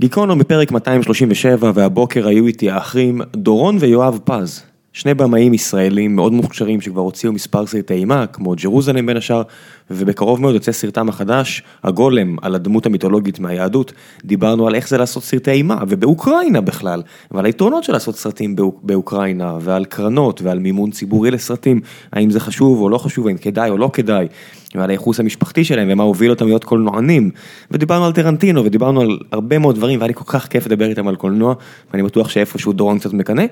גיקונו בפרק 237 והבוקר היו איתי האחים דורון ויואב פז. שני במאים ישראלים מאוד מוכשרים שכבר הוציאו מספר סרטי אימה כמו ג'רוזלם בין השאר ובקרוב מאוד יוצא סרטם החדש הגולם על הדמות המיתולוגית מהיהדות דיברנו על איך זה לעשות סרטי אימה ובאוקראינה בכלל ועל היתרונות של לעשות סרטים באוקראינה ועל קרנות ועל מימון ציבורי לסרטים האם זה חשוב או לא חשוב האם כדאי או לא כדאי ועל הייחוס המשפחתי שלהם ומה הוביל אותם להיות קולנוענים. ודיברנו על טרנטינו ודיברנו על הרבה מאוד דברים והיה לי כל כך כיף לדבר איתם על קולנוע ואני בטוח שאיפשהו דורון קצת מקנא.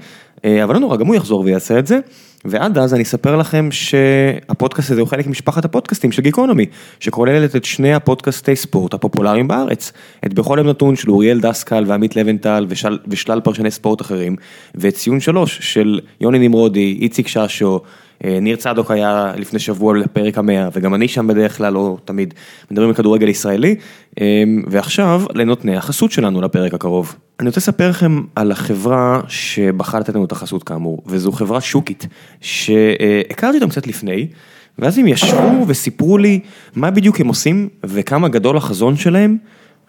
אבל לא נורא גם הוא יחזור ויעשה את זה. ועד אז אני אספר לכם שהפודקאסט הזה הוא חלק ממשפחת הפודקאסטים של גיקונומי שכוללת את שני הפודקאסטי ספורט הפופולריים בארץ. את בכל יום נתון של אוריאל דסקל ועמית לבנטל ושל, ושלל פרשני ספורט אחרים. ואת ציון שלוש של יוני נמרודי, איציק ששו ניר צדוק היה לפני שבוע לפרק המאה וגם אני שם בדרך כלל לא תמיד מדברים על כדורגל ישראלי ועכשיו לנותני החסות שלנו לפרק הקרוב. אני רוצה לספר לכם על החברה שבחרה לתת לנו את החסות כאמור וזו חברה שוקית שהכרתי אותם קצת לפני ואז הם ישבו וסיפרו לי מה בדיוק הם עושים וכמה גדול החזון שלהם.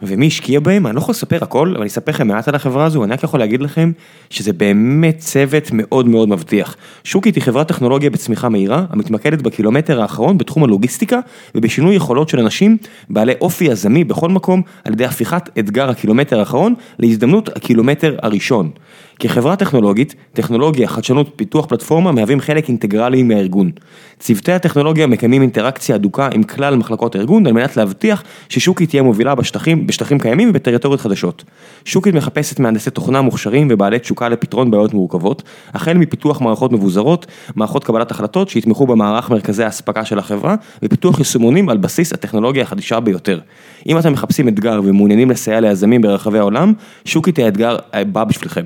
ומי השקיע בהם, אני לא יכול לספר הכל, אבל אני אספר לכם מעט על החברה הזו, אני רק יכול להגיד לכם שזה באמת צוות מאוד מאוד מבטיח. שוקית היא חברת טכנולוגיה בצמיחה מהירה, המתמקדת בקילומטר האחרון בתחום הלוגיסטיקה ובשינוי יכולות של אנשים בעלי אופי יזמי בכל מקום, על ידי הפיכת אתגר הקילומטר האחרון להזדמנות הקילומטר הראשון. כחברה טכנולוגית, טכנולוגיה, חדשנות, פיתוח פלטפורמה מהווים חלק אינטגרלי מהארגון. צוותי הטכנולוגיה מקיימים אינטראקציה הדוקה עם כלל מחלקות הארגון על מנת להבטיח ששוקית תהיה מובילה בשטחים, בשטחים קיימים ובטריטוריות חדשות. שוקית מחפשת מהנדסי תוכנה מוכשרים ובעלי תשוקה לפתרון בעיות מורכבות, החל מפיתוח מערכות מבוזרות, מערכות קבלת החלטות שיתמכו במערך מרכזי האספקה של החברה, ופיתוח יישומונים על בסיס הטכנולוגיה החדישה ביותר. אם אתם מחפשים אתגר ומעוניינים לסייע ליזמים ברחבי העולם, שוקית האתגר הבא בשבילכם.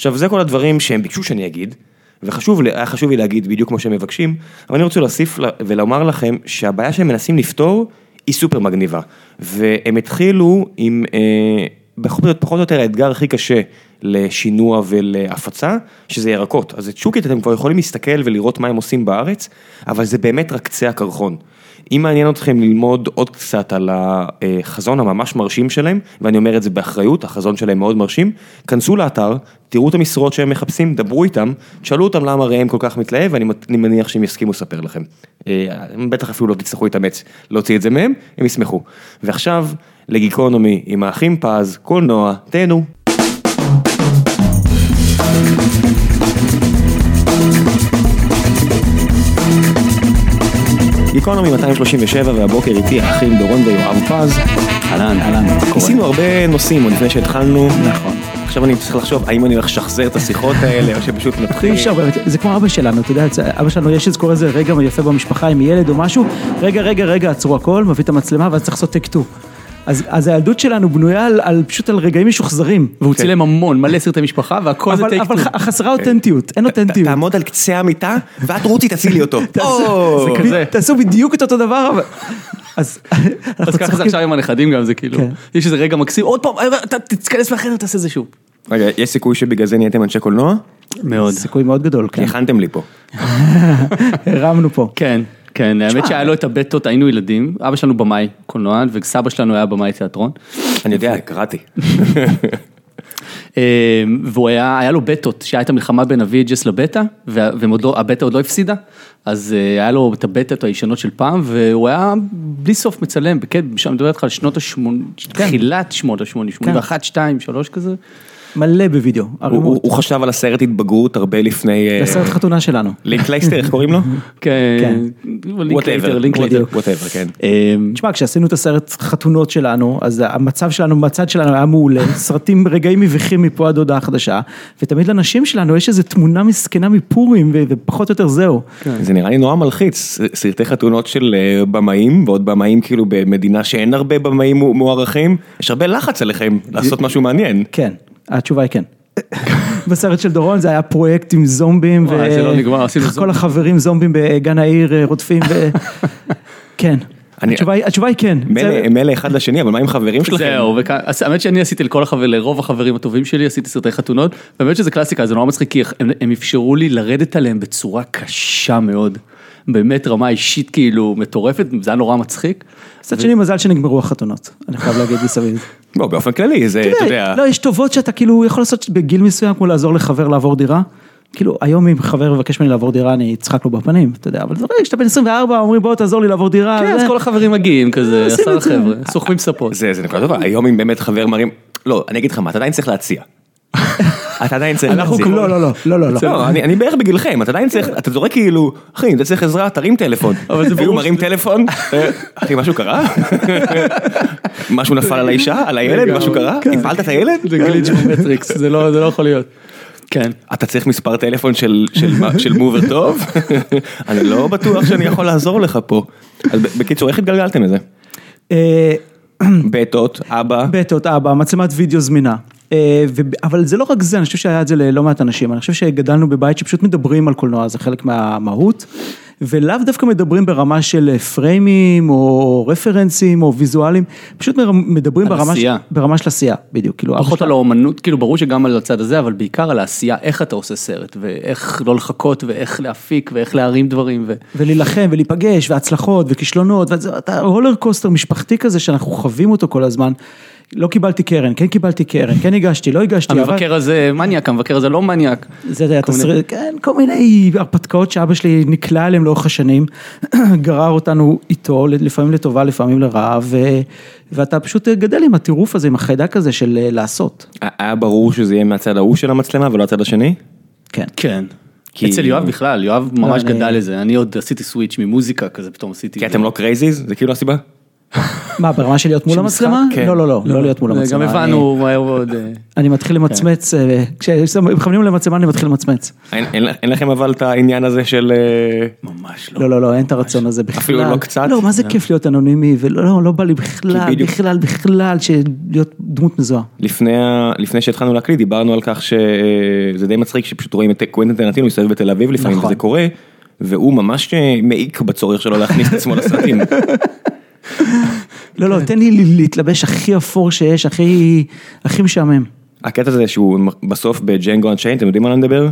עכשיו זה כל הדברים שהם ביקשו שאני אגיד, וחשוב היה חשוב לי להגיד בדיוק כמו שהם מבקשים, אבל אני רוצה להוסיף ולומר לכם שהבעיה שהם מנסים לפתור היא סופר מגניבה, והם התחילו עם אה, פחות או יותר האתגר הכי קשה לשינוע ולהפצה, שזה ירקות, אז את שוקית אתם כבר יכולים להסתכל ולראות מה הם עושים בארץ, אבל זה באמת רק קצה הקרחון. אם מעניין אתכם ללמוד עוד קצת על החזון הממש מרשים שלהם, ואני אומר את זה באחריות, החזון שלהם מאוד מרשים, כנסו לאתר, תראו את המשרות שהם מחפשים, דברו איתם, תשאלו אותם למה ראם כל כך מתלהב, ואני מניח שהם יסכימו לספר לכם. הם בטח אפילו לא תצטרכו להתאמץ להוציא את זה מהם, הם ישמחו. ועכשיו, לגיקונומי עם האחים פז, קולנוע, תהנו. גיקונומי 237 והבוקר איתי האחים דורון ויואב פז. אהלן, אהלן. ניסינו הרבה נושאים עוד לפני שהתחלנו. נכון. עכשיו אני צריך לחשוב האם אני הולך לשחזר את השיחות האלה או שפשוט נתחיל. אפשר באמת, זה כמו אבא שלנו, אתה יודע, אבא שלנו יש איזה רגע יפה במשפחה עם ילד או משהו, רגע רגע רגע עצרו הכל, מביא את המצלמה ואז צריך לעשות take two. אז, אז הילדות שלנו בנויה על, על פשוט על רגעים משוחזרים. והוא צילם המון, מלא סרטי משפחה והכל זה take two. אבל חסרה אותנטיות, אין אותנטיות. תעמוד על קצה המיטה ואת רותי תצילי אותו. זה כזה. תעשו בדיוק את אותו דבר. אז ככה זה עכשיו עם הנכדים גם, זה כאילו, יש איזה רגע מקסים, עוד פעם, אתה תתכנס לחדר, תעשה זה שוב. רגע, יש סיכוי שבגלל זה נהייתם אנשי קולנוע? מאוד. סיכוי מאוד גדול, כן. הכנתם לי פה. הרמנו פה. כן. כן, האמת שהיה לו את הבטות, היינו ילדים, אבא שלנו במאי קולנוע וסבא שלנו היה במאי תיאטרון. אני יודע, קראתי. והוא היה, היה לו בטות, שהיה את המלחמה בין הוויג'ס לבטה, והבטה עוד לא הפסידה, אז היה לו את הבטות הישנות של פעם, והוא היה בלי סוף מצלם, כן, אני מדבר איתך על שנות ה-80, תחילת שנות ה-80, 81, 2, 3 כזה. מלא בווידאו. הוא חשב על הסרט התבגרות הרבה לפני... הסרט חתונה שלנו. לינקלייטר, איך קוראים לו? כן. whatever, whatever, כן. תשמע, כשעשינו את הסרט חתונות שלנו, אז המצב שלנו, בצד שלנו היה מעולה, סרטים, רגעים מביכים מפה עד הודעה חדשה, ותמיד לנשים שלנו יש איזו תמונה מסכנה מפורים, ופחות או יותר זהו. זה נראה לי נורא מלחיץ, סרטי חתונות של במאים, ועוד במאים כאילו במדינה שאין הרבה במאים מוערכים, יש הרבה לחץ עליכם לעשות משהו מעניין. כן. התשובה היא כן. בסרט של דורון זה היה פרויקט עם זומבים, וכל החברים זומבים בגן העיר רודפים, כן. התשובה היא כן. מילא אחד לשני, אבל מה עם חברים שלכם? זהו, האמת שאני עשיתי לרוב החברים הטובים שלי, עשיתי סרטי חתונות, באמת שזה קלאסיקה, זה נורא מצחיק, כי הם אפשרו לי לרדת עליהם בצורה קשה מאוד. באמת רמה אישית כאילו מטורפת, זה היה נורא מצחיק. מצד שני מזל שנגמרו החתונות, אני חייב להגיד מסביב. לא, באופן כללי, זה, אתה יודע, לא, יש טובות שאתה כאילו יכול לעשות בגיל מסוים, כמו לעזור לחבר לעבור דירה. כאילו, היום אם חבר מבקש ממני לעבור דירה, אני אצחק לו בפנים, אתה יודע, אבל זה רגע, כשאתה בן 24, אומרים בוא תעזור לי לעבור דירה. כן, אז כל החברים מגיעים כזה, עושים עשרה. חבר'ה, סוחבים ספות. זה, זה נקודה טובה, היום אם באמת חבר מרים, לא, אני אגיד לך מה, אתה עדיין צריך להציע. אתה עדיין צריך אנחנו, להציע. לא, לא, לא, לא, לא, לא. לא, אני, בערך בגילכם, אתה עדיין צריך, אתה זורק כאילו, אחי, אם אתה צריך עזרה, תרים טלפון. אבל זה והוא מרים טלפון, אה, אחי, משהו קרה? משהו נפל על האישה, על הילד, משהו קרה? הפלת את הילד? זה גליץ' במטריקס, זה לא זה לא יכול להיות. כן. אתה צריך מספר טלפון של, של, מה- של מובר טוב? אני לא בטוח שאני יכול לעזור לך פה. אז בקיצור, איך התגלגלתם לזה? אה, בטות, אבא, בטות, אבא, מצלמת וידאו זמינה. אה, אבל זה לא רק זה, אני חושב שהיה את זה ללא מעט אנשים, אני חושב שגדלנו בבית שפשוט מדברים על קולנוע, זה חלק מהמהות, ולאו דווקא מדברים ברמה של פריימים או רפרנסים או ויזואלים, פשוט מדברים ברמה, ש-. ברמה של עשייה, בדיוק, כאילו, פחות על האומנות, כאילו ברור שגם על הצד הזה, אבל בעיקר על העשייה, איך אתה עושה סרט, ואיך לא לחכות, ואיך להפיק, ואיך להרים דברים, ו... ולהילחם ולהיפגש והצלחות וכישלונות, ואתה רולר קוסטר משפחתי כזה שאנחנו חווים אותו כל הזמן. לא קיבלתי קרן, כן קיבלתי קרן, כן הגשתי, לא הגשתי, אבל- המבקר הזה מניאק, המבקר הזה לא מניאק. זה היה תסריט, כן, כל מיני הרפתקאות שאבא שלי נקלע אליהם לאורך השנים, גרר אותנו איתו, לפעמים לטובה, לפעמים לרעה, ו- ואתה פשוט גדל עם הטירוף הזה, עם החיידק הזה של אה, לעשות. היה ברור שזה יהיה מהצד ההוא של המצלמה ולא הצד השני? כן. כן. כי- אצל יואב בכלל, יואב ממש אני- גדל לזה, אני עוד עשיתי סוויץ' ממוזיקה כזה, פתאום עשיתי... כי אתם לא crazies? זה כאילו הסיבה? מה, ברמה של להיות מול המצלמה? כן. לא, לא, לא, לא להיות מול המצלמה. גם הבנו מהר מאוד. אה, אני מתחיל למצמץ, אה, כשמכוונים למצלמה אני מתחיל למצמץ. אין- לכם אבל את העניין הזה של... אה, ממש לא. לא, לא, לא, אין את הרצון הזה בכלל. אפילו לא קצת? לא, מה זה כיף להיות אנונימי, ולא, לא, לא בא לי בכלל, בכלל, בכלל, להיות דמות מזוהה. לפני, שהתחלנו להקליט דיברנו על כך שזה די מצחיק שפשוט רואים את קוונטין טרנטינו מסתובב בתל אביב לפעמים נכון. וזה קורה והוא ממש מעיק בצורך שלו להכניס את עצמו לסרטים. לא, לא, תן לי להתלבש הכי אפור שיש, הכי, משעמם. הקטע הזה שהוא בסוף בג'נגו אנצ'יין אתם יודעים על מה אני מדבר?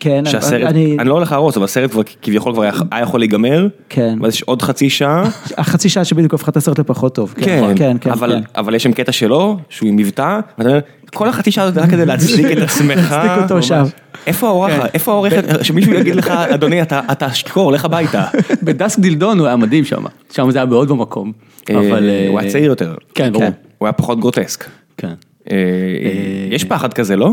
כן, שהסרט, אני, אני לא הולך להרוס אבל הסרט כבר כביכול כבר היה היה יכול להיגמר, כן. ואז יש עוד חצי שעה, החצי שעה שבדיוק הפכה את הסרט לפחות טוב. כן, כן, כן. אבל, כן. אבל יש שם קטע שלו שהוא עם מבטא, ואתה אומר, כל החצי שעה הזאת רק כדי להצדיק את עצמך, להצדיק אותו. שם. איפה האורחת, איפה העורכת, שמישהו יגיד לך, אדוני אתה אתה שיכור, לך הביתה. בדסק דילדון הוא היה מדהים שם, שם זה היה מאוד במקום. אבל... אה, הוא היה צעיר יותר, כן, ברור. הוא היה פחות גרוטסק. כן. אה, יש פחד כזה, לא?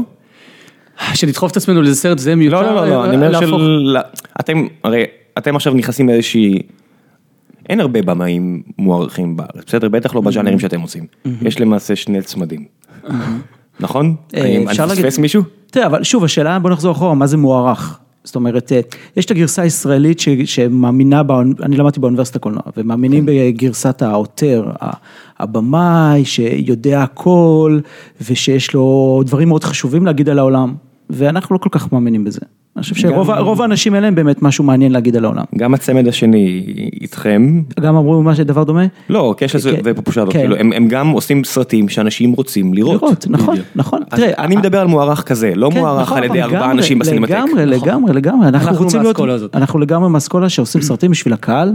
שנדחוף את עצמנו לאיזה סרט זה מיותר. לא, לא, לא, לא, אני אומר של... אתם, הרי אתם עכשיו נכנסים לאיזושהי... אין הרבה במאים מוערכים בארץ, בסדר? בטח לא בז'אנרים שאתם עושים. יש למעשה שני צמדים. נכון? אה, אני אני אפשר להגיד- מפספס מישהו? תראה, אבל שוב, השאלה, בוא נחזור אחורה, מה זה מוערך? זאת אומרת, אה, יש את הגרסה הישראלית ש, שמאמינה, באונ... אני למדתי באוניברסיטת הקולנוע, ומאמינים בגרסת העותר, הבמאי שיודע הכל, ושיש לו דברים מאוד חשובים להגיד על העולם, ואנחנו לא כל כך מאמינים בזה. אני חושב שרוב האנשים אין להם באמת משהו מעניין להגיד על העולם. גם הצמד השני איתכם, גם אמרו מה שדבר דומה? לא, קשת כן. ופופושדו, כן. כאילו, הם הם גם עושים סרטים שאנשים רוצים לראות. לראות, נכון, נכון. תראה, אני מדבר על מוערך כזה, לא כן, מוערך נכון, על ידי ארבעה אנשים בסינמטק. לגמרי, לגמרי, לגמרי, אנחנו רוצים להיות. אנחנו לגמרי מהאסכולה שעושים סרטים בשביל הקהל,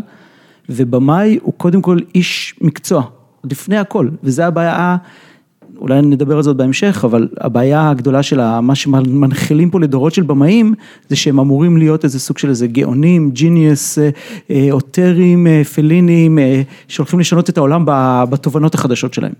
ובמאי הוא קודם כל איש מקצוע, לפני הכל, וזה הבעיה, אולי נדבר על זאת בהמשך, אבל הבעיה הגדולה של מה שמנחילים פה לדורות של במאים, זה שהם אמורים להיות איזה סוג של איזה גאונים, ג'יניוס, אה, אה, אוטרים, אה, פלינים, שהולכים לשנות את העולם בתובנות החדשות שלהם.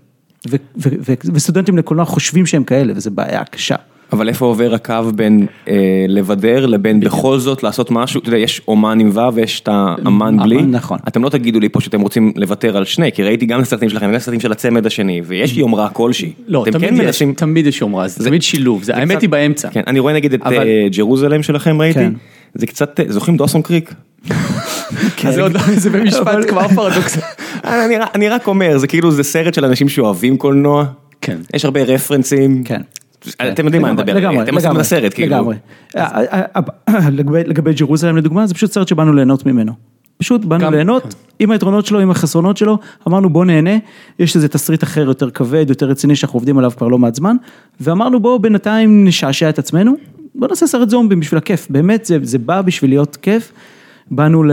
וסטודנטים לקולנוע חושבים שהם כאלה, וזו בעיה קשה. אבל איפה עובר הקו בין אה, לבדר לבין בכל זאת לעשות משהו, אתה יודע, יש אומן עם ו' ויש את האמן בלי, נכון. אתם לא תגידו לי פה שאתם רוצים לוותר על שני, כי ראיתי גם את הסרטים שלכם, גם את הסרטים של הצמד השני, ויש יומרה כלשהי, לא, תמיד כן יש, מנסים, תמיד יש יומרה, זה תמיד שילוב, זה- האמת קצת- היא באמצע. כן, אני רואה נגיד את אבל- אה, ג'רוזלם שלכם ראיתי, כן. זה קצת, אה, זוכרים דוסון קריק? אז זה עוד- זה במשפט כבר פרדוקס. אה, אני רק אומר, זה כאילו, זה סרט של אנשים שאוהבים קולנוע, כן. יש הרבה רפרנסים, כן. אתם יודעים מה אני מדבר, לגמרי, אתם עושים את הסרט, כאילו, לגמרי. אה, אה, אה, לגבי- לגבי ג'רוזלם לדוגמה, זה פשוט סרט שבאנו ליהנות ממנו. פשוט באנו גם- ליהנות, עם היתרונות שלו, עם החסרונות שלו, אמרנו בוא נהנה, יש איזה תסריט אחר יותר כבד, יותר רציני שאנחנו עובדים עליו כבר לא מעט זמן, ואמרנו בואו בינתיים נשעשע את עצמנו, בוא נעשה סרט זומבים בשביל הכיף, באמת זה, זה בא בשביל להיות כיף, באנו ל-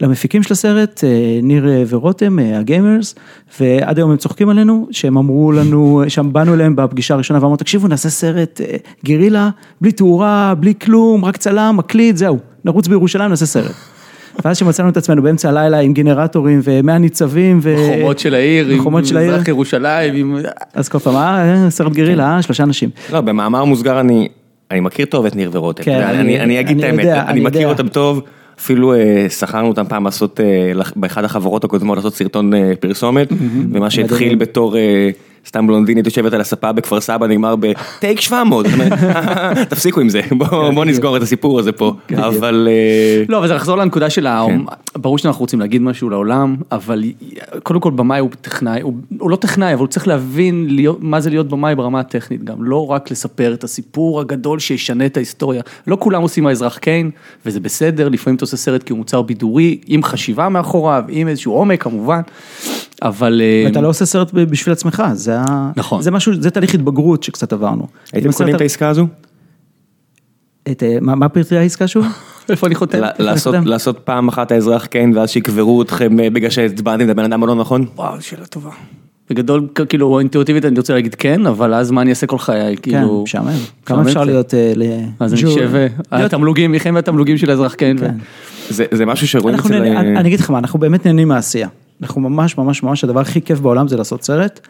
למפיקים של הסרט, אה, ניר אה, ורותם, אה, הגיימרס, ועד היום הם צוחקים עלינו, שהם אמרו לנו, שם באנו אליהם בפגישה הראשונה ואמרו, תקשיבו, נעשה סרט גרילה, בלי תאורה, בלי כלום, רק צלם, מקליט, זהו, נרוץ בירושלים, נעשה סרט. ואז שמצאנו את עצמנו באמצע הלילה עם גנרטורים ומאה ניצבים. ו- בחומות של העיר, עם בחומות של העיר. מזרח ירושלים, עם... אז כל פעם, אה, סרט גרילה, אה, שלושה אנשים. לא, במאמר מוסגר אני, אני מכיר טוב את ניר ורותם. כן, אני- אני, אני אגיד את אני האמת, אני מכיר. אותם טוב, אפילו אה, שכרנו אותם פעם לעשות, אה, באחד החברות הקודמות לעשות סרטון אה, פרסומת, ומה שהתחיל. בתור סתם בלונדינית יושבת על הספה בכפר סבא נגמר בטייק 700, זאת אומרת, תפסיקו עם זה, בואו בוא נסגור את הסיפור הזה פה, אבל אה, לא, אבל זה לחזור לנקודה של ה... כן. ברור שאנחנו רוצים להגיד משהו לעולם, אבל קודם כל במאי הוא טכנאי, הוא, לא טכנאי, אבל הוא צריך להבין מה זה להיות במאי ברמה הטכנית גם, לא רק לספר את הסיפור הגדול שישנה את ההיסטוריה. לא כולם עושים האזרח קיין, וזה בסדר, לפעמים אתה עושה סרט כי הוא מוצר בידורי, עם חשיבה מאחוריו, עם איזשהו עומק כמובן, אבל... אה, ואתה לא עושה סרט בשביל עצמך, זה ה- נכון. זה משהו, זה תהליך התבגרות שקצת עברנו. הייתם קונים את העסקה הזו? את, אה, מה מה פרטי העסקה שוב? איפה אני חותם? לעשות-? לעשות פעם אחת האזרח קיין ואז שיקברו אתכם אה, בגלל שהצבעתם את הבן אדם הלא נכון? וואו, שאלה טובה. בגדול, כאילו, אינטואיטיבית אני רוצה להגיד כן, אבל אז מה אני אעשה כל חיי, כן, כאילו... משעמם. כמה אפשר. להיות אה, ל... אז אני חושב, התמלוגים, יחיים מהתמלוגים של האזרח כן. כן. זה משהו שרואים אצל... אני אגיד לך מה, אנחנו באמת נהנים מהעשייה. אנחנו ממש ממש ממש, הדבר הכי כיף בעולם זה לעשות סרט,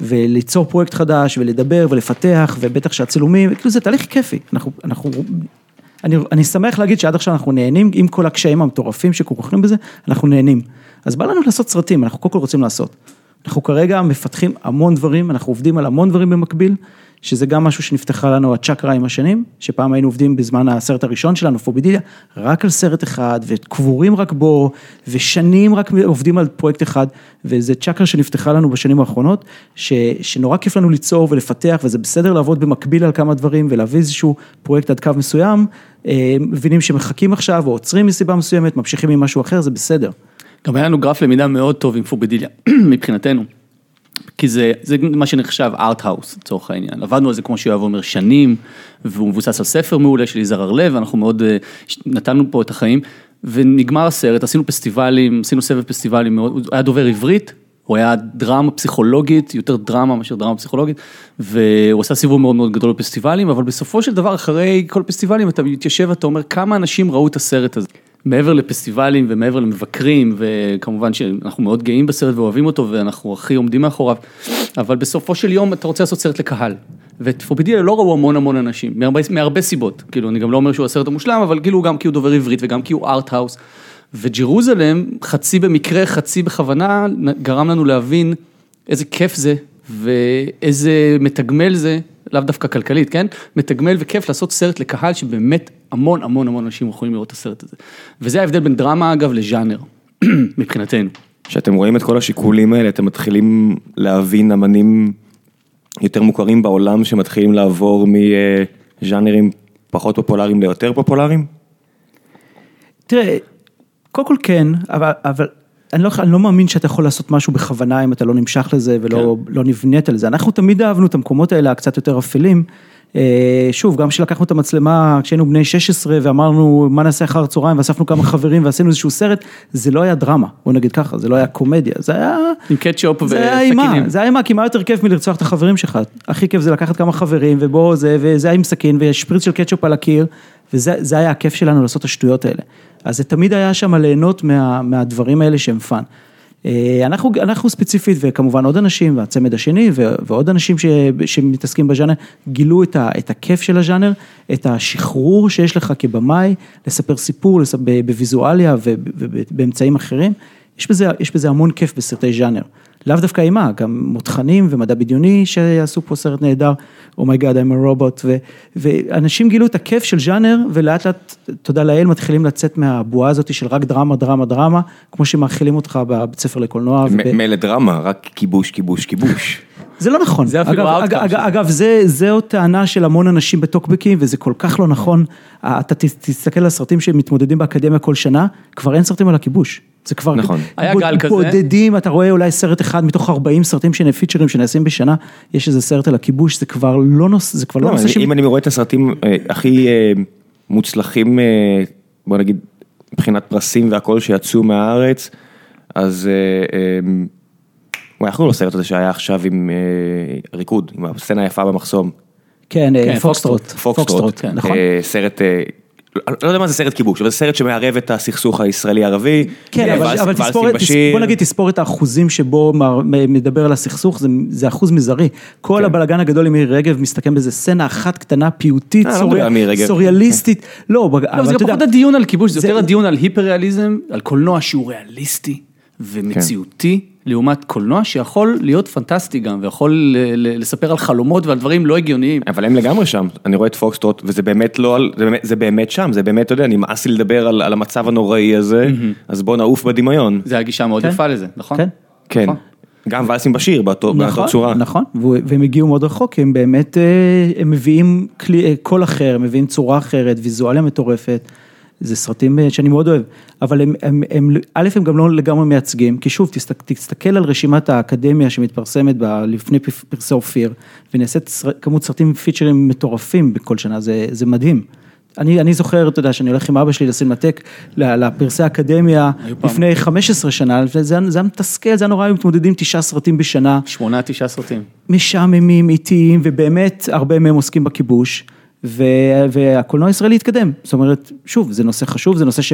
וליצור פרויקט חדש, ולדבר, ולפתח, ובטח שהצילומים, כאילו זה תהליך כיפי. אנחנו, אנחנו, אני, אני שמח להגיד שעד עכשיו אנחנו נהנים, עם כל הקשיים המטורפים שכרוכים בזה, אנחנו נהנים. אז בא לנו לעשות סרטים, אנחנו קודם כל רוצים לעשות. אנחנו כרגע מפתחים המון דברים, אנחנו עובדים על המון דברים במקביל, שזה גם משהו שנפתחה לנו הצ'קרה עם השנים, שפעם היינו עובדים בזמן הסרט הראשון שלנו, פובידיליה, רק על סרט אחד, וקבורים רק בו, ושנים רק עובדים על פרויקט אחד, וזה צ'קרה שנפתחה לנו בשנים האחרונות, ש, שנורא כיף לנו ליצור ולפתח, וזה בסדר לעבוד במקביל על כמה דברים, ולהביא איזשהו פרויקט עד קו מסוים, אה, מבינים שמחכים עכשיו, או עוצרים מסיבה מסוימת, ממשיכים עם משהו אחר, זה בסדר. גם היה לנו גרף למידה מאוד טוב עם פובדיליה, מבחינתנו. כי זה, זה מה שנחשב ארט-האוס לצורך העניין. עבדנו על זה כמו שיואב אומר שנים, והוא מבוסס על ספר מעולה של יזהר הרלב, אנחנו מאוד אה, נתנו פה את החיים, ונגמר הסרט, עשינו פסטיבלים, עשינו סבב פסטיבלים הוא היה דובר עברית, הוא היה דרמה פסיכולוגית, יותר דרמה מאשר דרמה פסיכולוגית, והוא עשה סיבוב מאוד מאוד גדול בפסטיבלים, אבל בסופו של דבר, אחרי כל פסטיבלים, אתה מתיישב ואתה אומר, כמה אנשים ראו את הסרט הזה. מעבר לפסטיבלים ומעבר למבקרים, וכמובן שאנחנו מאוד גאים בסרט ואוהבים אותו, ואנחנו הכי עומדים מאחוריו, אבל בסופו של יום אתה רוצה לעשות סרט לקהל. ואת פובידיליה לא ראו המון המון אנשים, מהרבה, מהרבה סיבות, כאילו אני גם לא אומר שהוא הסרט המושלם, אבל כאילו גם כי הוא דובר עברית וגם כי הוא ארט-האוס. וג'רוזלם, חצי במקרה, חצי בכוונה, גרם לנו להבין איזה כיף זה ואיזה מתגמל זה, לאו דווקא כלכלית, כן? מתגמל וכיף לעשות סרט לקהל שבאמת המון המון המון אנשים יכולים לראות את הסרט הזה. וזה ההבדל בין דרמה אגב לז'אנר, מבחינתנו. כשאתם רואים את כל השיקולים האלה, אתם מתחילים להבין אמנים יותר מוכרים בעולם שמתחילים לעבור מז'אנרים פחות פופולריים ליותר פופולריים? תראה, קודם כל כן, אבל, אבל אני, לא, אני לא מאמין שאתה יכול לעשות משהו בכוונה אם אתה לא נמשך לזה ולא כן. לא נבנית על זה. אנחנו תמיד אהבנו את המקומות האלה הקצת יותר אפלים. אה, שוב, גם כשלקחנו את המצלמה כשהיינו בני 16 ואמרנו מה נעשה אחר הצהריים ואספנו כמה חברים ועשינו איזשהו סרט, זה לא היה דרמה, בוא נגיד ככה, זה לא היה קומדיה, זה היה... עם קטשופ זה היה אימה, וסכינים. זה היה אימה, כי מה יותר כיף מלרצוח את החברים שלך? הכי כיף זה לקחת כמה חברים ובוא זה, וזה היה עם סכין ושפריץ של קטשופ על הקיר, וזה זה היה הכיף שלנו לעשות את השטויות האלה. אז זה תמיד היה שם ליהנות מה, מהדברים האלה שהם fun. אה, אנחנו, אנחנו ספציפית וכמובן עוד אנשים והצמד השני ו- ועוד אנשים ש, שמתעסקים בז'אנר גילו את, ה, את הכיף של הז'אנר, את השחרור שיש לך כבמאי, לספר סיפור לס- ב- בוויזואליה ובאמצעים אחרים, יש בזה, יש בזה המון כיף בסרטי ז'אנר. לאו דווקא אימה, גם מותחנים ומדע בדיוני שיעשו פה סרט נהדר, Oh my God, I'm a robot, ו- ואנשים גילו את הכיף של ז'אנר, ולאט לאט, תודה לאל, מתחילים לצאת מהבועה הזאת של רק דרמה, דרמה, דרמה, כמו שמאכילים אותך בבית ספר לקולנוע. וב- מילא דרמה, רק כיבוש, כיבוש, כיבוש. זה לא נכון. זה אפילו אגב, ה outcome אגב, שלו. אגב, זה, זה עוד טענה של המון אנשים בטוקבקים, וזה כל כך לא נכון. אתה תסתכל על סרטים שמתמודדים באקדמיה כל שנה, כבר אין סרטים על הכיבוש. זה כבר... נכון. היה גל כזה. בודדים, אתה רואה אולי סרט אחד מתוך 40 סרטים שהם פיצ'רים שנעשים בשנה, יש איזה סרט על הכיבוש, זה כבר לא נושא, זה כבר לא לא, נושא ש... אם אני רואה את הסרטים אה, הכי אה, מוצלחים, אה, בוא נגיד, מבחינת פרסים והכל שיצאו מהארץ, אז אה, אה, הוא היה לו הסרט הזה שהיה עכשיו עם אה, ריקוד, עם הסצנה היפה במחסום. כן, כן, פוקסטרוט. פוקסטרוט, כן. נכון. סרט, לא יודע מה זה סרט כיבוש, אבל זה סרט שמערב את הסכסוך הישראלי-ערבי. כן, אבל, ואלס- אבל ואלס, אם תספור, תס, באשיר. בוא נגיד תספור את האחוזים שבו מדבר על הסכסוך, זה, זה אחוז מזערי. כל כן. הבלגן הגדול עם מירי רגב מסתכם באיזה סצנה אחת קטנה, פיוטית, אה, לא. סוריאליסטית. לא, בג- לא, אבל זה פחות הדיון על כיבוש, זה זה- יותר הדיון על היפר-ריאליזם, על קולנוע שהוא ריאליסטי ומציאותי, לעומת קולנוע שיכול להיות פנטסטי גם, ויכול ל- לספר על חלומות ועל דברים לא הגיוניים. אבל הם לגמרי שם, אני רואה את פוקסטרוט, וזה באמת לא, על- זה באמת, זה באמת שם, זה באמת, אתה יודע, נמאס לי לדבר על, על המצב הנוראי הזה, אז בוא נעוף בדמיון. זה הגישה מאוד כן. יפה לזה, נכון? כן. כן, נכון. גם ואלסים בשיר, באותו, באותה נכון, צורה. נכון, והם הגיעו מאוד רחוק, כי הם באמת, אה, הם מביאים כלי, אה, קול אחר, הם מביאים צורה אחרת, ויזואליה מטורפת. זה סרטים אה, שאני מאוד אוהב, אבל הם, הם, הם, א', הם גם לא לגמרי מייצגים, כי שוב, תסתכל, תסתכל על רשימת האקדמיה שמתפרסמת ב, לפני פרסי אופיר, ונעשית סר- כמות סרטים פיצ'רים מטורפים בכל שנה, זה, זה מדהים. אני, אני זוכר, אתה יודע, שאני הולך עם אבא שלי לסינמטק, לפרסי האקדמיה, היו פעם. לפני 15 שנה, זה, זה היה מתסכל, זה היה נורא, היו מתמודדים תשעה סרטים בשנה. שמונה, תשעה סרטים. משעממים, איטיים, ובאמת הרבה מהם עוסקים בכיבוש, והקולנוע הישראלי התקדם. זאת אומרת, שוב, זה נושא חשוב, זה נושא ש-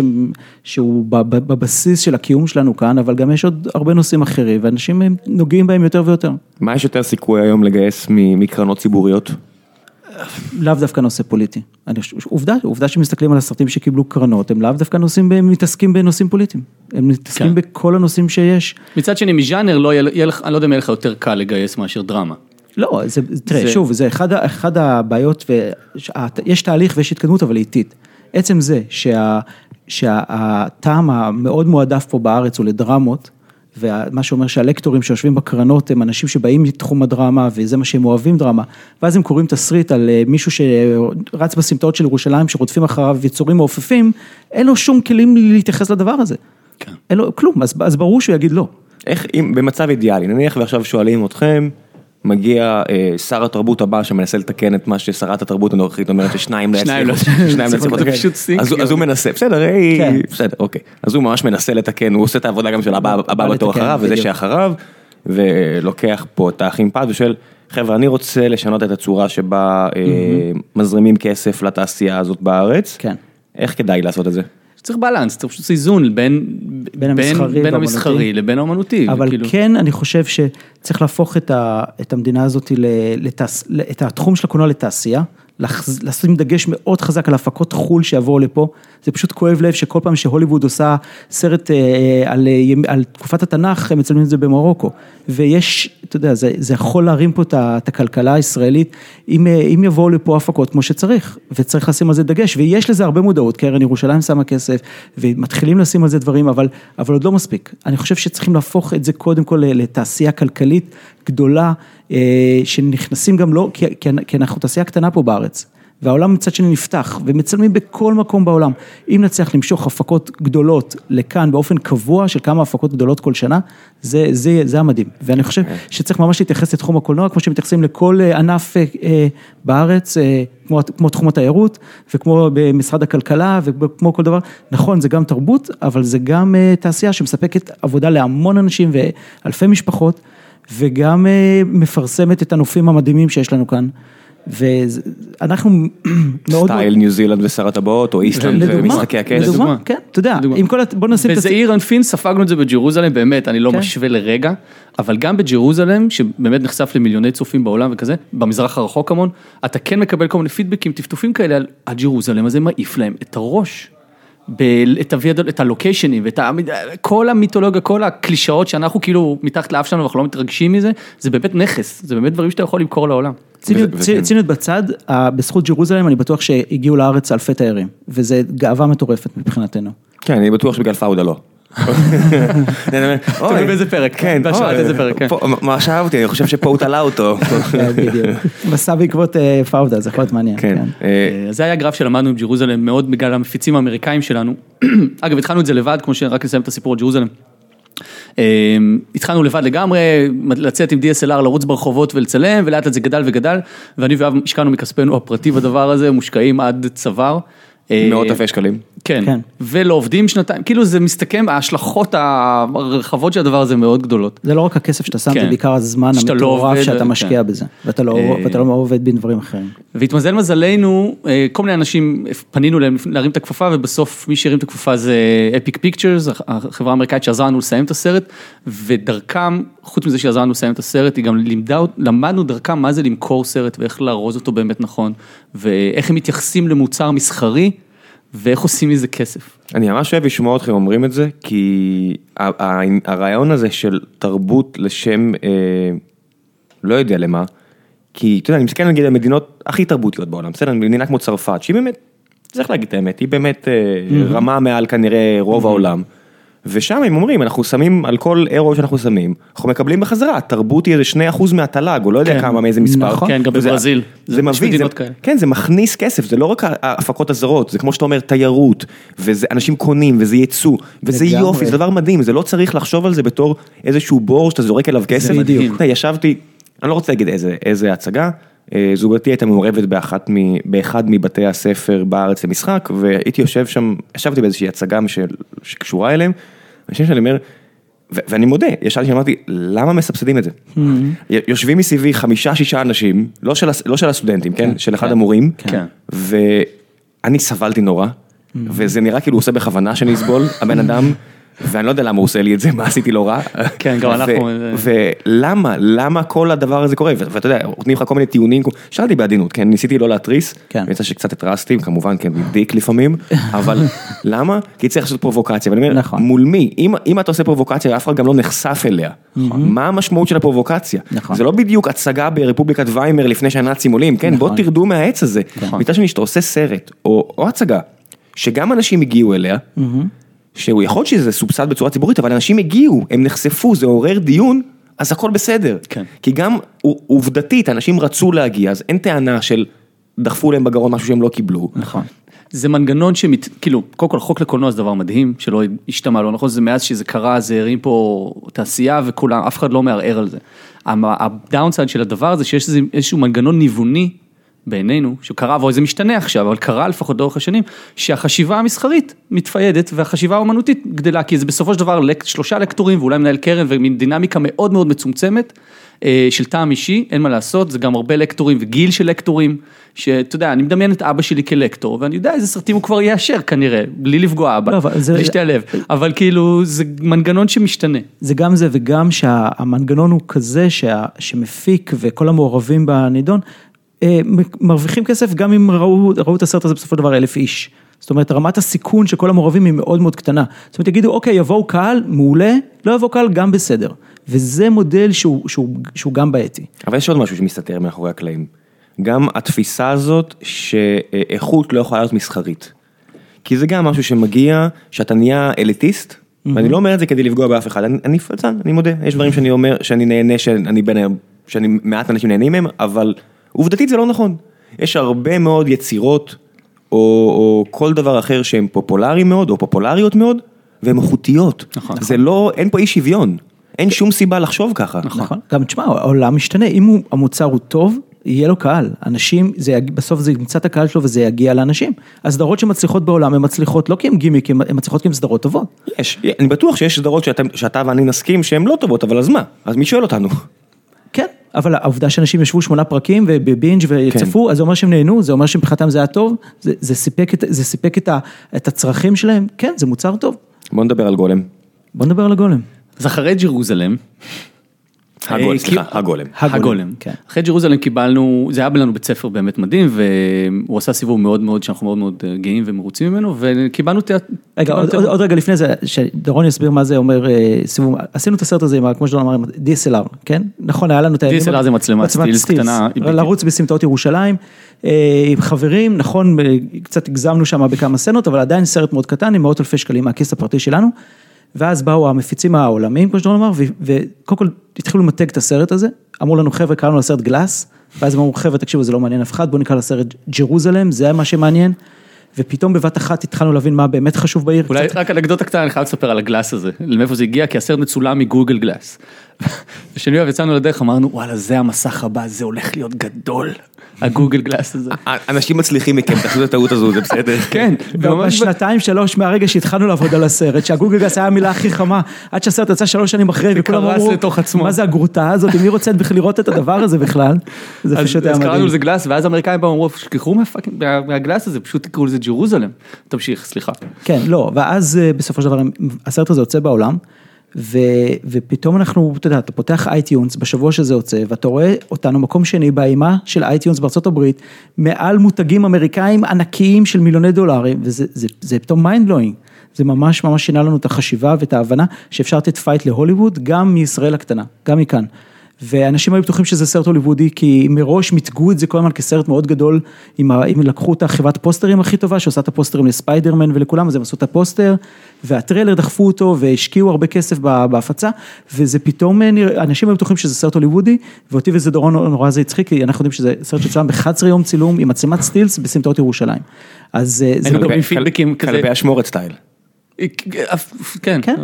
שהוא בבסיס של הקיום שלנו כאן, אבל גם יש עוד הרבה נושאים אחרים, ואנשים הם נוגעים בהם יותר ויותר. מה יש יותר סיכוי היום לגייס מקרנות ציבוריות? לאו דווקא נושא פוליטי. אני עובדה, עובדה שמסתכלים על הסרטים שקיבלו קרנות, הם לאו דווקא נושאים, ב- מתעסקים בנושאים פוליטיים. הם מתעסקים כן. בכל הנושאים שיש. מצד שני, מז'אנר לא יהיה יהיה לך, אני לא יודע אם יהיה לך יותר קל לגייס מאשר דרמה. לא, זה, תראה, זה- שוב, זה אחד, אחד הבעיות, ויש תהליך ויש התקדמות, אבל איטית. עצם זה שה, שהטעם המאוד מועדף פה בארץ הוא לדרמות, ומה שאומר שהלקטורים שיושבים בקרנות הם אנשים שבאים מתחום הדרמה, וזה מה שהם אוהבים דרמה, ואז הם קוראים תסריט על אה, מישהו שרץ בסמטאות של ירושלים, שרודפים אחריו יצורים מעופפים, אין לו שום כלים להתייחס לדבר הזה. כן. אין לו כלום, אז, אז ברור שהוא יגיד לא. איך, אם במצב אידיאלי, נניח ועכשיו שואלים אתכם, מגיע אה, שר התרבות הבא שמנסה לתקן את מה ששרת התרבות הנוכחית אומרת ששניים לא לא יצליחו, לא לתקן. אז הוא- הוא מנסה, בסדר, היי, כן. בסדר, אוקיי. אז הוא ממש מנסה לתקן, הוא עושה את העבודה גם של הבא הבא בא בתור אחריו, וזה. שאחריו, ולוקח פה את האחים פז ושואל, חבר'ה, אני רוצה לשנות את הצורה שבה אה, מזרימים כסף לתעשייה הזאת בארץ. כן. איך כדאי לעשות את זה? צריך בלנס, צריך פשוט איזון בין, בין המסחרי בין. המסחרי לבין האומנותי. אבל כאילו- כן, אני חושב שצריך להפוך את, ה, את המדינה הזאת, ל- לתעש, את התחום של הקולנוע לתעשייה, לשים דגש מאוד חזק על הפקות חו"ל שיבואו לפה. זה פשוט כואב לב שכל פעם שהוליווד עושה סרט אה, על, אה, על תקופת התנ"ך, הם מצלמים את זה במרוקו. ויש, אתה יודע, זה, זה יכול להרים פה את, את הכלכלה הישראלית, אם, אה, אם יבואו לפה הפקות כמו שצריך, וצריך לשים על זה דגש, ויש לזה הרבה מודעות, קרן ירושלים שמה כסף, ומתחילים לשים על זה דברים, אבל, אבל עוד לא מספיק. אני חושב שצריכים להפוך את זה קודם כל לתעשייה כלכלית גדולה, אה, שנכנסים גם לא, כי, כי- אנחנו תעשייה קטנה פה בארץ. והעולם מצד שני נפתח, ומצלמים בכל מקום בעולם. אם נצליח למשוך הפקות גדולות לכאן באופן קבוע של כמה הפקות גדולות כל שנה, זה, זה, זה המדהים. ואני חושב שצריך ממש להתייחס לתחום הקולנוע, כמו שמתייחסים לכל אה, ענף אה, אה, בארץ, אה, כמו, כמו תחום התיירות, וכמו במשרד הכלכלה, וכמו כל דבר. נכון, זה גם תרבות, אבל זה גם אה, תעשייה שמספקת עבודה להמון אנשים ואלפי משפחות, וגם אה, מפרסמת את הנופים המדהימים שיש לנו כאן. ואנחנו מאוד... style ניו זילנד ושר הטבעות, או איסלנד ומשחקי הכס. לדוגמה, כן, אתה יודע. עם כל, ה- בוא נשים את בזעיר אנפין ספגנו את זה ב JeruZalem, באמת, אני לא כן. משווה לרגע, אבל גם ב JeruZalem, שבאמת נחשף למיליוני צופים בעולם וכזה, במזרח הרחוק המון, אתה כן מקבל כל מיני פידבקים, טפטופים כאלה על ה JeruZalem הזה מעיף להם את הראש. ב- את, הוויד... את הלוקיישנים ואת. כל המיתולוגיה, כל הקלישאות שאנחנו כאילו מתחת לאף שלנו ואנחנו לא מתרגשים מזה, זה באמת נכס, זה באמת דברים שאתה יכול למכור לעולם. ציניות, בצד, בזכות ג'רוזלם אני בטוח שהגיעו לארץ אלפי תיירים, וזה גאווה מטורפת מבחינתנו. כן, אני בטוח שבגלל פאודה לא. תלוי באיזה פרק, כן, בהשראת אוי, איזה פרק, כן. מה שאהבתי, אני חושב שפה הוא תלה אותו. כן, בדיוק. מסע בעקבות אה, פאודה, זה יכול להיות מעניין. כן. כן. אה, אז זה היה גרף שלמדנו עם ג'רוזלם מאוד בגלל המפיצים האמריקאים שלנו. אגב, התחלנו את זה לבד, כמו שרק נסיים את הסיפור על ג'רוזלם. אה, התחלנו לבד לגמרי, לצאת עם DSLR, לרוץ ברחובות ולצלם, ולאט לאט זה גדל וגדל, ואני ויואב השקענו מכספנו הפרטי בדבר הזה, מושקעים עד צוואר. אה, מאות אלפי שקלים. כן, כן. ולעובדים שנתיים, כאילו זה מסתכם, ההשלכות הרחבות של הדבר הזה מאוד גדולות. זה לא רק הכסף שאתה שם, כן. זה בעיקר הזמן לא המטורף עובד, שאתה כן. משקיע בזה, ואתה לא אה, ואתה לא עובד בדברים אחרים. והתמזל מזלנו, אה, כל מיני אנשים, פנינו להם להרים את הכפפה ובסוף מי שהרים את הכפפה זה אפיק פיקצ'רס, החברה האמריקאית שעזרה לנו לסיים את הסרט, ודרכם, חוץ מזה שעזרה לנו לסיים את הסרט, היא גם לימדה, למדנו דרכם מה זה למכור סרט ואיך לארוז אותו באמת נכון, ואיך הם מתייחסים למוצר מסחרי, ואיך עושים מזה כסף. אני ממש אוהב לשמוע אתכם אומרים את זה, כי הרעיון הזה של תרבות לשם, אה, לא יודע למה, כי אתה יודע, אני מסתכל נגיד על המדינות הכי תרבותיות בעולם, בסדר, מדינה כמו צרפת, שהיא באמת, צריך להגיד את האמת, היא באמת אה, רמה מעל כנראה רוב העולם. ושם הם אומרים, אנחנו שמים על כל אירו שאנחנו שמים, אנחנו מקבלים בחזרה, התרבות היא איזה 2% מהתל"ג, או לא יודע כן. כמה, מאיזה מספר. נכון. כן, גם בברזיל. זה מביא, מדינות זה, כאלה. כן, זה מכניס כסף, זה לא רק ההפקות הזרות, זה כמו שאתה אומר, תיירות, וזה אנשים קונים, וזה ייצוא, וזה לגמרי. יופי, זה דבר מדהים, זה לא צריך לחשוב על זה בתור איזשהו בור שאתה זורק אליו כסף. בדיוק. אתה ישבתי, אני לא רוצה להגיד איזה, איזה הצגה, אה, זוגתי הייתה מעורבת באחת מ, באחד מבתי הספר בארץ למשחק, והייתי יושב שם, ישבתי באיזושהי הצגה של, שקשורה אליהם, אנשים שאני אומר, ו- ואני מודה, ישבתי ואמרתי, למה מסבסדים את זה? י- יושבים מסביבי חמישה, שישה אנשים, לא של, הס- לא של הסטודנטים, כן? של אחד כן. המורים, כן. ואני סבלתי נורא, וזה נראה כאילו הוא עושה בכוונה שאני אסבול, הבן אדם, ואני לא יודע למה הוא עושה לי את זה, מה עשיתי לא רע. כן, גם אנחנו- ולמה, למה כל הדבר הזה קורה, ואתה יודע, נותנים לך כל מיני טיעונים, שאלתי בעדינות, כן, ניסיתי לא להתריס, כן. יצא שקצת התרסתי, כמובן, כן, דיק לפעמים, אבל למה? כי צריך לעשות פרובוקציה, ואני אומר, נכון. מול מי? אם, אתה עושה פרובוקציה, אף אחד גם לא נחשף אליה, מה המשמעות של הפרובוקציה? נכון. זה לא בדיוק הצגה ברפובליקת ויימר לפני שהנאצים עולים, כן, בוא נכון. תרדו מהעץ הזה. מצד שני, שאתה עושה סרט, או, או הצגה, שגם אנשים הגיעו אליה, שהוא יכול להיות שזה סובסד בצורה ציבורית, אבל אנשים הגיעו, הם נחשפו, זה עורר דיון, אז הכל בסדר. כן. כי גם עובדתית, אנשים רצו להגיע, אז אין טענה של דחפו להם בגרון משהו שהם לא קיבלו. נכון. זה מנגנון שמת... כאילו, קודם כל חוק לקולנוע זה דבר מדהים, שלא השתמע לא נכון, זה מאז שזה קרה, זה הרים פה תעשייה וכולם, אף אחד לא מערער על זה. הדאונסייד של הדבר הזה, שיש איזשהו מנגנון ניווני בעינינו, שקרה, וזה משתנה עכשיו, אבל קרה לפחות לאורך השנים, שהחשיבה המסחרית מתפיידת והחשיבה האומנותית גדלה, כי זה בסופו של דבר שלושה לקטורים ואולי מנהל קרן ומין דינמיקה מאוד מאוד מצומצמת. אה, של טעם אישי, אין מה לעשות, זה גם הרבה לקטורים וגיל של לקטורים, שאתה יודע, אני מדמיין את אבא שלי כלקטור, ואני יודע איזה סרטים הוא כבר יאשר כנראה, בלי לפגוע אבא, לא, זה- בלי שתיעלב, אבל כאילו, זה מנגנון שמשתנה. זה גם זה וגם שהמנגנון הוא כזה שה, שמפיק וכל המעורבים בנידון מרוויחים כסף גם אם ראו, ראו את הסרט הזה בסופו של דבר אלף איש. זאת אומרת רמת הסיכון של כל המעורבים היא מאוד מאוד קטנה. זאת אומרת יגידו אוקיי יבואו קהל מעולה, לא יבוא קהל גם בסדר. וזה מודל שהוא, שהוא, שהוא גם בעייתי. אבל יש עוד משהו שמסתתר מאחורי הקלעים. גם התפיסה הזאת שאיכות לא יכולה להיות מסחרית. כי זה גם משהו שמגיע, שאתה נהיה אליטיסט, ואני לא אומר את זה כדי לפגוע באף אחד, אני, אני פלצן, אני מודה, יש דברים שאני אומר, שאני נהנה, שאני בין, שאני מעט אנשים נהנים מהם, אבל עובדתית זה לא נכון. יש הרבה מאוד יצירות, או, או כל דבר אחר שהם פופולריים מאוד, או פופולריות מאוד, והן איכותיות. נכון. זה לא, אין פה אי שוויון. אין שום סיבה לחשוב ככה. נכון. גם תשמע, העולם משתנה, אם הוא, המוצר הוא טוב, יהיה לו קהל. אנשים, זה, בסוף זה ימצא את הקהל שלו וזה יגיע לאנשים. הסדרות שמצליחות בעולם, הן מצליחות לא כי הן גימיק, הן מצליחות כי הן סדרות טובות. יש, אני בטוח שיש סדרות שאתה ואני נסכים שהן לא טובות, אבל אז מה? אז מי שואל אותנו? אבל העובדה שאנשים ישבו שמונה פרקים ובבינג' וצפו, כן. אז זה אומר שהם נהנו, זה אומר שמבחינתם זה היה טוב, זה, זה סיפק, את, זה סיפק את, ה, את הצרכים שלהם, כן, זה מוצר טוב. בוא נדבר על גולם. בוא נדבר על הגולם. אז אחרי ג'רוזלם, הגולם, אה, סליחה, כי- הגולם. הגולם. כן. אחרי ג'רוזלם קיבלנו, זה היה לנו בית ספר באמת מדהים, והוא עשה סיבוב מאוד מאוד, שאנחנו מאוד מאוד אה, גאים ומרוצים ממנו, וקיבלנו תיאט... רגע, עוד, תיאט- עוד, עוד רגע לפני זה, שדורון יסביר מה זה אומר אה, סיבוב, עשינו את הסרט הזה, עם ה- כמו שדורון אמר, עם DSLR, כן? נכון, היה לנו את הימים- DSLR זה מצלמת סטילס קטנה. לרוץ בסמטאות ירושלים, עם חברים, נכון, קצת הגזמנו שם בכמה סצנות, אבל עדיין סרט מאוד קטן, עם מאות אלפי שקלים מהכיס הפרטי שלנו, ואז באו המפיצים העולמיים, כמו שדורון אמר, ו- וקודם כל התחילו למתג את הסרט הזה, אמרו לנו חבר'ה, קראנו לסרט גלאס, ואז הם אמרו חבר'ה, תקשיבו, זה לא מעניין אף אחד, בואו נקרא לסרט ג'רוזלם, זה מה שמעניין. ופתאום בבת אחת התחלנו להבין מה באמת חשוב בעיר. אולי קצת- רק אנקדוטה קטנה, אני חייב לספר על הגלאס הזה, מאיפה זה הגיע, כי הסרט מצולם מגוגל גלאס. כשאני אוהב יצאנו לדרך אמרנו וואלה זה המסך הבא זה הולך להיות גדול. הגוגל גלאס הזה. אנשים מצליחים מכם, תעשו את הטעות הזו, זה בסדר. כן. בשנתיים שלוש מהרגע שהתחלנו לעבוד על הסרט, שהגוגל גלאס היה המילה הכי חמה, עד שהסרט יצא שלוש שנים אחרי, וכולם אמרו, לתוך עצמו." מה זה הגרוטה הזאת, מי רוצה בכלל לראות את הדבר הזה בכלל? זה אז פשוט היה אז קראנו מדהים. לזה Glass ואז האמריקאים באו אמרו שכחו מה Glass הזה פשוט תקראו לזה JeruZalem. תמשיך סליחה. כן, לא, ואז אה, בסופו של דבר הסרט הזה יוצא בעולם, ו, ופתאום אנחנו, אתה יודע, אתה פותח iTunes בשבוע שזה יוצא, ואתה רואה אותנו מקום שני באימה של iTunes בארצות הברית, מעל מותגים אמריקאים ענקיים של מיליוני דולרים, וזה זה, זה פתאום mind blowing. זה ממש ממש שינה לנו את החשיבה ואת ההבנה שאפשר לתת fight להוליווד גם מישראל הקטנה, גם מכאן. ואנשים היו בטוחים שזה סרט הוליוודי, כי מראש מיתגו את זה כל הזמן כסרט מאוד גדול, אם, ה- אם לקחו את החברת פוסטרים הכי טובה, שעושה את הפוסטרים לספיידרמן ולכולם, אז הם עשו את הפוסטר, והטריילר דחפו אותו, והשקיעו הרבה כסף בהפצה, וזה פתאום, אה, אנשים היו בטוחים שזה סרט הוליוודי, ואותי וזה דורון נורא זה הצחיק, כי אנחנו יודעים שזה סרט שצולם ב-11 יום צילום עם מצלמת סטילס בסמטאות ירושלים. אז אה, זה... לא- פידבקים כזה. כלבי אשמורת style. כן. כן.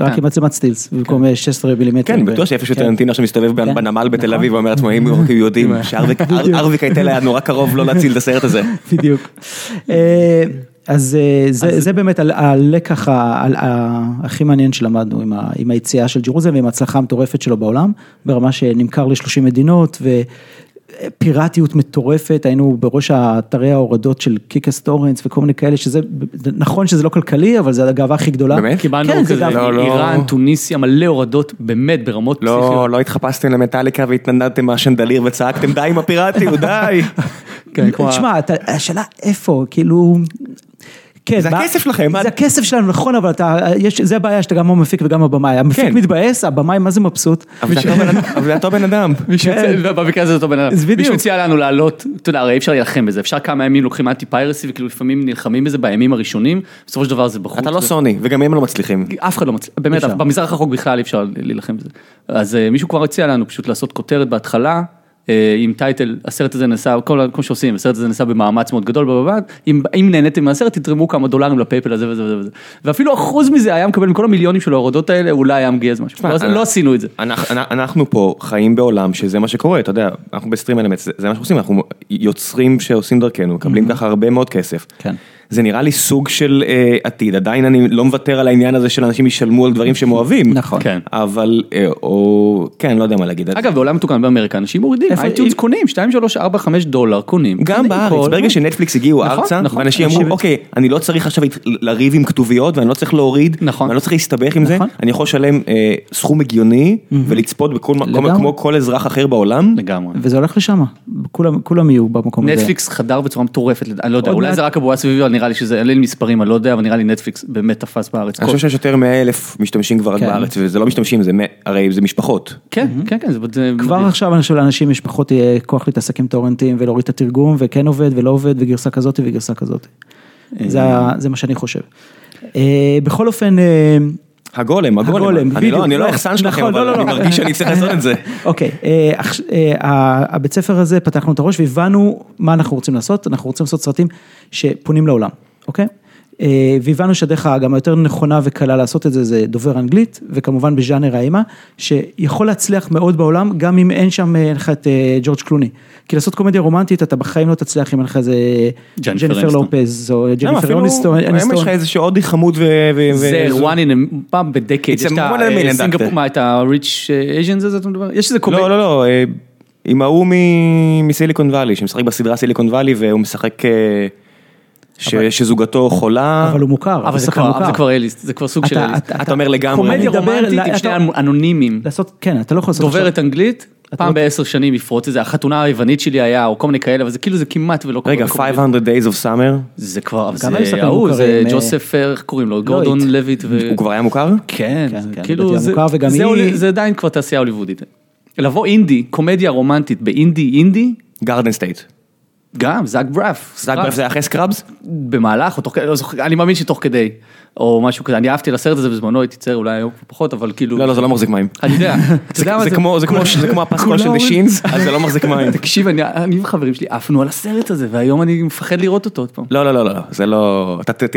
רק עם מצלמת סטילס, במקום אה, 16 מילימטר. כן, בטוח שאיפה כן. שטרנטינו עכשיו מסתובב כן. בנמל בתל נכון. אביב, הוא אומר לעצמו, אם היו יודעים שארווי קייטל היה נורא קרוב לא להציל את הסרט הזה. בדיוק. אה, אז אה, זה, זה באמת הלקח הכי מעניין שלמדנו עם היציאה של JeruZalem ועם ההצלחה המטורפת שלו בעולם, ברמה שנמכר ל-30 מדינות ופיראטיות מטורפת, היינו בראש האתרי ההורדות של Kickass Torrents וכל מיני כאלה, שזה, נכון שזה לא כלכלי, אבל זה הגאווה הכי גדולה. באמת? קיבלנו כן, זה כזה. לא, לא. איראן, טוניסיה, מלא הורדות באמת ברמות לא, פסיכיות. לא התחפשתם למטאליקה והתנדנדתם מהשנדליר וצעקתם די עם הפיראטיות, די. כן, כמו ה- תשמע, השאלה איפה, כאילו... כן, זה מה- הכסף שלכם, מה- זה הכסף שלנו, נכון, אבל אתה, יש, זה הבעיה שאתה גם המפיק וגם הבמאי. המפיק כן. מתבאס, הבמאי מה זה מבסוט. אבל זה אותו בן- אדם. כן. במקרה הזה זה אותו בן אדם. מישהו הציע לנו לעלות, אתה יודע, הרי אי אפשר להילחם בזה, אפשר כמה ימים לוקחים אנטי פיירסי וכאילו לפעמים נלחמים בזה בימים הראשונים, בסופו של דבר זה בחוץ. אתה לא סוני, וגם הם לא מצליחים. אף אחד לא מצליח, באמת. במזרח הרחוק בכלל אי אפשר להילחם בזה. אז אה, מישהו כבר הציע לנו פשוט לעשות כותרת בהתחלה, עם טייטל, הסרט הזה נעשה, כל כמו שעושים, הסרט הזה נעשה במאמץ מאוד גדול, בבא, אם, אם נהניתם מהסרט תתרמו כמה דולרים לפייפל הזה וזה וזה וזה. ואפילו אחוז מזה היה מקבל מכל המיליונים של ההורדות האלה, אולי היה מגיע איזה משהו. לא, אני- לא עשינו את זה. אנחנו, אנחנו פה חיים בעולם שזה מה שקורה, אתה יודע, אנחנו בסטרים אלמנט, זה, זה מה שאנחנו עושים, אנחנו יוצרים שעושים דרכנו, מקבלים ככה הרבה מאוד כסף. כן. זה נראה לי סוג של אה, עתיד, עדיין אני לא מוותר על העניין הזה של אנשים ישלמו על דברים שהם אוהבים. נכון. כן. אבל, אה, או, כן, לא יודע מה להגיד. אגב, בעולם מתוקן באמריקה, אנשים מורידים, איפה- iTunes קונים, 2, 3, 4, 5 דולר קונים. גם קונים בארץ, כל- ברגע שנטפליקס הגיעו נכון, ארצה, נכון. ואנשים אמרו, אנשים- אוקיי, אני לא צריך עכשיו לריב עם כתוביות, ואני לא צריך להוריד, נכון. ואני לא צריך להסתבך עם זה, נכון. אני יכול לשלם אה, סכום הגיוני, ולצפות בכל מקום. כמו כל אזרח אחר בעולם. לגמרי. וזה הולך לשם, כולם, יהיו במקום הזה. נטפליקס חדר בצורה מטורפת, אני לא יודע, אולי זה רק הבועה סביבי, נראה לי שזה, אין לי מספרים, אני לא יודע, אבל נראה לי נטפליקס באמת תפס בארץ. אני חושב שיש יותר מאלף משתמשים כבר כן. בארץ, וזה לא משתמשים, זה מ- הרי זה משפחות. כן, כן, כן, זה- זה... כבר מדהים. עכשיו אני חושב לאנשים יש פחות יהיה כוח להתעסק עם טורנטים ולהוריד את התרגום וכן עובד ולא עובד וגרסה כזאת וגרסה כזאת. זה, ה- זה מה שאני חושב. אה, בכל אופן, אה, הגולם, הגולם. אני לא- אני לא לא, היחסן שלכם, נכון, אבל לא, לא, אני לא. מרגיש שאני צריך לעשות את זה. אוקיי, אה, אה, הבית ספר הזה פתחנו את הראש והבנו מה אנחנו רוצים לעשות, אנחנו רוצים לעשות סרטים שפונים לעולם, אוקיי? אה, והבנו שהדרך גם היותר נכונה וקלה לעשות את זה, זה דובר אנגלית, וכמובן בז'אנר האימה, שיכול להצליח מאוד בעולם, גם אם אין שם, אה, אין לך את אה, ג'ורג' קלוני. כי לעשות קומדיה רומנטית, אתה בחיים לא תצליח אם אין לך איזה ג'ניפר. לופז, או ג'ניפר אפילו, אוניסטון, היום יש לך איזה הודי חמוד ו... זה one in a, פעם It's יש את doctor. מה, את ה-rich Asians הזה אתה מדבר? יש איזה קומדיה. לא, לא, לא, עם ההוא מסיליקון וואלי, שמשחק בסדרה סיליקון וואלי, והוא משחק... ש- שזוגתו חולה. אבל הוא מוכר, אבל זה כבר, מוכר. זה כבר אליסט, זה כבר סוג של אתה- אליסט. אתה- אתה אומר לגמרי. קומדיה רומנטית עם אתה- שני אנונימים. לעשות, כן, אתה לא יכול לעשות דוברת אנגלית, אתה פעם לא- בעשר שנים יפרוץ את זה, החתונה היוונית שלי היה, או כל מיני כאלה, אבל זה כאילו זה כמעט ולא קורה. רגע, לא קורה. 500 Days of Summer, זה כבר, אבל זה ההוא, זה אה, ג'וסף, אה, איך קוראים לו, גורדון לויט. הוא כבר היה מוכר? כן, כן, כן, כאילו, זה- עדיין כבר תעשייה הוליוודית. לבוא אינדי, קומדיה רומנטית באינדי אינדי, Garden State. גם, זאק ברף. זאק ברף זה היה אחרי Scrubs? במהלך, לא אני מאמין שתוך כדי, או משהו כזה, אני אהבתי את הסרט הזה בזמנו, הייתי צעיר אולי היום פחות, אבל כאילו... לא, לא, זה לא מחזיק מים. אני יודע, זה כמו, זה כמו, זה כמו הפסקול של Shins, אז זה לא מחזיק מים. תקשיב, אני אני וחברים שלי עפנו על הסרט הזה, והיום אני מפחד לראות אותו עוד פעם. לא, לא, לא, לא, זה לא, אתה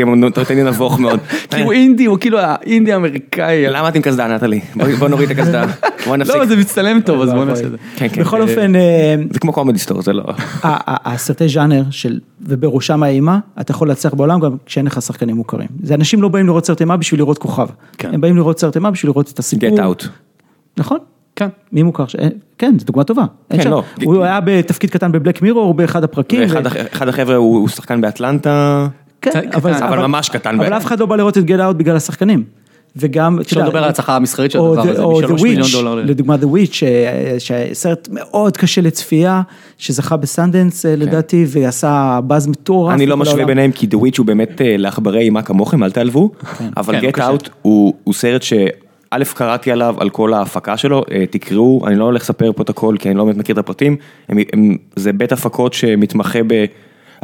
תהיה נבוך מאוד. כי הוא אינדי, הוא כאילו האינדי האמריקאי. למה את עם קסדה, נטלי? בוא נוריד את הקסדה. בוא נפסיק. לא, זה מצטלם טוב, אז בוא נעשה את זה. כן, כן. בכל אופן, אה, זה כמו קומדי סטור, זה לא... הסרטי ז'אנר של, ובראשם האימה, אתה יכול להצליח בעולם גם כשאין לך שחקנים מוכרים. זה אנשים לא באים לראות סרט אימה בשביל לראות כוכב. כן. הם באים לראות סרט אימה בשביל לראות את הסיפור. Get out. נכון. כן. מי מוכר? ש- אה, כן, זו דוגמה טובה. כן, שם- לא. הוא היה בתפקיד קטן בבלק מירור באחד הפרקים. ואחד ו- הח- אחד החבר'ה הוא הוא שחקן באטלנטה. כן, קטן, אבל, אבל ממש קטן. אבל אף אחד לא בא לראות את גט אאוט בגלל השחקנים. וגם, אתה אפשר לדבר על ההצלחה המסחרית של הדבר The- הזה, או משלוש The מיליון Witch, דולר. לדוגמה The Witch, ש- שסרט מאוד קשה לצפייה, שזכה בסנדנס אה, לדעתי, ועשה באז מטורף. כן. אני לא משווה. ביניהם כי The Witch הוא באמת אה, לעכברי אימה כמוכם, אל תעלבו. אבל כן, Get. Out הוא סרט שא' קראתי עליו, על כל ההפקה שלו, אה, תקראו, אני לא הולך לספר פה את הכל כי אני לא באמת מכיר את הפרטים, הם- הם- זה בית הפקות שמתמחה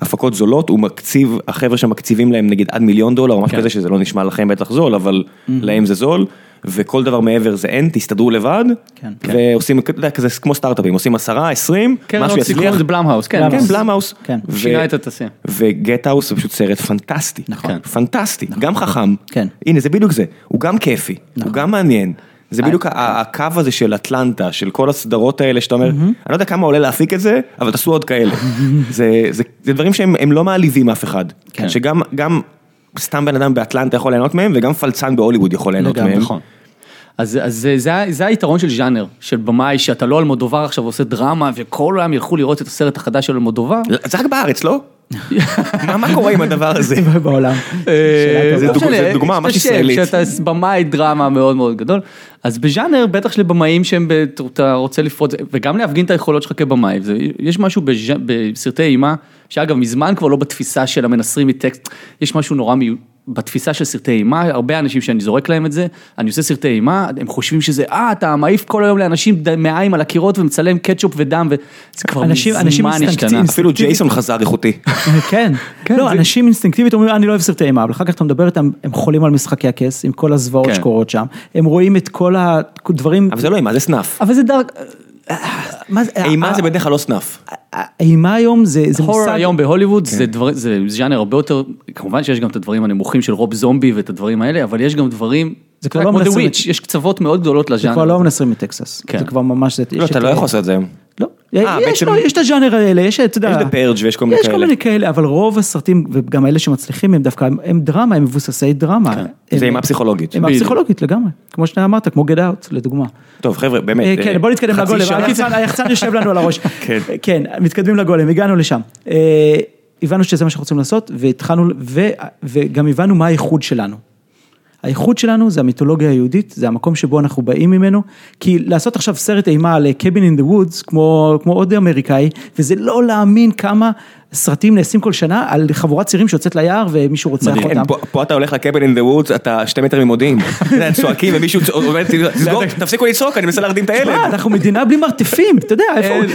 בהפקות זולות, הוא מקציב, החבר'ה שמקציבים להם נגיד עד מיליון דולר או משהו כן. כזה, שזה לא נשמע לכם בטח זול, אבל להם זה זול. וכל דבר מעבר זה אין, תסתדרו לבד, כן. ועושים, אתה יודע, כזה כמו סטארט-אפים, עושים עשרה, עשרים, כן, משהו יצליח, זה Blumhouse, כן. כן, Blumhouse. כן. שינה את התעשייה. ו Get Out זה פשוט סרט פנטסטי, נכון. פנטסטי, גם חכם, כן. הנה זה בדיוק זה, הוא גם כיפי, הוא גם מעניין, זה בדיוק הקו הזה של אטלנטה, של כל הסדרות האלה שאתה אומר, אני לא יודע כמה עולה להפיק את זה, אבל תעשו עוד כאלה, זה דברים שהם הם לא מעליבים אף אחד, כן. שגם גם סתם בן אדם באטלנטה יכול ליהנות מהם, וגם פלצן בהוליווד יכול ליהנות מהם. אז, אז זה, זה, זה היתרון של ז'אנר, של במאי, שאתה לא אלמודובר עכשיו עושה דרמה, וכל העולם ילכו לראות את הסרט החדש של אלמודובר. זה רק בארץ, לא? מה מה קורה עם הדבר הזה? בעולם. אה, זה לא זה דוגמה ממש ישראלית. שאתה במאי דרמה מאוד מאוד גדול, אז בז'אנר בטח שלבמאים שהם, ב- אתה רוצה לפרוץ, וגם להפגין את היכולות שלך כבמאי, יש משהו בסרטי אימה, שאגב מזמן כבר לא בתפיסה של המנסרים מטקסט, יש משהו נורא מיוחד. בתפיסה של סרטי אימה, הרבה אנשים שאני זורק להם את זה, אני עושה סרטי אימה, הם חושבים שזה, אה, אתה מעיף כל היום לאנשים מעיים על הקירות ומצלם קטשופ ודם, וזה כבר אנשים- אנשים מזמן השתנה. אפילו ג'ייסון חזר איכותי. כן, לא, אנשים אינסטינקטיבית אומרים, אני לא אוהב סרטי אימה, אבל אחר כך אתה מדבר איתם, הם חולים על משחקי הכס, עם כל הזוועות כן. שקורות שם, הם רואים את כל הדברים, אבל זה לא אימה, זה סנאף. אבל זה דארק, אימה זה בדרך כלל לא סנאף. אימה היום זה זה הורר מושג, היום בהוליווד זה דבר, זה ז'אנר הרבה יותר, כמובן שיש גם את הדברים הנמוכים של רוב זומבי ואת הדברים האלה, אבל יש גם דברים, זה כבר אתה לא יודע, כמו The מנסים- Witch, יש קצוות מאוד גדולות זה לז'אנר. כבר לא מנסרים מטקסס, כן. זה כבר ממש, זה- לא, אתה את- לא יכול לעשות את זה היום. לא, אה, יש לו, יש את הז'אנר האלה, יש את, אתה יודע, יש The Purge ויש כל מיני יש כל כאלה. מיני כאלה, אבל רוב הסרטים, וגם אלה שמצליחים הם דווקא, הם דרמה, הם מבוססי דרמה. כן. זה אימה פסיכולוגית. אימה. פסיכולוגית לגמרי, כמו שאתה אמרת, כמו Get Out, לדוגמה. טוב חבר'ה, באמת. אה, אה, כן, בוא נתקדם לגולם. היחצן- יושב לנו על הראש. כן. כן, מתקדמים לגולם, הגענו לשם. אה, הבנו שזה מה שאנחנו רוצים לעשות, והתחלנו, וגם הבנו מה הייחוד שלנו. הייחוד שלנו זה המיתולוגיה היהודית, זה המקום שבו אנחנו באים ממנו, כי לעשות עכשיו סרט אימה על קבין אין דה וודס, כמו עוד אמריקאי, וזה לא להאמין כמה סרטים נעשים כל שנה על חבורת צעירים שיוצאת ליער ומישהו רוצח כן, אותם. פה- אתה הולך לקבל אין דה וודס, אתה שתי מטר ממודיעין. צועקים ומישהו "תסגור, תפסיקו לצעוק, אני מנסה להרדים את הילד. אנחנו מדינה בלי מרתפים, אתה יודע,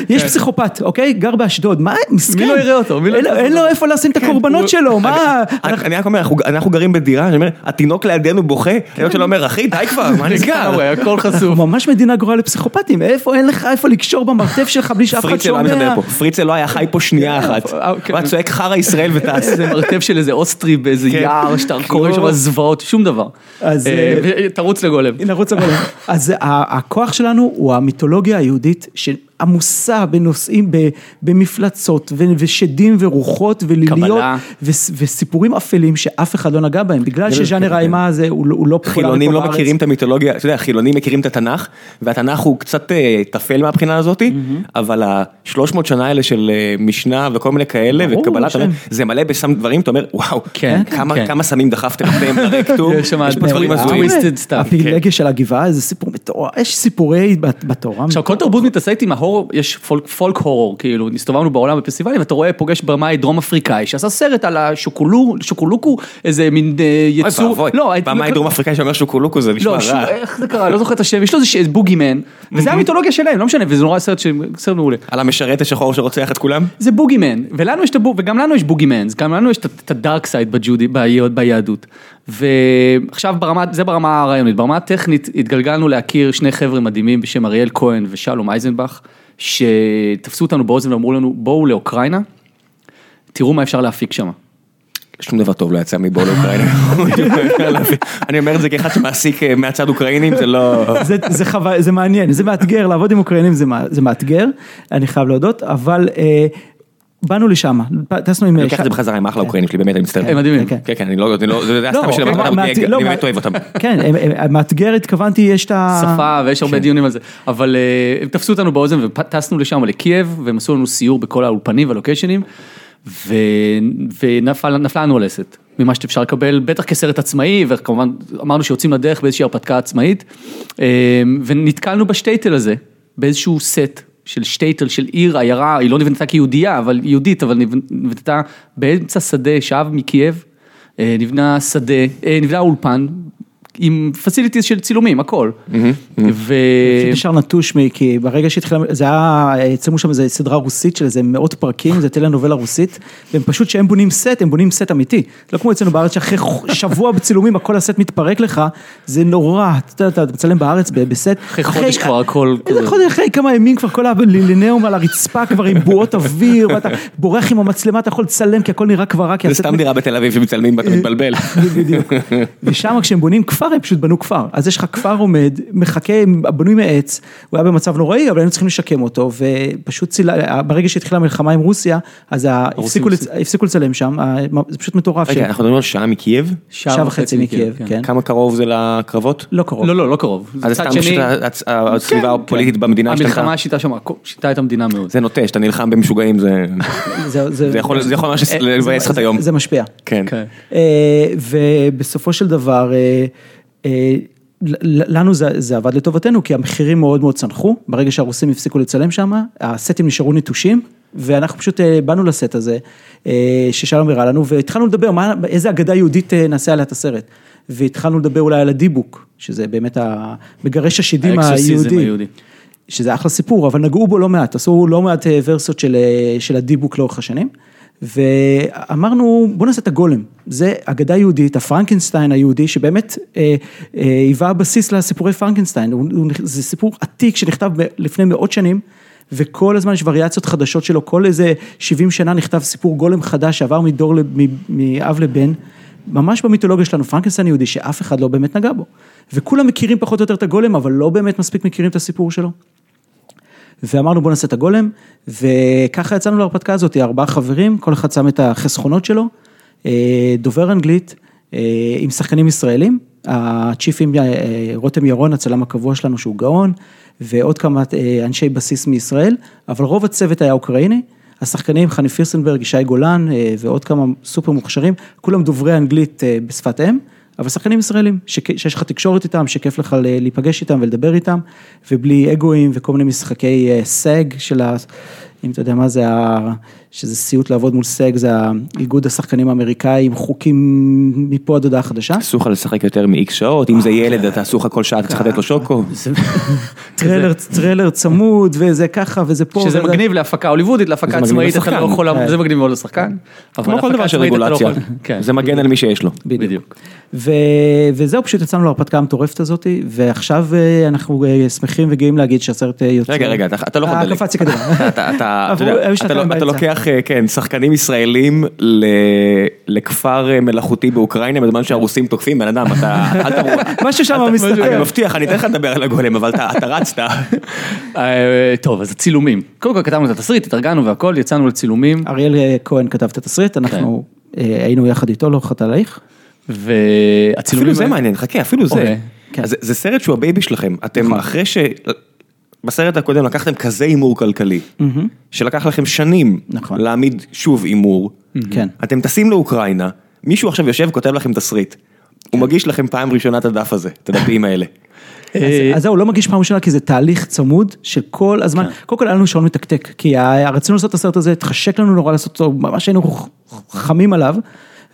יש כן. פסיכופת, אוקיי? גר באשדוד, מה, מסכן. מי לא יראה אותו? לא אין לו- איפה לשים את הקורבנות הוא- שלו, מה? אני- רק אומר, אנחנו- גרים בדירה, אני אומר, התינוק לידינו בוכה, הילד שלו אומר, אחי, די כבר, מה נסגר? הכל חשוף. ממש מדינה גרועה לפסיכופטים, איפה, אין לך איפה לקשור במרתף שלך בלי שאף אחד לא שומע. פריצל לא היה חי פה שנייה אחת. אה. הוא היה צועק חרא ישראל וטס. איזה מרתף של איזה אוסטרי באיזה כן. יער, שאתה קורא שם זוועות, שום דבר. אז, אה, אה, ותרוץ לגולם. נרוץ לגולם. אז ה- הכוח שלנו הוא המיתולוגיה היהודית שעמוסה בנושאים, במפלצות ושדים ורוחות וליליות וסיפורים אפלים שאף אחד לא נגע בהם, בגלל שז'אנר האימה הזה הוא לא- לא פופולרי חילונים פה לא בארץ. מכירים את המיתולוגיה, אתה יודע, חילונים מכירים את התנ"ך, והתנ"ך הוא קצת אה, טפל מהבחינה הזאתי, אבל ה-300 שנה האלה של אה, משנה וכל מיני כאלה, וקבלת. זה מלא בסם דברים, אתה אומר, וואו, כן, כמה- כן. כמה סמים דחפתם אתם לרקטום, יש פה דברים הזויים. הפילגש של הגבעה זה סיפור מטורף, יש סיפורי בת- בתורה. עכשיו כל תרבות מתעסקת עם ההור הורור, יש פולק, פולק הורור, כאילו, הסתובבנו בעולם בפסטיבלים, ואתה רואה, פוגש במאי דרום אפריקאי, שעשה סרט על השוקולו, שוקולוקו, איזה מין אה, אוי יצור, ואבוי, לא, במאי דרום אפריקאי שאומר שוקולוקו זה נשמע לא, שוב, רע. איך זה קרה, לא זוכר את השם, יש לו איזה בוגימן, וזה המיתולוגיה שלהם, לא משנה, וזה נורא סרט ש- סרט מעולה. על המשרת השחור שרוצח את כולם? זה בוגימן, ולנו יש את הבוג, וגם לנו יש בוגימנס, גם לנו יש את- הדארק סייד ביהדות. ועכשיו ברמה, זה ברמה הרעיונית, ברמה הטכנית התגלגלנו להכיר שני חבר'ה מדהימים בשם אריאל כהן ושלום אייזנבך, שתפסו אותנו באוזן ואמרו לנו, בואו לאוקראינה, תראו מה אפשר להפיק שם. שום דבר טוב לא יצא מבוא לאוקראינה. אני אומר את זה כאחד שמעסיק אה, מהצד אוקראינים, זה לא... זה, זה, חווה, זה מעניין, זה מאתגר, לעבוד עם אוקראינים זה מאתגר, אני חייב להודות, אבל אה, באנו לשם, טסנו עם... אני לוקח את זה בחזרה עם אחלה אוקראינים שלי, באמת, אני מצטער. הם מדהימים. כן, כן, כן, אני לא, אני לא, זה היה לא, סתם בשביל אותם, מה- אני לא, באמת אוהב אותם. כן, מאתגר התכוונתי, יש את ה... שפה ויש הרבה דיונים על זה, אבל אה, הם תפסו אותנו באוזן וטסנו לשם לקייב והם עשו לנו סיור בכל האולפנים והלוקיישנים ונפלה נפלה לנו הלסת ממה שאפשר לקבל, בטח כסרט עצמאי וכמובן אמרנו שיוצאים לדרך באיזושהי הרפתקה עצמאית אה, ונתקלנו בשטייטל הזה באיזשהו סט של שטייטל של עיר, עיירה, היא לא נבנתה כיהודייה, אבל יהודית, אבל נבנתה באמצע שדה, שעה מקייב, אה, נבנה שדה, אה, נבנה אולפן. עם facilities של צילומים, הכל. ו... פשוט נשאר נטוש, כי ברגע שהתחילה, זה היה, צילמו שם איזה סדרה רוסית של איזה מאות פרקים, זה טלנובלה רוסית, והם פשוט, כשהם בונים סט, הם בונים סט אמיתי. לא כמו אצלנו בארץ, שאחרי שבוע בצילומים הכל הסט מתפרק לך, זה נורא, אתה יודע, אתה מצלם בארץ בסט. אחרי חודש כבר הכל איזה כזה. חודש אחרי כמה ימים כבר כל הלינוליאום על הרצפה כבר עם בועות אוויר, ואתה בורח עם המצלמה, אתה יכול לצלם, כי הכל נראה כבר רע, כי זה הסט סתם דירה בתל אביב שמצלמים ואתה מתבלבל. בדיוק. ושם כשהם בונים כפר, הם פשוט בנו כפר. אז יש לך כפר עומד, מחכה, בנוי מעץ, הוא היה במצב נוראי, אבל היינו צריכים לשקם אותו, ופשוט צילה, ברגע שהתחילה המלחמה עם רוסיה, אז הפסיקו לצ- הפסיקו לצלם שם, זה פשוט מטורף. רגע, ש- אנחנו מדברים על שעה מקייב? שעה וחצי מקייב, כן. כמה קרוב זה לקרבות? לא קרוב. לא, לא, לא קרוב. אז סתם שני, פשוט הצ- הסביבה הפוליטית במדינה המלחמה השתנתה. שיטה שם, שיטה את המדינה מאוד. זה נוטה, שאתה נלחם במשוגעים זה זה- זה יכול זה יכול ממש אה, לבאס לך את זה- היום. זה משפיע. כן. כן. אה, ובסופו של דבר, אה, לנו זה, זה עבד לטובתנו, כי המחירים מאוד מאוד צנחו, ברגע שהרוסים הפסיקו לצלם שם, הסטים נשארו נטושים, ואנחנו פשוט אה, באנו לסט הזה, אה, ששלום הראה לנו, והתחלנו לדבר, מה, איזה אגדה יהודית אה, נעשה עליה את הסרט. והתחלנו לדבר אולי על הדיבוק, שזה באמת ה- מגרש השדים היהודי. היהודי. שזה אחלה סיפור, אבל נגעו בו לא מעט, עשו לא מעט אה, ורסיות של, אה, של הדיבוק לאורך השנים. ואמרנו, בוא נעשה את הגולם, זה אגדה יהודית, הפרנקנשטיין היהודי, שבאמת אה, אה, היווה בסיס לסיפורי פרנקנשטיין, זה סיפור עתיק שנכתב לפני מאות שנים, וכל הזמן יש וריאציות חדשות שלו, כל איזה 70 שנה נכתב סיפור גולם חדש שעבר מדור, מאב לבן, ממש במיתולוגיה שלנו, פרנקנשטיין יהודי שאף אחד לא באמת נגע בו. וכולם מכירים פחות או יותר את הגולם, אבל לא באמת מספיק מכירים את הסיפור שלו. ואמרנו בוא נעשה את הגולם, וככה יצאנו להרפתקה הזאת, ארבעה חברים, כל אחד שם את החסכונות שלו, אה, דובר אנגלית, אה, עם שחקנים ישראלים, הצ'יפים אה, רותם ירון, הצלם הקבוע שלנו שהוא גאון, ועוד כמה אנשי בסיס מישראל, אבל רוב הצוות היה אוקראיני, השחקנים חני פירסנברג, ישי גולן ועוד כמה סופר מוכשרים, כולם דוברי אנגלית בשפת אם. אבל שחקנים ישראלים, שיש לך תקשורת איתם, שכיף לך להיפגש איתם ולדבר איתם, ובלי אגואים וכל מיני משחקי אה, סג של ה... אם אתה יודע מה זה. שזה סיוט לעבוד מול סג, זה האיגוד השחקנים האמריקאי עם חוקים מפה עד הודעה חדשה. אסור לך לשחק יותר מ-X שעות, אם זה ילד אתה אסור לך כל שעה, אתה צריך לתת לו שוקו. טריילר, צמוד וזה ככה וזה פה. שזה מגניב להפקה הוליוודית, להפקה עצמאית, אתה. לא יכול, כן. זה מגניב מאוד לשחקן. כמו כל להפקה דבר של לא רגולציה, כן. זה מגן על מי שיש לו. בדיוק. ו... וזהו, פשוט יצאנו להרפתקה המטורפת הזאת, ועכשיו אה, אנחנו אה, שמחים וגאים להגיד שהסרט אה, יוצא. רגע, רגע, אתה- לא יכול לדלג. אתה- לא-. לוקח, אה, כן, שחקנים ישראלים ל- לכפר אה, מלאכותי באוקראינה בזמן שהרוסים תוקפים, בן אדם, אתה, אל תבוא. משהו שם אתה- מסתתר. אני מבטיח, אני אתן לך לדבר על הגולם, אבל אתה אתה רצת. אה, טוב, אז הצילומים. קודם כל כתבנו את התסריט, התארגנו והכל, יצאנו לצילומים, אריאל כהן כתב את התסריט, אנחנו אה, היינו יחד איתו לאורך התהליך. והצילומים... אפילו זה מעניין, חכה, אפילו זה. אוקיי, כן. אז זה- זה סרט שהוא ה baby שלכם, אתם נכון. אחרי ש... בסרט הקודם לקחתם כזה הימור כלכלי, שלקח לכם שנים נכון. להעמיד שוב הימור, כן. אתם טסים לאוקראינה, מישהו עכשיו יושב כותב לכם תסריט, הוא מגיש לכם פעם ראשונה את הדף הזה, את הדפים האלה. אז- אה, אז זהו, לא מגיש פעם ראשונה כי זה תהליך צמוד של כל הזמן, כן. קודם כל היה לנו שעון מתקתק, כי רצינו לעשות את הסרט הזה, התחשק לנו נורא לעשות אותו, ממש היינו חמים עליו.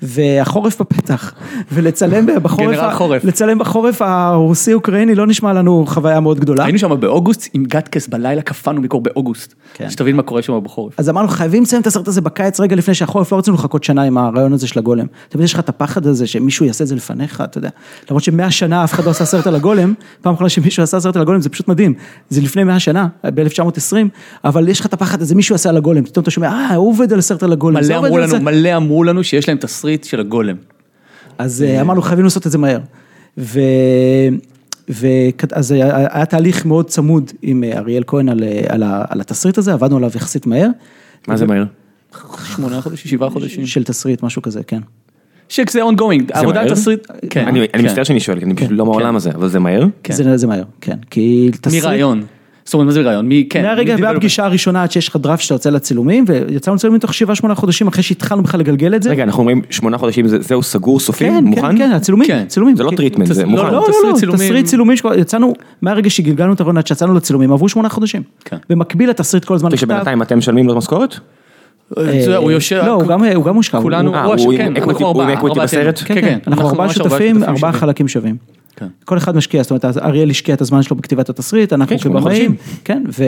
והחורף בפתח, ולצלם בחורף, ה- חורף. לצלם בחורף הרוסי-אוקראיני לא נשמע לנו חוויה מאוד גדולה. היינו שם באוגוסט עם גטקס בלילה קפאנו מקור באוגוסט. כן. שתבין מה קורה שם בחורף. אז אמרנו חייבים לסיים את הסרט הזה בקיץ רגע לפני שהחורף, לא רצינו לחכות שנה עם הרעיון הזה של הגולם. תמיד יש לך את הפחד הזה שמישהו יעשה את זה לפניך, אתה יודע. למרות שמאה שנה אף אחד לא עשה סרט על הגולם, פעם אחרונה שמישהו עשה סרט על הגולם זה פשוט מדהים. זה לפני מאה שנה, ב-1920, אבל יש לך את הפחד הזה, מישהו עשה על הגולם, פתאום אתה שומע, אה, הוא עובד על הסרט על הגולם. מלא אמרו לנו, זה." מלא אמרו לנו שיש להם תסריט של הגולם. אז אה, אמרנו חייבים לעשות את זה מהר. ו... ואז היה, היה תהליך מאוד צמוד עם אה, אריאל כהן על, אה, על, ה- על התסריט הזה, עבדנו עליו יחסית מהר. מה זה מהר? שמונה חודשים, שבעה חודשים. של תסריט, משהו כזה, כן. שזה ongoing, עבודה על? תסריט. כן. אני אני כן. מצטער שאני שואל, כי אני פשוט כן, לא מהעולם הזה, אבל זה מהר? כן. זה, זה מהר, כן. כי תסריט... מרעיון. זאת אומרת, מה זה רעיון? מי, כן. מהרגע, מהפגישה הראשונה עד שיש לך דראפט שאתה יוצא לצילומים, ויצאנו לצילומים תוך שבעה שמונה חודשים אחרי שהתחלנו בכלל לגלגל את זה. רגע, אנחנו אומרים שמונה חודשים, זה- זהו סגור סופי, כן, מוכן? כן, כן, הצילומים, כן. צילומים. זה לא treatment, זה מוכן. לא, לא, לא, לא, צילומים. תסריט צילומים, יצאנו, מהרגע שגלגלנו את הרעיון עד שיצאנו לצילומים, עברו שמונה חודשים. כן. במקביל לתסריט כל הזמן נכתב. כשבינתיים אתם משלמים לו משכורת? זה- הוא יושב... לא, הוא גם- הוא גם מושקע. כולנו, אה, הוא כן, ארבעתנו. בסרט? כן, כן, אנחנו ארבעה שותפים, ארבעה. חלקים שווים. כן. כל אחד משקיע, זאת אומרת, אריאל השקיע את הזמן שלו בכתיבת התסריט, אנחנו כן, כבמאים. כן, ו-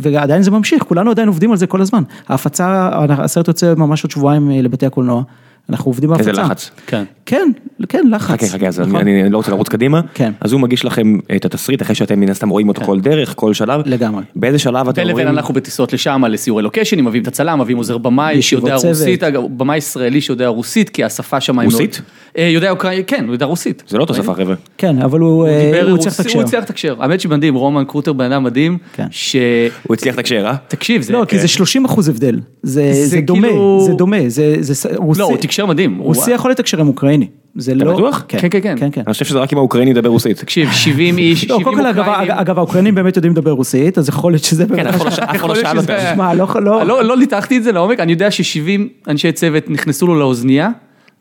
ועדיין זה ממשיך, כולנו עדיין עובדים על זה כל הזמן. ההפצה, הסרט יוצא ממש עוד שבועיים אה, לבתי הקולנוע, אנחנו עובדים בהפצה. איזה לחץ. כן. כן, כן, לחץ. חכה, חכה, אז נכון. אני אני לא רוצה לרוץ קדימה. כן. אז הוא מגיש לכם את התסריט אחרי שאתם מן הסתם רואים אותו כל דרך, כל שלב. לגמרי. באיזה שלב אתם בין לבין. אנחנו בטיסות לשם לסיורי לוקיישנים, מביאים את הצלם, מביאים עוזר במאי שיודע. רוסית, אגב, במאי ישראלי שיודע רוסית, כי השפה שם. רוסית? אה, יודע אוקראינית, כן, הוא יודע רוסית. זה לא אותו שפה חבר'ה. כן, אבל הוא הוא אה, רוסית, לתקשר. הוא הצליח לתקשר, האמת שמדהים, רומן קרוטר בן אדם מדהים, כן. ש... הוא הצליח לתקשר, אה? תקשיב, זה... לא, כי זה 30 אחוז הבדל, זה זה זה דומה, כאילו- זה דומה, זה זה- לא, תקשר מדהים. רוסי יכול לתקשר עם אוקראיני, זה לא... בטוח? כן, כן, כן. כן, כן. אני חושב שזה רק אם האוקראיני ידבר רוסית. תקשיב, 70 איש, לא, 70 קודם כל, אגב, אוקראינים. אגב, האוקראינים באמת יודעים לדבר רוסית, אז יכול להיות שזה... באמת- אף אחד לא לא שאל שזה- אותם. לא- לא- לא, לא ניתחתי את זה לעומק, אני יודע ש-70 אנשי צוות נכנסו לו לאוזנייה,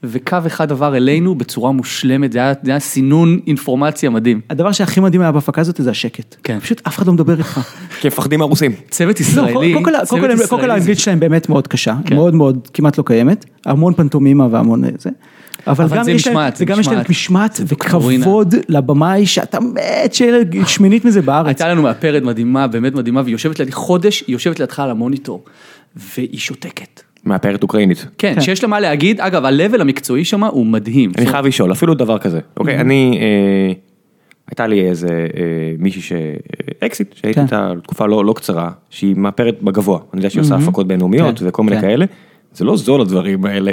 וקו אחד עבר אלינו בצורה מושלמת, זה היה, זה היה סינון אינפורמציה מדהים. הדבר שהכי מדהים היה בהפקה הזאת זה השקט. כן. פשוט אף אחד לא מדבר איתך. כי הם מפחדים מהרוסים. צוות לא, ישראלי, קודם כל- האנגלית שלהם באמת מאוד קשה, כן. מאוד מאוד, כמעט לא קיימת, המון פנטומימה והמון זה. אבל אבל גם זה יש להם, משמעת, זה וגם יש להם משמעת. וכבוד לבמאי שאתה מת שיהיה שמינית מזה בארץ. הייתה לנו מאפרת מדהימה, באמת מדהימה, והיא יושבת לידי חודש, היא יושבת לידך על המוניטור, והיא שותקת. מהפערת אוקראינית. כן, כן. שיש לה מה להגיד, אגב, ה-level המקצועי שם הוא מדהים. אני חייב לשאול, אפילו דבר כזה. אוקיי, אני... אה, הייתה לי איזה אה, מישהי ש... אקסיט, שהייתי כן. איתה תקופה לא לא קצרה, שהיא מאפרת בגבוה. אני יודע שהיא עושה הפקות בינלאומיות כן, וכל מיני. כאלה. זה לא זול הדברים האלה.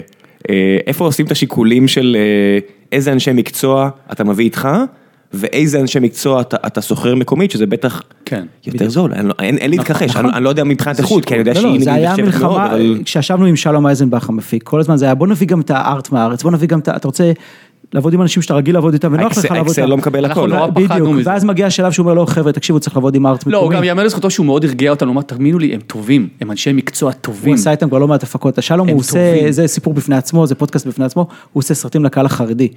אה, איפה עושים את השיקולים של איזה אנשי מקצוע אתה מביא איתך, ואיזה אנשי מקצוע אתה אתה שוכר מקומית, שזה בטח כן. יותר זול. לא- אין אין להתכחש, נכון. אני אני לא יודע מבחינת איכות, כי אני יודע לא, שהיא לא, זה היה נחשבת מאוד, מלחמה, אבל... כשישבנו עם שלום אייזנבך המפיק, כל הזמן זה היה בוא נביא גם את הארט מהארץ, בוא נביא גם את ה... אתה רוצה לעבוד עם אנשים שאתה רגיל לעבוד איתם ונוח לך לעבוד איתם. לא מקבל הכל. נורא בדיוק, פחדנו מזה. ואז מגיע השלב שהוא אומר לו חבר'ה תקשיבו צריך לעבוד עם ארט לא, מקומי. גם יאמר לזכותו שהוא מאוד הרגיע אותנו, הוא אמר, תאמינו לי, הם טובים, הם אנשי מקצוע הוא טובים. עשה איתם כבר לא מעט הפקות, השלום הוא עושה. זה סיפור בפני עצמו, זה פודקאסט בפני עצמו, הוא עושה סרטים לקהל החרדי.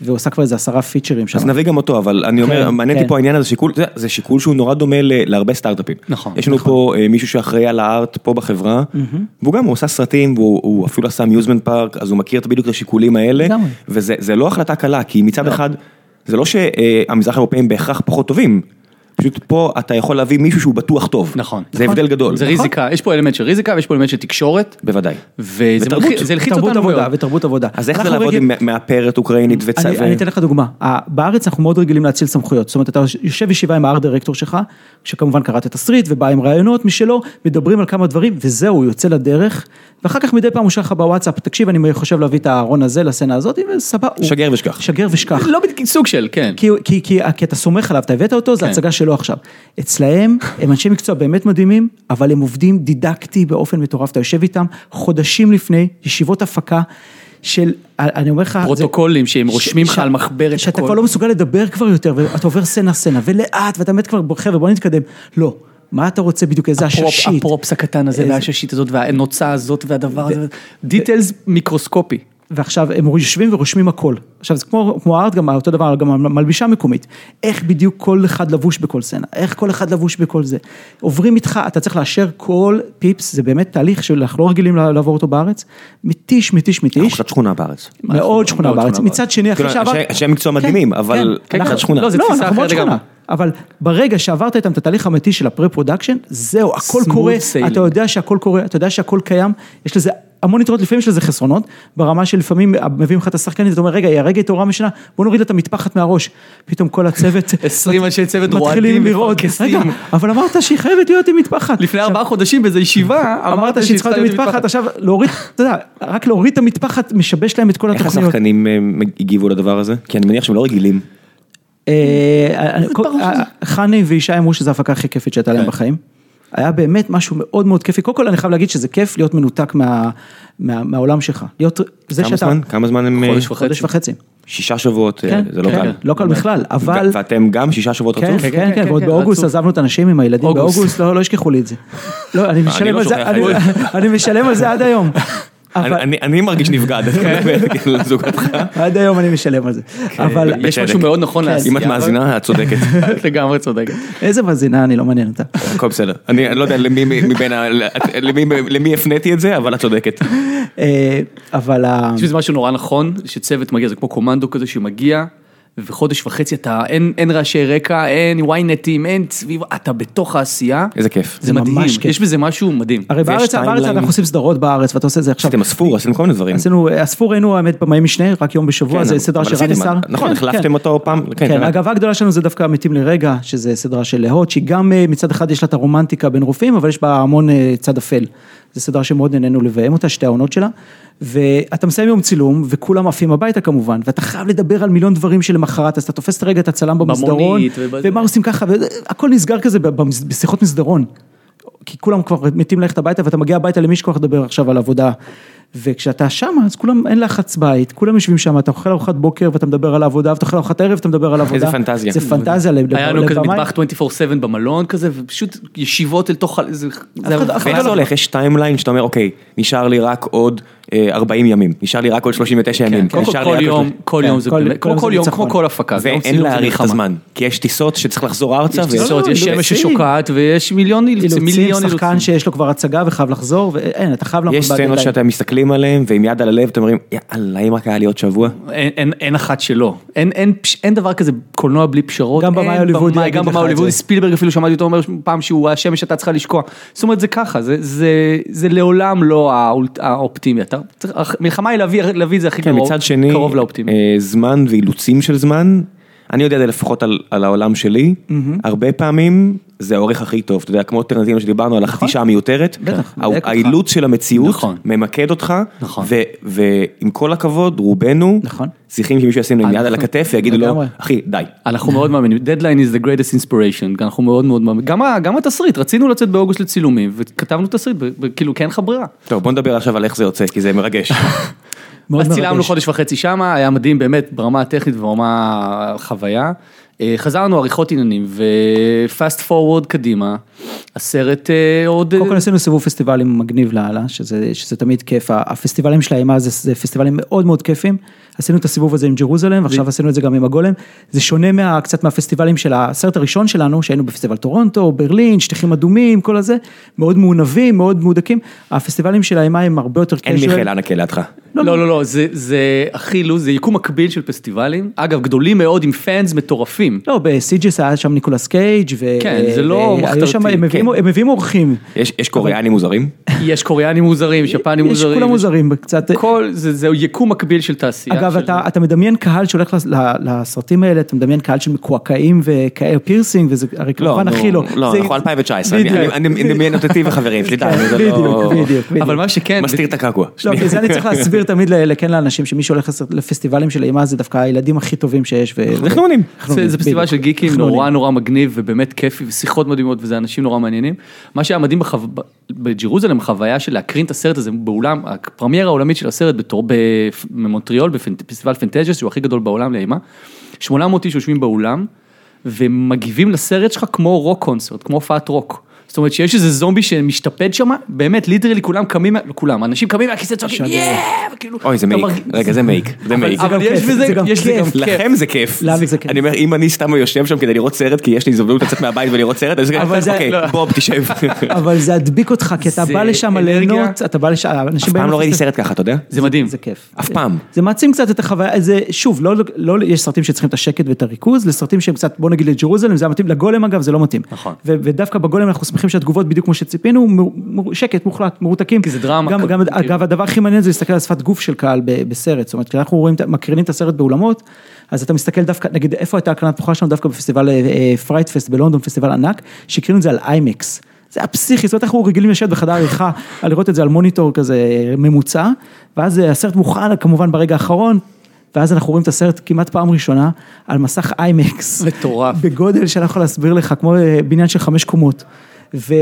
והוא עשה כבר איזה עשרה פיצ'רים שם. אז נביא גם אותו, אבל אני אומר, כן, מעניין אותי כן. פה העניין הזה, שיקול, זה שיקול שהוא נורא דומה ל- להרבה סטארט-אפים. נכון, יש לנו פה אה, מישהו שאחראי על הארט פה בחברה, והוא גם, הוא עושה סרטים, והוא הוא אפילו עשה אמיוזמנט פארק, אז הוא מכיר את בדיוק את השיקולים האלה. וזה זה לא החלטה קלה, כי מצד אחד, זה לא שהמזרח האירופאים בהכרח פחות טובים, פשוט פה אתה יכול להביא מישהו שהוא בטוח טוב. נכון. זה נכון. הבדל גדול. זה נכון? ריזיקה, יש פה אלמנט של ריזיקה ויש פה אלמנט של תקשורת, בוודאי. וזה הלחיץ אותנו עבודה מאוד. ותרבות עבודה. אז איך זה לעבוד רגיל- עם מאפרת אוקראינית וצ... אני, ו- אני אתן לך דוגמה, בארץ אנחנו מאוד רגילים להציל סמכויות, זאת אומרת אתה יושב ישיבה עם הארט דירקטור שלך, שכמובן קראת את תסריט ובא עם רעיונות משלו, מדברים על כמה דברים וזהו, הוא יוצא לדרך, ואחר כך מדי פעם הוא שלח לך בוואטסאפ, תקשיב אני חושב להביא את הארון הזה לסצנה הזאת, וסבבה, שגר ושכח. שגר ושכח. לא בדיוק, סוג של, כן. כי, כי, כי, כי אתה סומך עליו, אתה הבאת אותו, זה כן. הצגה שלו עכשיו. אצלהם, הם אנשי מקצוע באמת מדהימים, אבל הם עובדים דידקטי באופן מטורף, אתה יושב איתם חודשים לפני, ישיבות הפקה של, אני אומר לך, זה- פרוטוקולים שהם רושמים לך על מחברת שאתה. כבר לא מסוגל לדבר כבר יותר, ואתה עובר סצנה סצנה, ולאט, ואתה מת כבר, חבר'ה בוא נתקדם. לא, מה אתה רוצה בדיוק, איזה ה prop- עששית. ה props הקטן הזה איזה- והעששית הזאת והנוצה הזאת והדבר הזה, details מיקרוסקופי. ועכשיו הם יושבים ורושמים הכל. עכשיו זה כמו, כמו ה art, גם אותו דבר, גם המלבישה המקומית. איך בדיוק כל אחד לבוש בכל סצנה, איך כל אחד לבוש בכל זה. עוברים איתך, אתה צריך לאשר כל פיפס, זה באמת תהליך שאנחנו לא רגילים לעבור אותו בארץ. מתיש, מתיש, אנחנו מתיש. קצת שכונה בארץ. מאוד שכונה בארץ. מצד שני, אחרי כאילו, שעברת... אנשי- אנשי מקצוע מדהימים, אבל כן, קצת כן. שכונה. לא, זה לא, תפיסה אנחנו מאוד אחרת שכונה. לגמרי. אבל ברגע שעברת איתם את התהליך האמיתי של ה pre-production, זהו, הכל קורה. אתה יודע שהכל קורה, אתה יודע שהכל קיים, יש לזה המון יתרונות, לפעמים יש לזה חסרונות, ברמה שלפעמים מביאים לך את השחקנית, אתה אומר, רגע, היא הרגע התעוררה משינה, בוא נוריד לה את המטפחת מהראש. פתאום כל הצוות, 20 אנשי צוות מתחילים רועדים לראות, רגע. אבל אמרת שהיא חייבת להיות עם מטפחת. לפני ארבעה חודשים באיזו ישיבה, אמרת שהיא צריכה להיות עם מטפחת, עכשיו להוריד, אתה יודע, רק להוריד את המטפחת משבש להם את כל איך התוכניות. השחקנים אה, הגיבו לדבר הזה? כי אני מניח שהם לא רגילים. אה, אה, חני וישי אמרו שזו ההפקה הכי כיפית שהייתה להם כן. בחיים. היה באמת משהו מאוד מאוד כיפי, קודם כל אני חייב להגיד שזה כיף להיות מנותק מה- מה- מהעולם שלך. להיות, זה כמה שאתה, זמן? כמה זמן הם... אה, חודש וחצי. חודש וחצי. שישה שבועות, אה, כן, זה לא כן, קל. לא קל בכלל, אבל, ו- ואתם גם שישה שבועות כן, רצוף? כן, כן, כן, כן, ועוד כן, באוגוסט רצוף. עזבנו את הנשים עם הילדים, אוגוסט. באוגוסט לא לא ישכחו לי את זה. לא, אני משלם לא. אני משלם על זה עד היום. אני- אבל- אני- אני מרגיש נפגע, כאילו, זוגתך. עד היום אני משלם על זה. אבל בצדק. יש משהו מאוד נכון לעשייה. אם את מאזינה, את צודקת. את לגמרי צודקת. איזה מאזינה, אני לא מעניין אותה. הכל בסדר. אני לא יודע למי הפניתי את זה, אבל את צודקת. אה, אבל ה- יש בזה משהו נורא נכון, שצוות מגיע, זה כמו קומנדו כזה שמגיע, וחודש וחצי אתה, אין, אין רעשי רקע, אין yneטים, אין סביב, אתה בתוך העשייה. איזה כיף. זה זה מדהים, ממש כיף. יש בזה משהו מדהים. הרי בארץ. בארץ אנחנו עושים סדרות בארץ ואתה עושה את זה עכשיו. עשיתם אספור, עשיתם כל מיני דברים. עשינו, אספור היינו האמת במאי משנה, רק יום בשבוע, כן, זה סדרה של רני סער. נכון, כן, החלפתם כן. אותו פעם. כן, כן. הגאווה הגדולה שלנו זה דווקא מתים לרגע, שזה סדרה של להוט, שהיא גם אה, מצד אחד יש לה את הרומנטיקה בין רופאים, אבל יש בה המון אה, צד אפל. זו סדרה שמאוד נהנינו לביים אותה, שתי העונות שלה. ואתה מסיים יום צילום, וכולם עפים הביתה כמובן, ואתה חייב לדבר על מיליון דברים שלמחרת, אז אתה תופס את הרגע את הצלם במסדרון. ומה עושים ככה, והכל נסגר כזה בשיחות מסדרון. כי כולם כבר מתים ללכת הביתה ואתה מגיע הביתה למי שכוח לדבר עכשיו על עבודה. וכשאתה שם אז כולם אין לחץ בית, כולם יושבים שם, אתה אוכל ארוחת בוקר ואתה מדבר על העבודה, ואתה אוכל ארוחת ערב ואתה מדבר על עבודה. פנטזיה. זה פנטזיה לב- היה לנו כזה לבמאי. מטבח 24/7 במלון כזה, ופשוט ישיבות אל תוך, אחד ואיך זה הולך? יש timeline שאתה אומר, אוקיי, נשאר לי רק עוד אה, 40 ימים, נשאר לי רק עוד 39 ימים. קודם כל יום, 30. כל כן, יום זה כל- באמת, כל יום כל. כמו כל הפקה, ואין להאריך את. הזמן, כי יש טיסות שצריך לחזור ארצה. יש טיסות, לא, יש. שמש ששוקעת ויש מיליון אילוצים, אילוצים, שחקן. שיש לו כבר הצגה וחייב לחזור, ואין, אתה חייב לעמוד יש סצנות בדדליין. שאתם מסתכלים עליהם ועם יד על הלב אתם אומרים יאללה אם רק היה לי עוד שבוע. אין, אין, אין אחת שלא, אין, אין, פש- אין דבר כזה קולנוע בלי פשרות, גם במאי הוליוודי גם במאי הוליוודי. ספילברג אפילו שמעתי אותו אומר פעם שהוא השמש שאתה צריכה לשקוע, זאת אומרת זה ככה, זה, זה, זה לעולם לא האולט- האופטימי, אתה, צריך- המלחמה היא להביא, להביא את זה הכי כן קרוב, מצד שני קרוב לאופטימי. אה, זמן ואילוצים של זמן. אני יודע את זה לפחות על, על העולם שלי, הרבה פעמים זה העורך הכי טוב, אתה יודע, כמו טרנטינו שדיברנו על החצי שעה מיותרת, בטח, הא- מדייק אותך. האילוץ של המציאות נכון. ממקד אותך, נכון. ועם כל הכבוד, רובנו נכון. צריכים שמישהו ישים להם יד על הכתף ויגידו לו. אחי, די. אנחנו מאוד מאמינים, Deadline is the greatest inspiration, אנחנו מאוד מאוד מאמינים, גם, התסריט, רצינו לצאת באוגוסט לצילומים, וכתבנו תסריט, כאילו כי אין לך ברירה. טוב, בוא נדבר עכשיו על איך זה יוצא, כי זה מרגש. אז צילמנו. חודש וחצי שמה, היה מדהים באמת ברמה הטכנית וברמה החוויה. אה, חזרנו עריכות עניינים ופאסט פורוורד קדימה, הסרט אה, עוד... קודם כל עשינו סיבוב פסטיבלים מגניב לאללה, שזה, שזה תמיד כיף, הפסטיבלים של האימה זה, זה פסטיבלים מאוד מאוד כיפים, עשינו את הסיבוב הזה עם ג'רוזלם, ועכשיו עשינו את זה גם עם הגולם, זה שונה מה, קצת מהפסטיבלים של הסרט הראשון שלנו, שהיינו בפסטיבל טורונטו, ברלין, שטיחים אדומים, כל הזה, מאוד מעונבים, מאוד מהודקים, הפסטיבלים של האימה הם הרבה יותר אין casual. מיכאל הנקה לידך. לא, לא, לא, זה, זה הכי לוז, זה יקום מקביל של פסטיבלים, אגב גדולים מאוד עם fans מטורפים. לא, בסיטג'ס היה שם ניקולס קייג' ו... כן, זה לא מחתרתי, שם- הם מביאים- כן. הם מביאים אורחים. יש יש קוריאנים מוזרים? יש קוריאנים מוזרים, יפנים יש מוזרים. כולם מוזרים, קצת. כל, זה, זה יקום מקביל של תעשייה. אגב, של... אתה, אתה מדמיין קהל שהולך לסרטים האלה, אתה מדמיין קהל של מקועקעים וכאלה פירסינג, וזה הרי כמובן הכי לא. לא, זה- אנחנו 2019, אני- בדיוק. אני אני מדמיין אותי וחברים שלי, די, כן, זה לא... בדיוק, בדיוק, בדיוק. אבל מה שכן, מסתיר את הקעקוע. לא, כי זה אני צריך להסביר תמיד ל- כן לאנשים שמי שהולך לפסטיבלים של אימה זה דווקא הילדים הכי טובים שיש. זה חנונים. זה, פסטיבל. של גיקים. נורא נורא מגניב ובאמת כיפי ושיחות מדהימות וזה אנשים נורא מעניינים. מה שהיה מדהים בחו... ב- ב Jerusalem החוויה של להקרין את הסרט הזה באולם, הפרמיירה העולמית של הסרט במונטריאול בפסטיבל פנטזיה שהוא הכי גדול בעולם לאימה. 800 איש יושבים באולם ומגיבים לסרט שלך כמו rock concert, כמו הופעת רוק. זאת אומרת שיש איזה זומבי שמשתפד שם, באמת, literally כולם קמים, לא כולם, אנשים קמים מהכיסא צועקים. yeah, וכאילו, אוי, זה. מרגיש- רגע, זה מייק. זה מייק. אבל יש בזה, יש לזה גם כיף. לכם זה כיף. לנו זה כיף. אני אומר, אם אני סתם יושב שם כדי לראות סרט, כי יש לי הזדמנות לצאת מהבית ולראות סרט, אז אוקיי, לא. בוב, תשב. אבל זה הדביק אותך, כי אתה בא לשם. ליהנות, אתה בא לשם, אנשים אף פעם לא ראיתי. סרט ככה, אתה יודע? זה מדהים. זה כיף. אף פעם. זה מעצים קצת את החוויה, זה שוב, לא, לא, יש סרטים שצריכים את השקט ואת הריכוז, לסרטים שהם קצת, בוא נגיד לג'רוזלם, זה מתאים, לגולם אגב זה לא מתאים. נכון. ודווקא בגולם אנחנו שמחים שהתגובות בדיוק כמו שציפינו, שקט, מוחלט, מרותקים. כי זה דרמה, גם, כאילו. גם, אגב, הדבר הכי מעניין זה להסתכל על שפת גוף של קהל בסרט, זאת אומרת, כשאנחנו רואים, מקרינים את הסרט באולמות, אז אתה מסתכל דווקא, נגיד, איפה הייתה הקרנת בכורה שלנו? דווקא בפסטיבל FrightFest בלונדון, פסטיבל ענק, שהקרינו את זה על איימקס. זה היה פסיכי, זאת אומרת, אנחנו רגילים לשבת בחדר עריכה, לראות את זה על מוניטור כזה ממוצע, ואז אה, הסרט מוכן כמובן ברגע האחרון, ואז אנחנו רואים את הסרט כמעט פעם ראשונה על מסך איימקס. מטורף. בגודל שאני לא יכול להסביר לך, כמו אה, בניין של חמש קומות. ו...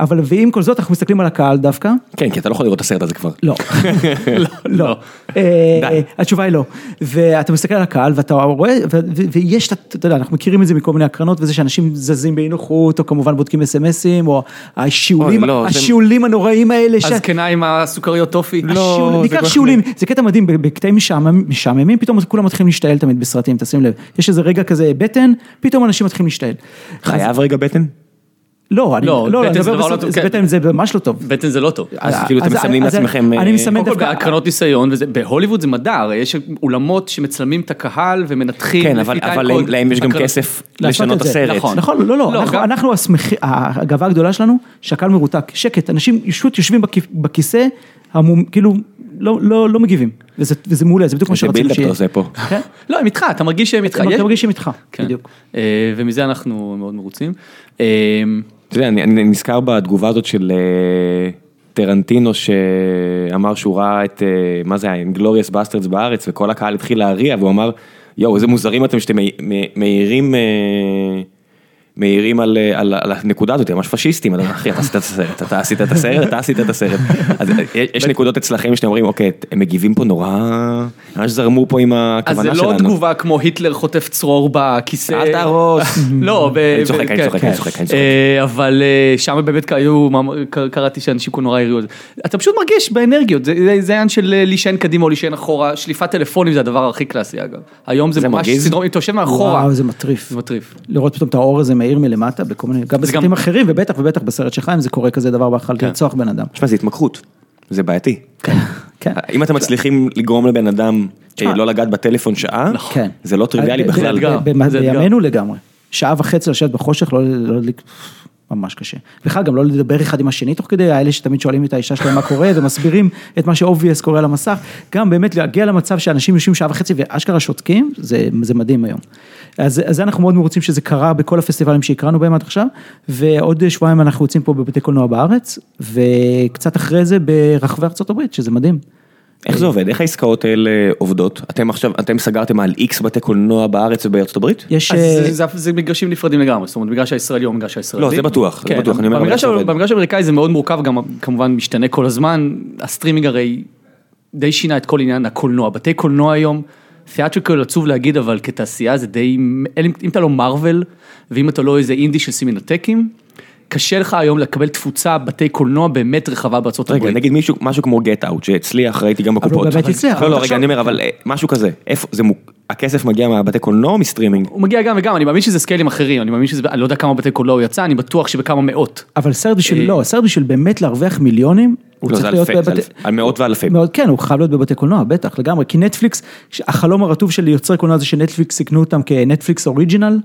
אבל ועם כל זאת אנחנו מסתכלים על הקהל דווקא, כן, כי אתה לא יכול לראות את הסרט הזה כבר. לא, לא. לא, אה, די. התשובה היא לא, ואתה מסתכל על הקהל ואתה רואה, ו- ו- ויש, את- אתה יודע, אנחנו מכירים את זה מכל מיני הקרנות וזה שאנשים זזים באי נוחות, או כמובן בודקים אסמסים, או השיעולים, לא, זה- השיעולים הנוראים האלה, ש- הזקנה עם הסוכריות טופי. לא, השיעול- זה בעיקר שיעולים, זה קטע מדהים, בקטעים משעממים, פתאום כולם מתחילים להשתעל תמיד בסרטים, תשים לב, יש איזה רגע כזה בטן, פתאום אנשים מתחילים להשתעל. חייב רגע בטן? לא, אני, לא, לא, בטן אני זה מדבר לא טוב, זה כן. בטן זה ממש לא טוב. בטן זה לא טוב. אז כאילו אתם מסמנים לעצמכם... אני אה, מסמן קודם כל דווקא, בהקרנות ניסיון, וזה, בהוליווד זה מדע, הרי יש אולמות שמצלמים את הקהל ומנתחים. כן, אבל. להם- להם יש גם כסף לשנות את זה. הסרט. נכון. נכון, לא, לא, לא, אנחנו- השמחים, הגאווה הגדולה שלנו, שהקהל מרותק, שקט, אנשים פשוט יושבים בכ- בכיסא, כאילו, לא- לא לא מגיבים, וזה וזה מעולה, זה בדיוק מה איזה שרצינו בילדאפ שיהיה. אתה עושה פה. כן? לא, הם איתך, אתה מרגיש שהם איתך. אתה יש- מרגישים איתך, כן. בדיוק. אה, ומזה אנחנו מאוד מרוצים. אתה יודע, אני, אני נזכר בתגובה הזאת של אה, טרנטינו שאמר שהוא ראה את, אה, מה זה היה, Inglourious Basterds בארץ וכל הקהל התחיל להריע והוא אמר, יואו איזה מוזרים אתם שאתם מ- מ- מעירים, אה, מעירים על, אה, על, על הנקודה הזאת, ממש פשיסטים, אחי אתה עשית את הסרט, אתה עשית את הסרט, אתה עשית את הסרט. אז אה, יש נקודות אצלכם שאתם אומרים, אוקיי, הם מגיבים פה נורא, ממש זרמו פה עם אז זה הכוונה לא שלנו. תגובה כמו היטלר חוטף צרור בכיסא. אל תהרוס. לא, אני צוחק, ב- אני כן, צוחק. אני צוחק, אני צוחק. אה, אבל שם באמת היו, קראתי שאנשים פה נורא הריעו את זה. אתה פשוט מרגיש באנרגיות, זה העניין של להישען קדימה או להישען אחורה, שליפת טלפונים זה הדבר הכי קלאסי אגב. היום זה ממש מרגיז? סדרום, אם אתה יושב מאחורה, וואו, זה מטריף. זה מטריף. לראות פתאום את האור הזה מאיר מלמטה, בכל מיני, גם זה בסרטים גם- אחרים, ובטח ובטח בסרט שלך, אם זה קורה כזה דבר בכלל, כן. לרצוח בן אדם. תשמע, זה התמכרות, זה בעייתי. כן. אם אתם מצליחים לגרום לבן אדם. אה, לא לגעת בטלפון שעה, כן. זה לא טריוויאלי בכלל. בימינו לגמרי. שעה וחצי לשבת בחושך, לא, לא, לא, ממש קשה. בכלל גם לא לדבר אחד עם השני תוך כדי, האלה שתמיד שואלים את האישה שלהם מה קורה ומסבירים את מה ש obvious קורה על המסך, גם באמת להגיע למצב שאנשים יושבים שעה וחצי ואשכרה שותקים, זה, זה מדהים היום. אז, אז זה אנחנו מאוד מרוצים שזה קרה בכל הפסטיבלים שהקרנו בהם עד עכשיו, ועוד שבועיים אנחנו יוצאים פה בבתי קולנוע בארץ, וקצת אחרי זה ברחבי ארצות הברית, שזה מדהים. איך זה עובד? איך העסקאות האלה עובדות? אתם עכשיו, אתם סגרתם על איקס בתי קולנוע בארץ ובארצות הברית? יש... אז אה, זה- זה- זה מגרשים נפרדים לגמרי, זאת אומרת, מגרש הישראלי או מגרש הישראלי. לא, זה בטוח, זה כן, בטוח, אני אומר, במגרש זה? במגרש האמריקאי זה מאוד מורכב, גם כמובן משתנה כל הזמן, הסטרימינג הרי די שינה את כל עניין הקולנוע, בתי קולנוע היום, theatrical עצוב להגיד, אבל כתעשייה זה די, אם אם אתה לא מארוול, ואם אתה לא איזה אינדי של סמינטקים, קשה לך היום לקבל תפוצה בתי קולנוע באמת רחבה בארצות רגע, הברית. נגיד מישהו, משהו כמו גט אאוט שהצליח, ראיתי גם אבל הוא בקופות. באמת הצליח, לא, אבל לא, רגע, אני אומר, אבל אה, משהו כזה, איפה, זה מוק- הכסף מגיע מהבתי קולנוע או מסטרימינג? הוא מגיע גם וגם, אני מאמין שזה סקיילים אחרים, אני מאמין שזה, אני לא יודע כמה בתי קולנוע הוא יצא, אני בטוח שבכמה מאות. אבל סרט בשביל, אה, לא, סרט בשביל באמת להרוויח מיליונים, הוא לא, צריך זה להיות אלפי, זה בבתי... אלפי, על מאות ואלפים. מאוד, כן, הוא חייב להיות בבתי קולנוע, בטח, לגמרי, כי נטפליקס, החלום הרטוב של יוצרי קולנוע זה שנטפליקס יקנו אותם כנטפליקס אוריג'ינל,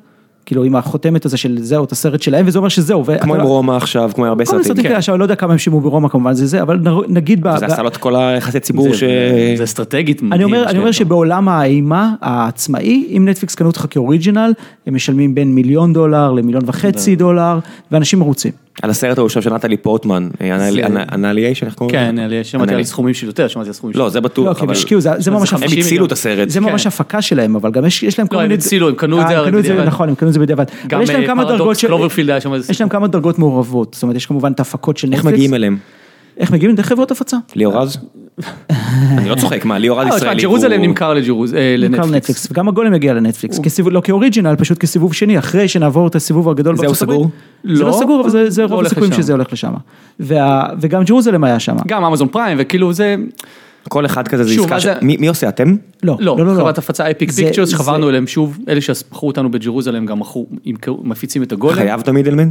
כאילו עם החותמת הזה של זהו, את הסרט שלהם, וזה אומר שזהו. כמו עם לא- רומא עכשיו, כמו עם הרבה סרטים. סרטים כאלה, עכשיו אני לא יודע כמה הם שילמו ברומא כמובן, זה זה, אבל נגיד, זה עשה לו את כל היחסי ציבור זה- ש... זה אסטרטגית. אני אומר, אני אומר. שבעולם האימה העצמאי, אם נטפליקס קנו אותך כאוריג'ינל, הם משלמים בין מיליון דולר למיליון וחצי דולר, ואנשים מרוצים. על הסרט ההוא עכשיו של נטלי פורטמן, זה- אנליאשן, איך קוראים כן, לזה? אני שמעתי על סכומים של יותר, שמעתי על סכומים של... לא, זה לא, בטוח, כי הם אבל... השקיעו, זה ממש... הם הצילו. את הסרט. זה ממש כן. הפקה שלהם, אבל גם יש, להם כל לא, הם מיני... הצילו, הם קנו את אה, זה זה, בדיעבד. נכון, הם קנו את זה בדיעבד. גם אבל דרגות פרדוקס. קלוברפילד היה שם איזה... יש להם כמה דרגות מעורבות, זאת אומרת, יש כמובן את ההפקות של איך נטפליקס. מגיעים אליהם? איך מגיעים? דרך חברות הפצה. ליאור רז? אני לא צוחק, מה, ליאור אה, תשמע, ישראלי. ג'רוזלם והוא- נמכר אה, לנטפליקס. וגם הגולם יגיע לנטפליקס, לא כאוריג'ינל, פשוט כסיבוב שני, אחרי שנעבור את הסיבוב הגדול זהו בארצות הברית. סגור? זה לא לא, סגור, אבל זה- זה לא רוב הולך הסיכויים. שזה הולך לשם. וגם ג'רוזלם היה שם. גם אמזון פריים, וכאילו זה, כל אחד כזה זה עסקה ש... מי מי עושה, אתם? לא, לא, לא, לא. חברת הפצה Epic Pictures, שחברנו אליהם שוב, אלה שמכרו אותנו בג'רוזלם גם מכרו, מפיצים את הגולם. חייב את ה middleman?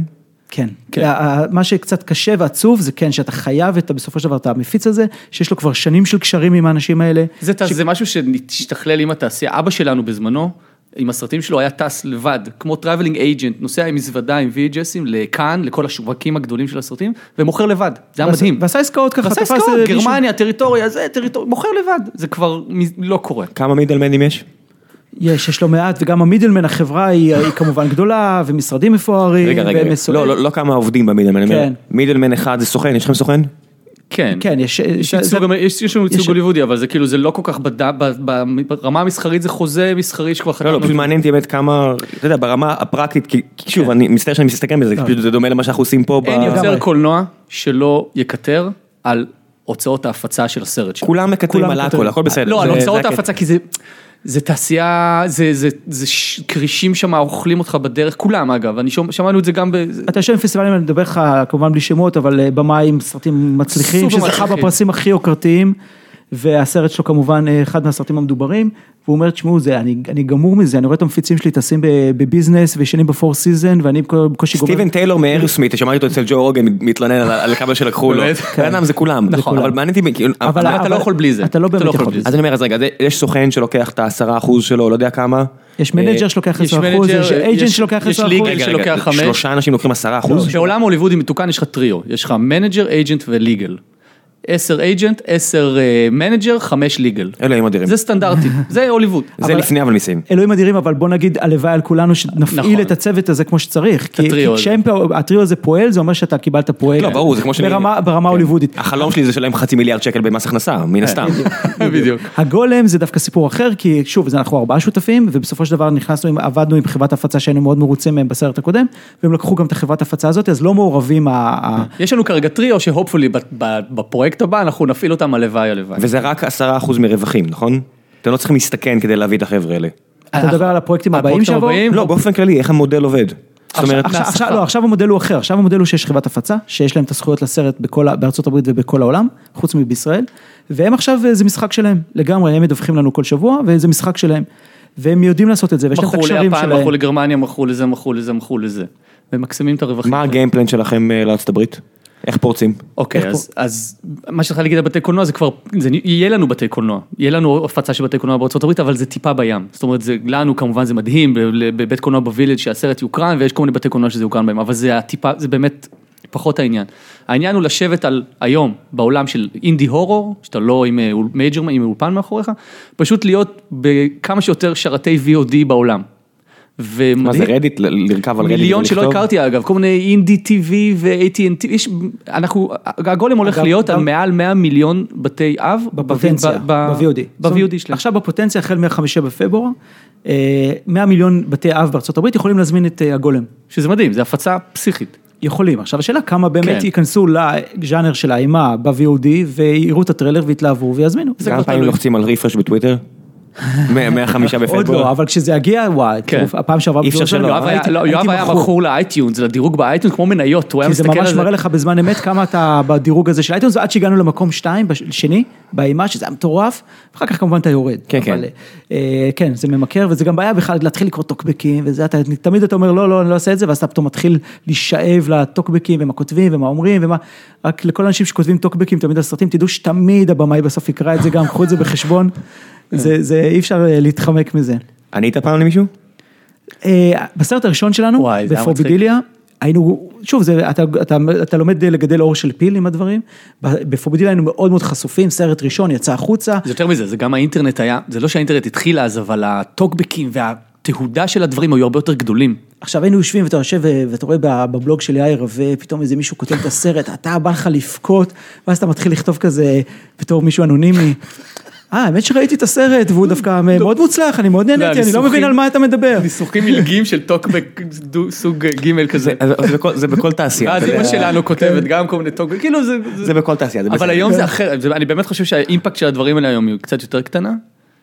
כן. כן. מה שקצת קשה ועצוב זה כן שאתה חייב את, בסופו של דבר את המפיץ הזה, שיש לו כבר שנים של קשרים עם האנשים האלה. זה, ש... זה משהו שהשתכלל עם התעשייה, אבא שלנו בזמנו, עם הסרטים שלו היה טס לבד, כמו traveling agent, נוסע עם מזוודה עם VHS ים לכאן, לכל השווקים הגדולים של הסרטים, ומוכר לבד, זה היה ועשה- מדהים. ועשה עסקאות ככה, ועשה עסקאות, אה, גרמניה, טריטוריה, זה טריטוריה, מוכר לבד, זה כבר מ- לא קורה. כמה מידלמנים יש? יש, יש לא מעט, וגם המידלמן, החברה היא, היא כמובן גדולה, ומשרדים מפוארים. רגע, רגע, לא, לא, לא כמה עובדים במידלמן, אני אומר, כן. מידלמן אחד זה סוכן, יש לכם סוכן? כן. כן, יש... יש זה- ייצוג, זה- יש יש לנו ייצוג יש- הוליוודי, אבל זה כאילו, זה לא כל כך בד... ב- ב- ברמה המסחרית זה חוזה מסחרי שכבר לא, לא, חתמנו. פשוט מעניין אותי באמת כמה, אתה יודע, ברמה הפרקטית, כי שוב, אני מצטער שאני מסתכל בזה, כי פשוט זה דומה למה שאנחנו עושים פה. ב- אין יוצר לגמרי. קולנוע שלא יקטר על הוצאות ההפצה של הסרט שלו. כולם מקטרים על. הכל, הכל בסדר. לא, על הוצאות. ההפצה, כי זה... זה תעשייה, זה, זה, זה ש- כרישים שם אוכלים אותך בדרך, כולם אגב, אני שומע, שמענו את זה גם ב... אתה יושב בפסטיבלים, אני מדבר לך כמובן בלי שמות, אבל אה, במאי עם סרטים מצליחים, שזכה. בפרסים הכי יוקרתיים, והסרט שלו כמובן אה, אחד מהסרטים המדוברים, והוא אומר, תשמעו, זה, אני, אני גמור מזה, אני רואה את המפיצים שלי טסים ב- בביזנס וישנים ב Four Seasons, ואני בקושי גומר. סטיבן טיילור מ Aerosmith, שמעתי אותו אצל ג'ו רוגן מתלונן על- על כמה שלקחו לו. באמת? בן אדם זה כולם. נכון. אבל מעניין אותי, כאילו, אבל- אבל אתה לא יכול בלי זה. אתה לא באמת יכול בלי אז אני אומר, אז רגע, יש סוכן שלוקח את העשרה אחוז שלו, לא יודע כמה. יש manager שלוקח יש 10%, manager, יש agent שלוקח 10%. יש legal שלוקח רגע, חמש. שלושה אנשים לוקחים עשרה אחוז? בעולם הוליוודי מתוקן יש לך טריו, יש לך manager, agent ו legal. 10 agent, 10 manager, 5 legal. אלוהים אדירים. זה סטנדרטי, זה הוליווד. זה לפני אבל מיסים. אלוהים אדירים, אבל בוא נגיד, הלוואי על כולנו שנפעיל נכון. את הצוות הזה כמו שצריך. כי- הטריו כי הזה. פועל, זה אומר שאתה קיבלת פועל. לא, ברור, זה כמו שאני... ברמה- כן. הוליוודית. החלום שלי זה לשלם חצי מיליארד שקל במס הכנסה, מן הסתם. בדיוק. הגולם זה דווקא סיפור אחר, כי שוב, אנחנו ארבעה שותפים, ובסופו של דבר נכנסנו, עבדנו עם חברת הפצה שהיינו מאוד מרוצים מהם בסרט הקודם, והם לקחו גם את החברת הפצה הזאת, אז לא מעורבים. ה- יש לנו כרגע טריו שהופפולי בפרויקט הבא אנחנו נפעיל אותם הלוואי הלוואי. וזה רק עשרה אחוז מרווחים, נכון? אתם לא צריכים להסתכן כדי להביא את החבר'ה האלה. אתה מדבר על הפרויקטים הבאים שיבואו? לא, באופן כללי, איך המודל עובד? זאת אומרת, עכשיו. לא, עכשיו המודל הוא אחר, עכשיו המודל הוא שיש חברת הפצה, שיש להם את הזכויות לסרט בכל, בארצות הברית ובכל העולם, חוץ מבישראל, והם עכשיו, אה, זה משחק שלהם, לגמרי, הם מדווחים לנו כל שבוע, וזה משחק שלהם. והם יודעים לעשות את זה, ויש להם את מכרו הקשרים ליפן, שלהם. מכרו לגרמניה, מכרו לזה, מכרו לזה, מכרו לזה. וממקסמים את הרווחים. מה. ה game plan שלכם אה, לארצות הברית? איך פורצים? אוקיי, איך אז, אז מה שצריך להגיד על בתי קולנוע זה כבר, זה, יהיה לנו בתי קולנוע, יהיה לנו הפצה של בתי קולנוע בארצות הברית, אבל זה טיפה בים. זאת אומרת, זה, לנו כמובן זה מדהים, בבית קולנוע בווילג' שהסרט יוקרן, ויש כל מיני בתי קולנוע שזה יוקרן בהם, אבל זה הטיפה, זה באמת פחות העניין. העניין הוא לשבת על, היום, בעולם של indie horror, שאתה לא עם אה, major, עם אולפן מאחוריך, פשוט להיות בכמה שיותר שירותי VOD בעולם. ומדהים. מה זה רדיט? לרכב על רדיט מיליון שלא? הכרתי אגב, כל מיני אינדי טיווי ו-AT&T, יש, אנחנו, הגולם הולך להיות על מעל 100 מיליון בתי אב. בפוטנציה, ב-VOD. ב-VOD שלהם. עכשיו בפוטנציה, החל מה-5 בפברואר, אה, 100 מיליון בתי אב בארצות הברית יכולים להזמין את אה, הגולם. שזה מדהים, זה הפצה פסיכית. יכולים. עכשיו השאלה כמה באמת כן. ייכנסו לז'אנר של האימה ב-VOD ויראו את הטריילר ויתלהבו ויזמינו. כמה פעמים. לוחצים על refresh בטוויטר? מה- מהחמישה עוד לא, בפברואר. אבל כשזה יגיע, וואי, כן. הפעם שעברה היה- הייתי- לא, יואב היה מכור. ל iTunes, לדירוג ב iTunes כמו מניות, הוא היה כי זה מסתכל על ממש זה. מראה לך בזמן אמת כמה אתה בדירוג הזה של iTunes, ועד שהגענו למקום שתיים, שני, באימה, שזה היה מטורף, ואחר כך כמובן אתה יורד. כן, כן. אה, כן, זה ממכר, וזה גם בעיה בכלל להתחיל לקרוא טוקבקים, וזה, אתה, תמיד אתה אומר, לא, לא, אני לא אעשה את זה, ואז אתה פתאום מתחיל להישאב לטוקבקים, ומה כותבים, ומה אומרים, ומה, רק לכל האנשים שכותבים טוקבקים תמיד על סרטים, תדעו שתמיד הבמאי בסוף יקרא את זה גם, קחו את זה בחשבון, זה, זה, אי אפשר אה, להתחמק מזה. ענית פעם למישהו? אה, בסרט הראשון שלנו, בפורבידיליה, היינו, שוב, זה, אתה, אתה, אתה לומד לגדל אור של פיל עם הדברים, ב- בפורבידיליה היינו מאוד מאוד חשופים, סרט ראשון יצא החוצה, זה יותר מזה, זה גם האינטרנט היה, זה לא שהאינטרנט התחיל אז, אבל הטוקבקים והתהודה של הדברים היו הרבה יותר גדולים. עכשיו היינו יושבים ואתה יושב ו- ואתה רואה בבלוג של יאיר ופתאום איזה מישהו כותב את הסרט, אתה בא לך לבכות, ואז אתה מתחיל לכתוב כזה בתור מישהו אנונימי. אה, האמת שראיתי את הסרט והוא דווקא מאוד מוצלח, אני מאוד נהניתי, אני לא מבין על מה אתה מדבר. ניסוחים מילגים של טוקבק סוג ג' כזה. זה בכל- זה בכל תעשייה. אתה אמא. שלנו כותבת גם כל מיני טוקבק, כאילו זה... זה בכל תעשייה, אבל. היום זה אחר, זה- אני באמת חושב שהאימפקט של הדברים האלה היום היא קצת יותר קטנה.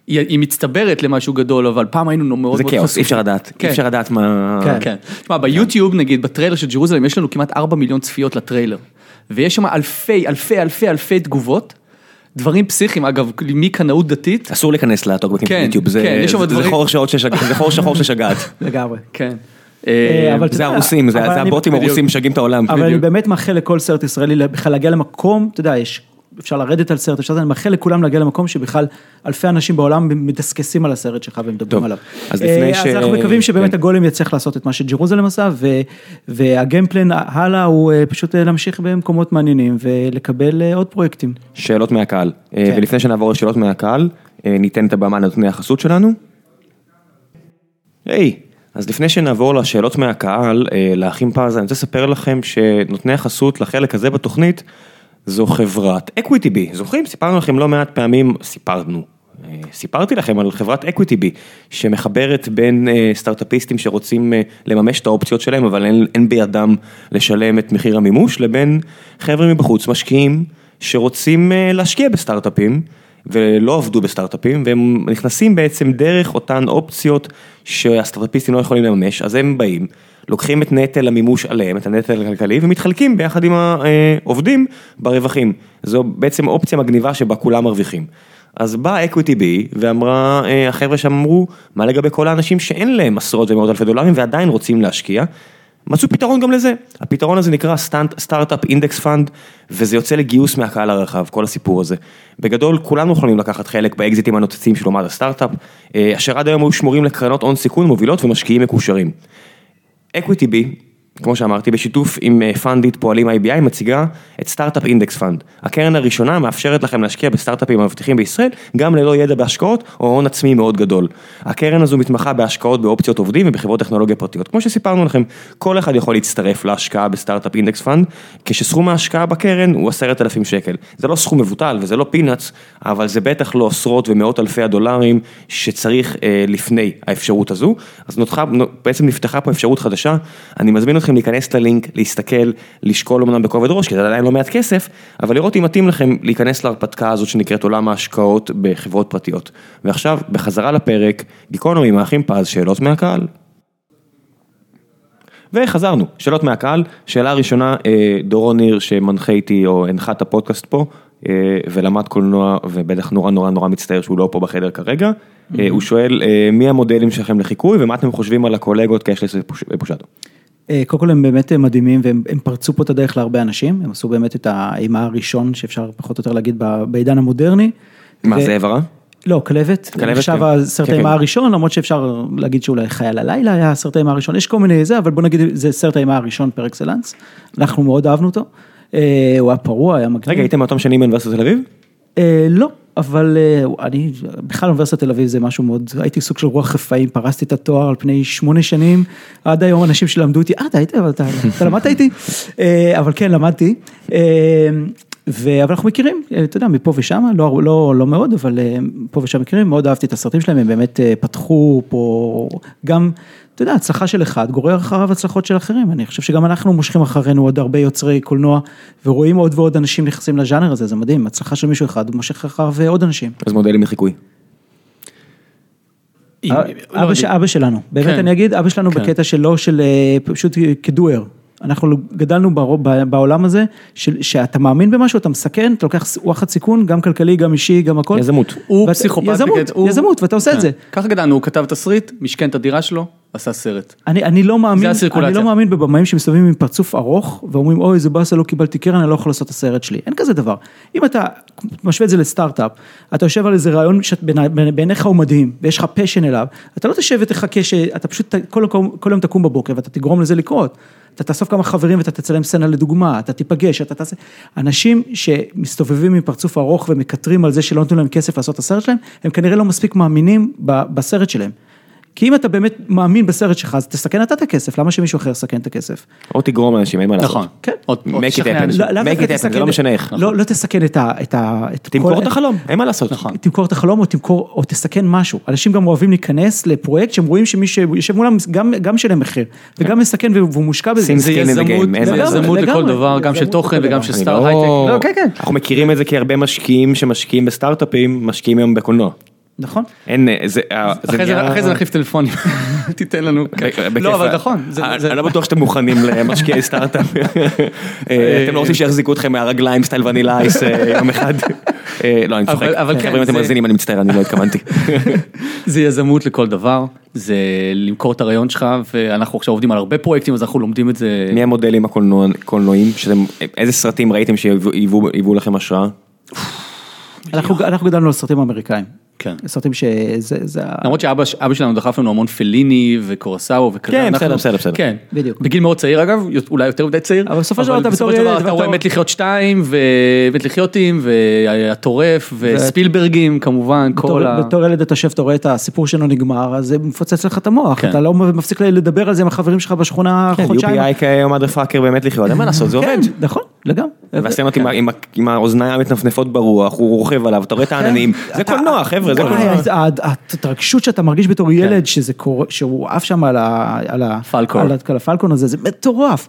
היא מצטברת למשהו גדול, אבל פעם היינו מאוד מאוד זה כאוס, אי אפשר לדעת, כן. אי אפשר לדעת מה... כן. כן. תשמע, ביוטיוב נגיד, בטריילר של ג'רוזלם יש לנו כמעט 4 מיליון צפיות לטריילר. ויש שם אלפי, אלפי, אלפי, אלפי תגובות. דברים פסיכיים, אגב, מקנאות דתית. אסור להיכנס לטוקבקים כן, של יוטיוב, זה כן, שם זה- דברים- זה חור זה שחור ששגעת. לגמרי. כן. אה, אבל אתה זה הרוסים, זה זה הבוטים. הרוסים משגעים את העולם. אבל אני. באמת מאחל לכל סרט ישראלי בכלל להגיע למקום, אתה יודע, יש, אפשר לרדת על סרט, אפשר, אני מאחל לכולם להגיע למקום שבכלל אלפי אנשים בעולם מדסקסים על הסרט שלך ומדברים עליו. אז לפני אה, ש- אז אנחנו מקווים שבאמת כן. הגולם יצליח לעשות את מה שג'רוזלם עשה, והגיימפלן הלאה הוא אה, פשוט אה, להמשיך במקומות מעניינים ולקבל עוד פרויקטים. שאלות מהקהל. כן. ולפני שנעבור לשאלות מהקהל, ניתן את הבמה לנותני החסות שלנו. היי, אז לפני שנעבור לשאלות מהקהל, לאחים פז, אני רוצה לספר לכם שנותני החסות לחלק הזה בתוכנית, זו חברת EquityBee. זוכרים? סיפרנו לכם לא מעט פעמים, סיפרנו. אה, סיפרתי לכם על חברת EquityBee, שמחברת בין אה, סטארט-אפיסטים שרוצים אה, לממש את האופציות שלהם, אבל אין, אין בידם לשלם את מחיר המימוש, לבין חבר'ה מבחוץ, משקיעים, שרוצים להשקיע בסטארט-אפים, ולא עבדו בסטארט-אפים, והם נכנסים בעצם דרך אותן אופציות שהסטארט-אפיסטים לא יכולים לממש, אז הם באים, לוקחים את נטל המימוש עליהם, את הנטל הכלכלי, ומתחלקים ביחד עם העובדים ברווחים. זו בעצם אופציה מגניבה שבה כולם מרוויחים. אז באה EquityBee ואמרה, אה, החבר'ה שם אמרו, מה לגבי כל האנשים שאין להם עשרות ומאות אלפי דולרים ועדיין רוצים להשקיע? מצאו פתרון גם לזה, הפתרון הזה נקרא Startup Index Fund וזה יוצא לגיוס מהקהל הרחב, כל הסיפור הזה. בגדול כולנו יכולים לקחת חלק באקזיטים הנוצצים של אומת הסטארט-אפ, אה, אשר עד היום היו שמורים לקרנות הון סיכון מובילות ומשקיעים מקושרים. EquityBee, כמו שאמרתי, בשיתוף עם אה, Fundit פועלים IBI, מציגה את Startup Index Fund. הקרן הראשונה מאפשרת לכם להשקיע בסטארט-אפים המבטיחים בישראל, גם ללא ידע בהשקעות או הון עצמי מאוד גדול. הקרן הזו מתמחה בהשקעות באופציות עובדים ובחברות טכנולוגיה פרטיות. כמו שסיפרנו לכם, כל אחד יכול להצטרף להשקעה ב Startup Index Fund, כשסכום ההשקעה בקרן הוא עשרת אלפים שקל. זה לא סכום מבוטל וזה לא peanuts, אבל זה בטח לא עשרות ומאות אלפי הדולרים שצריך אה, לפני האפשרות הזו. אז נותחה, בעצם נפתחה פה אפשרות חדשה, אני מזמין אתכם להיכנס ללינק, להסתכל, לשקול אמנם בכובד ראש, כי זה עדיין לא מעט כסף, אבל לראות אם מתאים לכם להיכנס להרפתקה הזאת שנקראת עולם ההשקעות בחברות פרטיות. ועכשיו, בחזרה לפרק, גיקונומי עם האחים פז, שאלות מהקהל. וחזרנו, שאלות מהקהל, שאלה ראשונה, אה, דורון ניר שמנחה איתי או הנחה את הפודקאסט פה, אה, ולמד קולנוע ובטח נורא נורא נורא מצטער שהוא לא פה בחדר כרגע, אה, הוא שואל מי המודלים שלכם לחיקוי ומה אתם חושבים על הקולגות קשלס ופושטו. אה, קודם כל הם באמת אה, מדהימים והם הם פרצו פה את הדרך להרבה אנשים, הם עשו באמת את האימה הראשון שאפשר פחות או יותר להגיד בעידן המודרני. מה זה עברה? לא, כלבת, עכשיו כן. הסרט כן, האימה כן. הראשון, למרות שאפשר להגיד שאולי חייל הלילה היה הסרט האימה הראשון, יש כל מיני זה, אבל בוא נגיד זה סרט האימה הראשון פר אקסלנס, אנחנו מאוד אהבנו אותו, אה, הוא היה פרוע, היה מגניב. רגע, הייתם מאותם שנים באוניברסיטת תל אביב? לא, אבל אה, אני, בכלל אוניברסיטת תל אביב זה משהו מאוד, הייתי סוג של רוח רפאים, פרסתי את התואר על פני שמונה שנים, עד היום אנשים שלמדו אותי, אה, אתה היית, אבל אתה, למדת איתי, אה, אבל כן, למדתי. אה, ו... אבל אנחנו מכירים, אתה יודע, מפה ושם, לא, לא, לא מאוד, אבל פה ושם מכירים, מאוד אהבתי את הסרטים שלהם, הם באמת פתחו פה גם, אתה יודע, הצלחה של אחד גורר אחריו הצלחות של אחרים, אני חושב שגם אנחנו מושכים אחרינו עוד הרבה יוצרי קולנוע, ורואים עוד ועוד אנשים נכנסים לז'אנר הזה, זה מדהים, הצלחה של מישהו אחד, מושך אחריו עוד אנשים. אז מודלים לחיקוי. אבא לא, ש- אבא שלנו, באמת כן. אני אגיד, אבא שלנו כן. בקטע שלו של אה, פשוט כדואר. אנחנו גדלנו בעולם הזה, של- שאתה מאמין במשהו, אתה מסכן, אתה לוקח וואחד סיכון, גם כלכלי, גם אישי, גם הכל. יזמות. הוא ואתה- פסיכופת. יזמות, הוא- יזמות, ואתה עושה את כן. זה. ככה גדלנו, הוא כתב תסריט, משכן את הדירה שלו, עשה סרט. אני, אני לא מאמין, אני. לא מאמין בבמאים שמסתובבים עם פרצוף ארוך ואומרים אוי איזה באסה לא קיבלתי קרן אני לא יכול לעשות את הסרט שלי, אין כזה דבר. אם אתה משווה את זה לסטארט-אפ, אתה יושב על איזה רעיון שבעיניך הוא מדהים ויש לך פשן אליו, אתה לא תשב ותחכה שאתה פשוט כל, כל, כל יום תקום בבוקר ואתה תגרום לזה לקרות. אתה תאסוף כמה חברים ואתה תצלם סצנה לדוגמה, אתה תיפגש, אתה תעשה, אנשים שמסתובבים עם פרצוף ארוך ומקטרים על זה שלא נתנו להם כסף לעשות את הסרט שלהם, הם כנראה לא מספיק מאמינים ב- בסרט שלהם. כי אם אתה באמת מאמין בסרט שלך, אז תסכן אתה את הכסף, למה שמישהו אחר יסכן את הכסף? או תגרום לאנשים, אין מה לעשות. נכון. כן. Make it תשכנע happen. לא- make it happen, זה לא משנה איך. לא, לא תסכן את ה... את ה- את תמכור את החלום, אין מה לעשות. נכון. תמכור את החלום או תמכור, או תסכן משהו. אנשים גם אוהבים להיכנס לפרויקט שהם רואים שמי שיושב מולם גם, גם משלם מחיר, וגם מסכן והוא מושקע בזה. זה יזמות, לכל דבר, גם של תוכן וגם. של סטאר לא- הייטק. לא, כן, כן. אנחנו מכירים את זה כי הרבה משקיעים שמשקיעים בסטארט-אפים, משקיעים היום בקולנוע. נכון? אין, אה, זה, אה, אחרי זה- אחרי זה נחליף טלפונים, תיתן לנו. לא, אבל נכון. זה- אני זה- לא בטוח שאתם מוכנים למשקיעי סטארט-אפ. אה, אתם לא רוצים שיחזיקו אתכם מהרגליים סטייל ונילה אייס אה, יום אחד. אה, לא, אני צוחק. אבל- כן, אם אתם זה- מאזינים, אני מצטער, אני לא התכוונתי. זה יזמות לכל דבר, זה למכור את הרעיון שלך, ואנחנו עכשיו עובדים על הרבה פרויקטים, אז אנחנו לומדים את זה. מי המודלים הקולנועיים? שאתם- איזה סרטים ראיתם שהיוו לכם השראה? אנחנו גדלנו על סרטים אמריקאים. כן. סרטים שזה, זה, למרות שאבא אבא שלנו דחף לנו המון פליני וקורסאו וכזה. כן, אנחנו- בסדר, בסדר, בסדר. כן, בדיוק. בגיל מאוד צעיר אגב, אולי יותר מדי צעיר. אבל בסופו של דבר אתה בסופו בתור של דבר אתה רואה מת לחיות שתיים, ומת לחיותים, והטורף, וספילברגים כמובן, כל ה... בתור ילד אתה יושב, אתה רואה את הסיפור שלו נגמר, אז זה מפוצץ לך את המוח, כן. אתה לא מפסיק לדבר על זה עם החברים שלך בשכונה כן, חודשיים. UPI כ motherfucker באמת לחיות, אין מה לעשות, זה עובד. כן, נכון, לגמרי. והסצנות עם האוזניים המתנפנפות ברוח, הוא רוכב עליו, אתה רואה את העננים, זה קולנוע חבר'ה, זה וואי, קולנוע. ה- ה- ההתרגשות שאתה מרגיש בתור ילד, שזה קורה, שהוא עף שם על הפלקון הזה, זה מטורף.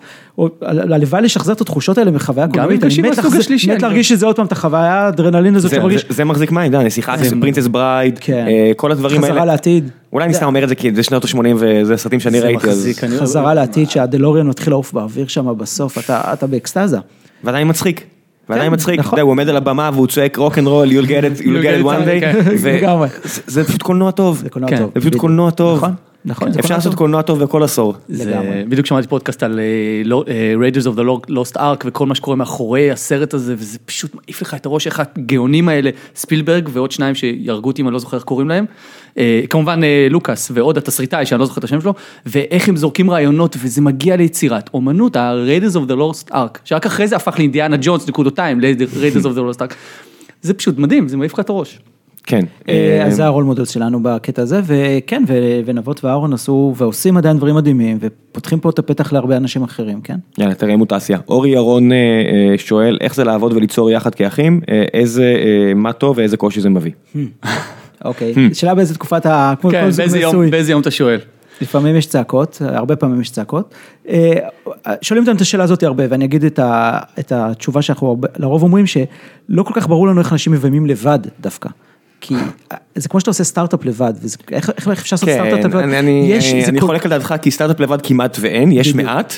הלוואי לשחזר את התחושות האלה מחוויה קולנועית, אני מת אני להרגיש שזה עוד פעם, את החוויה האדרנלין הזאת זה- שאתה מרגיש. זה- זה מחזיק מים, נסיכה זה- Princess Bride, כן. אה, כל הדברים האלה. חזרה לעתיד. אולי אני סתם אומר את זה כי זה שנות ה-80 וזה סרטים שאני זה ראיתי, אני- חזרה לעתיד שהדלוריאן מתחיל לעוף באוויר שם בסוף, אתה אתה באקסטזה. ועדיין מצחיק. ועדיין כן, מצחיק, נכון. אתה יודע, הוא עומד על הבמה והוא צועק rock and roll, you'll get it, one day. זה- פשוט קולנוע טוב, זה כן, פשוט. קולנוע טוב, נכון, אפשר לעשות. קולנוע טוב בכל עשור, לגמרי. בדיוק שמעתי פודקאסט על אה, Raiders of the Lost Ark וכל מה שקורה מאחורי הסרט הזה וזה פשוט מעיף לך את הראש איך הגאונים האלה ספילברג ועוד שניים שיהרגו אותי אם אני לא זוכר איך קוראים להם. אה, כמובן אה, לוקאס ועוד התסריטאי שאני לא זוכר את השם שלו ואיך הם זורקים רעיונות וזה מגיע ליצירת אומנות ה-Raiders of the Lost Ark שרק אחרי זה הפך לאינדיאנה ג'ונס נקודותיים ל-Raiders of the Lost Ark. זה פשוט מדהים זה מעיף לך את הראש. כן, אה, אה, אז זה הרול מודל שלנו בקטע הזה, וכן, ונבות ואהרון עשו ועושים עדיין דברים מדהימים, ופותחים פה את הפתח להרבה אנשים אחרים, כן? יאללה, תראה מוטציה. אורי ירון אה, שואל, איך זה לעבוד וליצור יחד כאחים, איזה, מה טוב ואיזה קושי זה מביא. אוקיי, שאלה באיזה תקופת ה... כן, באיזה יום- אתה שואל. לפעמים יש צעקות, הרבה פעמים יש צעקות. שואלים אותנו את השאלה הזאת הרבה, ואני אגיד את, ה, את התשובה שאנחנו הרבה, לרוב אומרים שלא כל כך ברור לנו איך אנשים מביימים לבד דווקא. כי זה כמו שאתה עושה סטארט-אפ לבד, איך, אפשר לעשות סטארט-אפ לבד? כן, אני- אני אני חולק על דעתך כי סטארט-אפ לבד כמעט ואין, יש. מעט.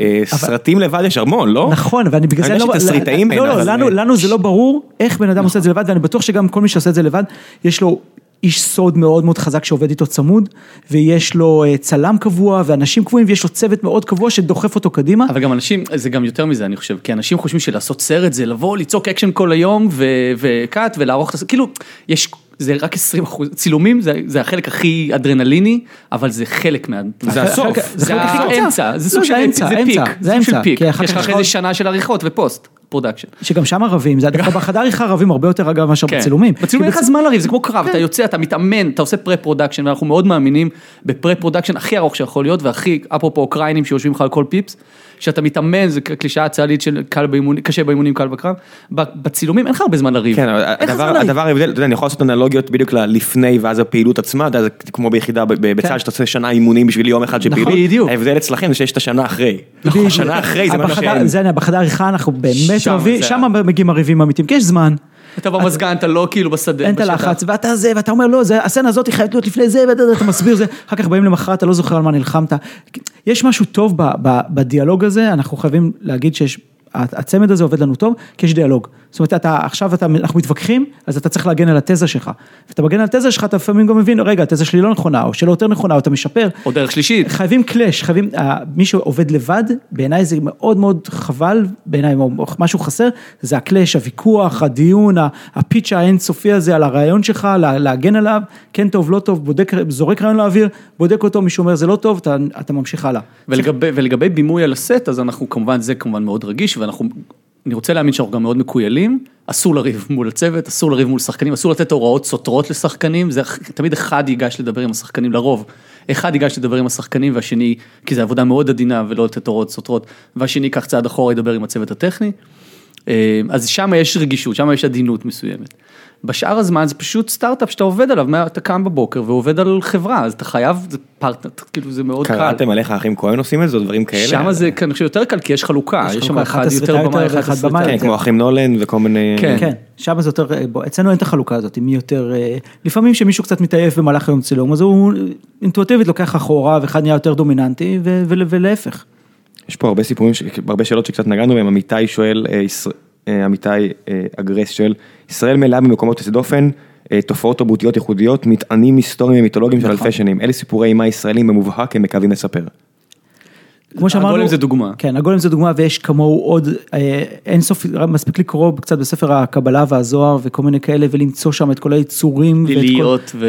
אה, סרטים לבד יש המון, לא? נכון, ואני בגלל זה אני לא... יודע שתסריטאים אין, לא, לא, לנו זה לא ברור איך בן אדם עושה את זה לבד, ואני בטוח שגם כל מי שעושה את זה לבד, יש לו איש סוד מאוד מאוד חזק שעובד איתו צמוד, ויש לו אה, צלם קבוע, ואנשים קבועים, ויש לו צוות מאוד קבוע שדוחף אותו קדימה. אבל גם אנשים, זה גם יותר מזה אני חושב, כי אנשים חושבים שלעשות סרט זה לבוא, לצעוק אקשן כל היום ו- ו cut ולערוך את הסרט, כאילו, יש, זה רק 20 אחוז, צילומים זה, זה החלק הכי אדרנליני, אבל זה חלק מה... זה הסוף. זה. האמצע, זה לא, סוג זה של האמצע, זה האמצע, peak, זה סוג של peak, יש לך אחרי זה שנה של עריכות ו post, production. שגם שם רבים, זה דווקא בחדר עריכה רבים הרבה יותר אגב מאשר כן. בצילומים. בצילומים אין לך זמן לריב, זה כמו קרב, כן. אתה יוצא, אתה מתאמן, אתה עושה pre-production, ואנחנו מאוד מאמינים ב pre-production הכי ארוך שיכול להיות, והכי, אפרופו אוקראינים שיושבים לך על כל פיפס, שאתה מתאמן, זה קלישאה צה"לית של קל באימונים, קשה באימונים, קל בקרב, בצילומים אין לך הרבה זמן לריב. כן, אבל הדבר. הדבר ההבדל, אתה יודע, אני יכול לעשות אנלוגיות בדיוק ללפני ואז הפעילות עצמה, אתה יודע, זה כמו ביחידה ב- בצה"ל שאתה עושה שנה אימונים בשביל יום אחד של נכון, פעילות, בדיוק. ההבדל אצלכם זה שיש את השנה אחרי, בדיוק. השנה אחרי זה בחדר- שאין, זה בחדר עריכה אנחנו באמת רבים, שם מגיעים הריבים האמיתיים, כי יש זמן. אתה במזגן, אתה לא כאילו בשדה. אין את. הלחץ, ואתה זה, ואתה אומר לא, הסצנה הזאת חייבת להיות לפני זה, ואתה אתה מסביר זה, אחר כך באים למחרת, אתה לא זוכר על מה נלחמת. יש משהו טוב בדיאלוג הזה, אנחנו חייבים להגיד שיש, הצמד הזה עובד לנו טוב, כי יש דיאלוג. זאת אומרת, אתה, עכשיו אתה, אנחנו מתווכחים, אז אתה צריך להגן על התזה שלך. ואתה מגן על התזה שלך, אתה לפעמים גם מבין, רגע, התזה שלי לא נכונה, או שלא יותר נכונה, או אתה משפר. או דרך שלישית. חייבים קלאש, חייבים, אה, מי שעובד לבד, בעיניי זה מאוד מאוד חבל, בעיניי משהו חסר, זה הקלאש, הוויכוח, הדיון, הפיץ' האינסופי הזה על הרעיון שלך, לה- להגן עליו, כן טוב, לא טוב, בודק, זורק רעיון לאוויר, בודק אותו, מישהו אומר זה לא טוב, אתה, אתה ממשיך הלאה. ולגבי, ולגבי בימוי על הסט, אז אנחנו כמובן, זה כמובן מאוד רגיש, ואנחנו אני רוצה להאמין שאנחנו גם מאוד מקוילים, אסור לריב מול הצוות, אסור לריב מול שחקנים, אסור לתת הוראות סותרות לשחקנים, זה תמיד אחד ייגש לדבר עם השחקנים, לרוב. אחד ייגש לדבר עם השחקנים והשני, כי זו עבודה מאוד עדינה ולא לתת הוראות סותרות, והשני ייקח צעד אחורה ידבר עם הצוות הטכני. אה, אז שם יש רגישות, שם יש עדינות מסוימת. בשאר הזמן זה פשוט סטארט-אפ שאתה עובד עליו, מה- אתה קם בבוקר ועובד על חברה, אז אתה חייב, זה פרטנר, כאילו זה מאוד קל. קראתם עליך האחים כהן עושים את זה או דברים כאלה? שם זה אני חושב יותר קל כי יש חלוקה, יש שם אחד אחד יותר יותר אחד. במאי. כן, כמו אחים נולן וכל מיני... כן. כן, שם זה יותר, בוא, אצלנו אין את החלוקה הזאת, מי יותר, אה, לפעמים כשמישהו קצת מתעייף במהלך היום צילום, אז הוא אינטואיטיבית לוקח אחורה ואחד נהיה יותר דומיננטי ו- ו- ולהפך. יש פה הרבה סיפורים, הרבה שאלות שקצת נגענו בהם, אמיתי שואל, אה, אמיתי אה, אגרס שואל, ישראל מלאה במקומות יוצאי דופן, אה, תופעות תרבותיות ייחודיות, מטענים היסטוריים ומיתולוגיים של נכון. אלפי שנים, אלה סיפורי אימה ישראלים במובהק הם מקווים לספר. כמו שאמרנו, הגולם זה דוגמה. כן, הגולם זה דוגמה ויש כמוהו עוד אה, אין סוף, מספיק לקרוא קצת בספר הקבלה והזוהר וכל מיני כאלה ולמצוא שם את כל היצורים. ליליות ו...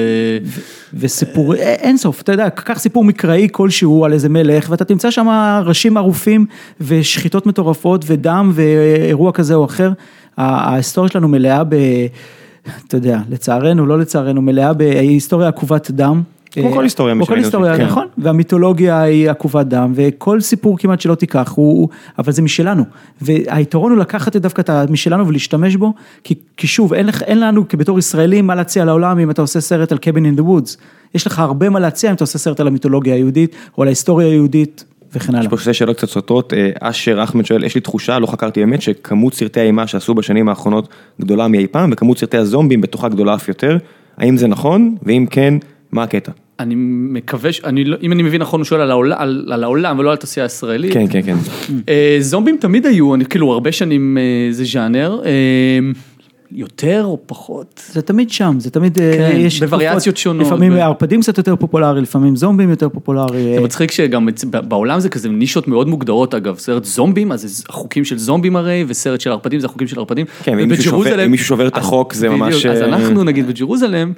וסיפור, אה, אין סוף, אתה יודע, קח סיפור מקראי כלשהו על איזה מלך ואתה תמצא שם ראשים ערופים ושחיטות מטורפות ודם ואירוע כזה או אחר. ההיסטוריה שלנו מלאה ב... אתה יודע, לצערנו, לא לצערנו, מלאה בהיסטוריה עקובת דם. כמו אה, כל היסטוריה כמו כל משלנו, היסטוריה, כן. נכון, והמיתולוגיה היא עקובת דם, וכל סיפור כמעט שלא תיקח, הוא, אבל זה משלנו. והיתרון הוא לקחת דווקא את ה- משלנו ולהשתמש בו, כי, כי שוב, אין, אין לנו כבתור ישראלים מה להציע לעולם אם אתה עושה סרט על קבין אין דה וודס. יש לך הרבה מה להציע אם אתה עושה סרט על המיתולוגיה היהודית, או על ההיסטוריה היהודית, וכן הלאה. יש פה שתי שאלות קצת סותרות, אה, אשר אחמד שואל, יש לי תחושה, לא חקרתי אמת, שכמות סרטי האימה שעשו בשנים האחרונות גדולה מאי פעם, וכמות סרטי הזומבים בתוכה גדולה אף יותר, האם זה נכון, ואם כן, מה הקטע? אני מקווה, ש- אני לא- אם אני מבין נכון, הוא שואל על העולם, על, על העולם ולא על התעשייה הישראלית. כן, כן, כן. אה, זומבים תמיד היו, אני כאילו הרבה שנים אה, זה ז'אנר, אה, יותר או פחות. זה תמיד שם, זה תמיד, אה, כן, יש בווריאציות שונות. לפעמים ו- ערפדים קצת יותר פופולרי, לפעמים זומבים יותר פופולרי. זה מצחיק שגם ב- בעולם זה כזה נישות מאוד מוגדרות אגב, סרט זומבים, אז זה חוקים של זומבים הרי, וסרט של ערפדים זה החוקים של ערפדים. כן, אם מישהו שובר את החוק, זה ממש, אז אנחנו נגיד ב JeruZalem,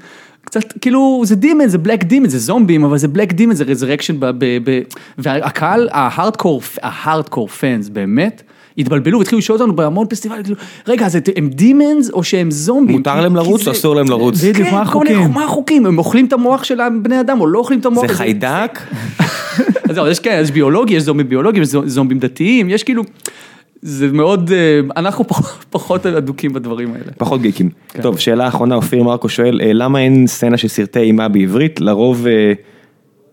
קצת כאילו זה demon, זה black demon, זה זומבים, אבל זה black demon, זה resurrection, והקהל, ההארדקור, ההארדקור פאנס באמת. התבלבלו והתחילו לשאול אותנו בהמון פסטיבלים, כאילו, רגע, אז הם דימנס או שהם זומבים? מותר להם לרוץ זה- או אסור להם לרוץ? בדיוק, מה כן, מיני- החוקים? מה החוקים? הם אוכלים את המוח של הבני אדם או לא אוכלים את המוח? זה? חיידק? אז יש כן, יש ביולוגי, יש זומבים ביולוגיים, יש זו- זומבים דתיים, יש כאילו, זה מאוד, אה, אנחנו פח- פחות אדוקים בדברים האלה. פחות גיקים. כן. טוב, שאלה אחרונה, אופיר מרקו שואל, אה, למה אין סצנה של סרטי אימה בעברית? לרוב אה,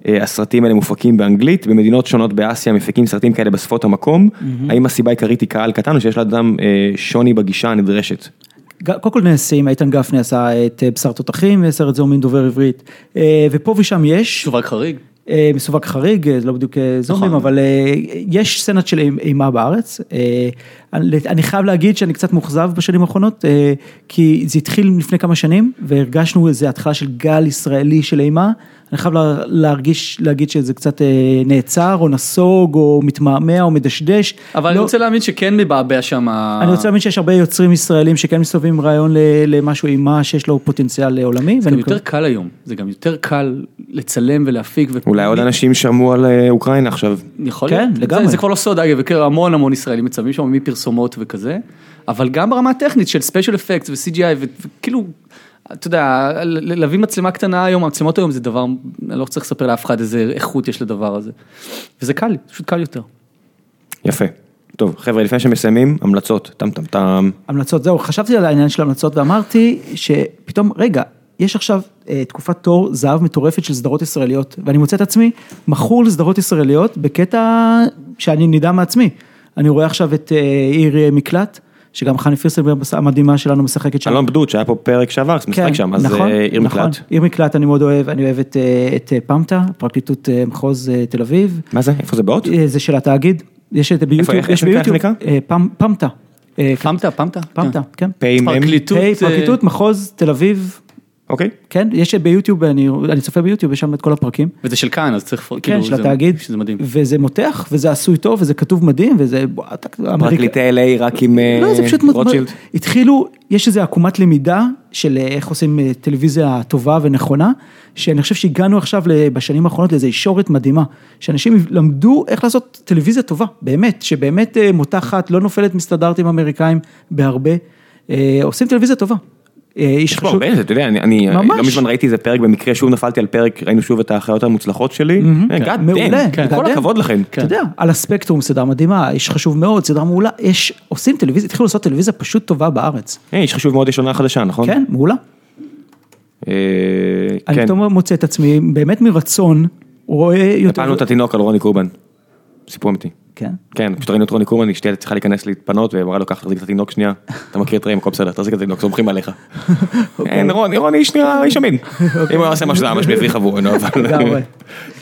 אה, הסרטים האלה מופקים באנגלית, במדינות שונות באסיה מפיקים סרטים כאלה בשפות המקום. האם הסיבה העיקרית היא קהל קטן או שיש לאדם אה, שוני בגישה הנדרשת? קודם כל נעשים, איתן גפני עשה את אה, בשר תותחים, סרט זומבים דובר עברית, אה, ופה ושם יש, שווק חריג. אה, מסווג חריג, אה, זה לא בדיוק אה, זומבים, נכון. אבל יש סצנת של אימ- אימה בארץ. אני חייב להגיד שאני קצת מאוכזב בשנים האחרונות, כי זה התחיל לפני כמה שנים, והרגשנו איזה התחלה של גל ישראלי של אימה. אני חייב לה- להרגיש, להגיד שזה קצת אה, נעצר, או נסוג, או מתמהמה, או מדשדש. אבל אני לא- רוצה להאמין שכן מבעבע שם. אני רוצה להאמין שיש הרבה יוצרים ישראלים שכן מסתובבים עם רעיון ל- למשהו אימה שיש לו פוטנציאל עולמי. זה גם יותר קל היום, זה גם יותר קל לצלם ולהפיק. ו- אולי עוד אנשים שמעו על אה, אוקראינה עכשיו. יכול כן, להיות, לגמרי. זה, זה כבר לא סוד אגב, המון המון ישראלים מצלמים שם מפרסומות וכזה, אבל גם ברמה הטכנית של ספיישל אפקט ו-CGI וכאילו, אתה יודע, ל- להביא מצלמה קטנה היום, המצלמות היום זה דבר, אני לא צריך לספר לאף אחד איזה איכות יש לדבר הזה, וזה קל פשוט קל יותר. יפה. טוב, חבר'ה, לפני שמסיימים, המלצות, טם טם טם. המלצות, זהו, חשבתי על העניין של המלצות ואמרתי שפתאום, רגע, יש עכשיו אה, תקופת תור זהב מטורפת של סדרות ישראליות, ואני מוצא את עצמי מכור לסדרות ישראליות בקטע שאני נדע מעצמי. אני רואה עכשיו את אה, עיר אה, מקלט, שגם חני פירסלברג המדהימה שלנו משחקת שם. אלון בדוד, שהיה פה פרק שעבר, משחק שם, אז נכון, אה, עיר נכון. מקלט. עיר מקלט אני מאוד אוהב, אני אוהב את, אה, את אה, פמטה, פרקליטות מחוז תל אביב. מה זה? איפה זה באות? זה של התאגיד, יש את זה ביוטיוב, יש איך ביוטיוב, נקרא? פמ- פמטה. פמטה, פמטה? פמטה, כן. פ"מ? פרקליטות, היי, אה, פרקליטות מחוז תל אביב, אוקיי. כן, יש ביוטיוב, אני אני צופה ביוטיוב, יש שם את כל הפרקים. וזה של כאן, אז צריך, כן, כאילו, של התאגיד. שזה מדהים. וזה מותח, וזה עשוי טוב, וזה כתוב מדהים, וזה... פרקליטי LA רק עם אה, לא, זה פשוט... רוטשילד. התחילו, יש איזו עקומת למידה של אה, איך עושים אה, טלוויזיה טובה ונכונה, שאני חושב שהגענו עכשיו בשנים האחרונות לאיזו ישורת מדהימה, שאנשים למדו איך לעשות טלוויזיה טובה, באמת, שבאמת אה, מותחת, לא נופלת מסטנדרטים אמריקאים בהרבה, אה, עושים טלוויזיה טובה. אה, איש יש פה חשוב, הרבה, אתה יודע, אני-. לא מזמן ראיתי איזה פרק במקרה, שוב נפלתי על פרק, ראינו שוב את האחיות המוצלחות שלי. אה, God מעולה, כל. הכבוד לכם. אתה יודע, על הספקטרום סדרה מדהימה, איש חשוב מאוד, סדרה מעולה, יש, עושים טלוויזיה, התחילו לעשות טלוויזיה פשוט טובה בארץ, אה, איש חשוב מאוד יש עונה חדשה, נכון? כן, מעולה. אני כן. פתאום מוצא את עצמי, באמת מרצון, רואה יותר... הפלנו את התינוק על רוני קורבן. סיפור אמיתי. כן. כן, פשוט ראינו את רוני קורבן, אשתי צריכה להיכנס להתפנות, ואמרה לו, קח תחזיק את התינוק שנייה, אתה מכיר את ראם, הכל בסדר, תחזיק את התינוק, סומכים עליך. אוקיי. אין, רוני, רוני איש נראה איש אמין. אם הוא עושה משהו זה ממש מביך עבורנו, אבל...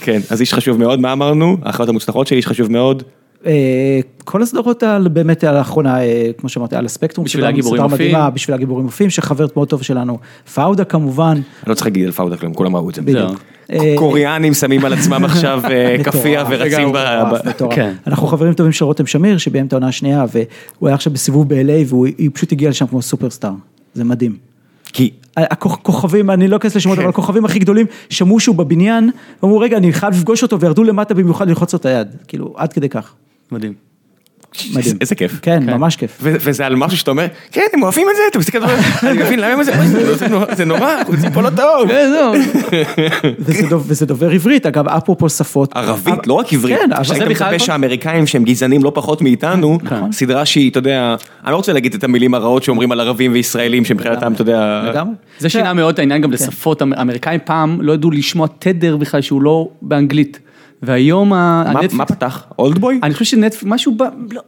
כן, אז איש חשוב מאוד, מה אמרנו? האחיות המוצלחות שלי, איש חשוב מאוד. אה, כל הסדרות על, באמת על האחרונה, אה, כמו שאמרתי, על הספקטרום, בשביל שלנו, הגיבורים מופיעים. בשביל הגיבורים מופיעים, שחבר מאוד טוב שלנו, פאודה כמובן, אני לא צריך להגיד על פאודה כלום, כולם ראו את זה. בדיוק. אה, קוריאנים שמים על עצמם עכשיו אה, כאפיה ורצים ב... כן. אנחנו חברים טובים של רותם שמיר, שביים את העונה השנייה, והוא היה עכשיו בסיבוב ב-LA, והוא פשוט הגיע לשם כמו סופרסטאר, זה מדהים. כי הכוכבים, אני לא אכנס לשמות, כן. אבל הכוכבים הכי גדולים שמעו שהוא בבניין, ואמרו רגע אני חייב לפגוש אותו וירדו למטה במיוחד ללחוץ לו את היד, כאילו עד כדי כך, מדהים. מדהים. איזה כיף. כן, כן. ממש כיף. וזה על משהו שאתה אומר, כן, הם אוהבים את זה, אתה מסתכל, אתה אומר, אני מבין למה הם זה, אוי, זה- זה נורא- זה אנחנו יוצאים פה לא טוב. וזה דוב- וזה דובר עברית, אגב, אפרופו שפות. ערבית, לא רק עברית. כן, אבל שאני זה בכלל מקווה לא- שהאמריקאים שהם גזענים לא פחות מאיתנו, סדרה שהיא, אתה יודע, אני לא רוצה להגיד את המילים הרעות שאומרים על ערבים וישראלים, שמבחינתם, אתה יודע, לגמרי. זה שינה מאוד העניין כן. גם לשפות, האמריקאים פעם לא ידעו לשמוע תדר בכלל שהוא לא באנגלית. והיום ה- מה- הנטפליקס- מה פתח? אולדבוי? אני חושב שנטפליקס, משהו, ב... לא,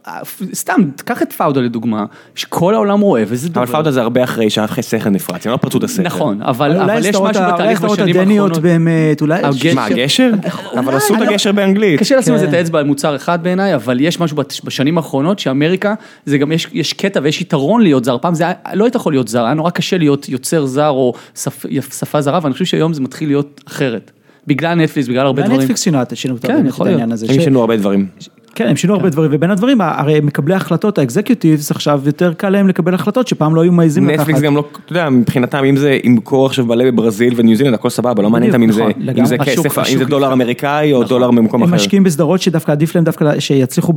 סתם, קח את פאודה לדוגמה, שכל העולם רואה וזה דובר. אבל פאודה זה הרבה אחרי שאחרי סכר נפרץ, הם לא פרצו את הסכר. נכון, אבל, אולי אבל יש משהו אולי בתהליך בשנים הדניות האחרונות. באמת, אולי... הגשר. מה, הגשר? אבל עשו את לא- הגשר באנגלית. קשה לשים על זה כן. את האצבע על מוצר אחד בעיניי, אבל יש משהו בש- בשנים האחרונות שאמריקה, זה גם יש, יש קטע ויש יתרון להיות זר, פעם זה לא היית יכול להיות זר, היה נורא קשה להיות יוצר זר או שפ, שפה זרה, ואני חושב שהיום זה מתחיל להיות אחרת. בגלל נטפליקס, בגלל הרבה דברים. נטפליקס שינו את כן. העניין הזה. הם שינו הרבה דברים. כן, הם שינו הרבה דברים, ובין הדברים, הרי מקבלי ההחלטות, האקזקיוטיבס, עכשיו יותר קל להם לקבל החלטות שפעם לא היו מעזים לקחת. נטפליקס גם לא, אתה יודע, מבחינתם אם זה ימכור עכשיו מלא בברזיל וניו זילנד, הכל סבבה, לא מעניין אותם אם זה, נכון, אם. זה כסף, אם דולר. אמריקאי או דולר ממקום הם אחר. משקיעים בסדרות שדווקא עדיף להם דווקא שיצליחו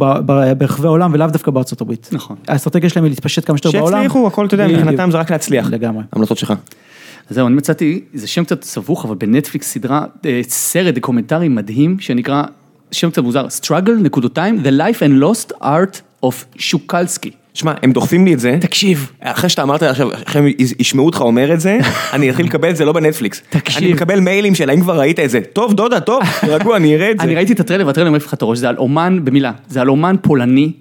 ברחבי העולם ולאו דווקא בארצות הברית. נכון. האסטרטגיה שלהם היא להתפשט כמה שיותר בעולם. שיצליחו, הכל, אתה יודע. מבחינתם זה רק להצליח. לגמרי. המלצות שלך. זהו, אני מצאתי, זה שם קצת סבוך, אבל בנטפליקס סדרה, אה, סרט דוקומנטרי מדהים, שנקרא, שם קצת מוזר, Struggle, נקודותיים, The Life and Lost Art of Szukalski. שמע, הם דוחפים לי את זה. תקשיב. אחרי שאתה אמרת עכשיו, אחרי הם ישמעו אותך אומר את זה, אני אתחיל לקבל את זה לא בנטפליקס. תקשיב. אני מקבל מיילים של האם כבר ראית את זה. טוב, דודה, טוב, תירגעו, אני אראה את זה. אני ראיתי את הטריילר והטריילר מעיף לך את הראש, זה על אומן, במילה, זה על אומן פולני,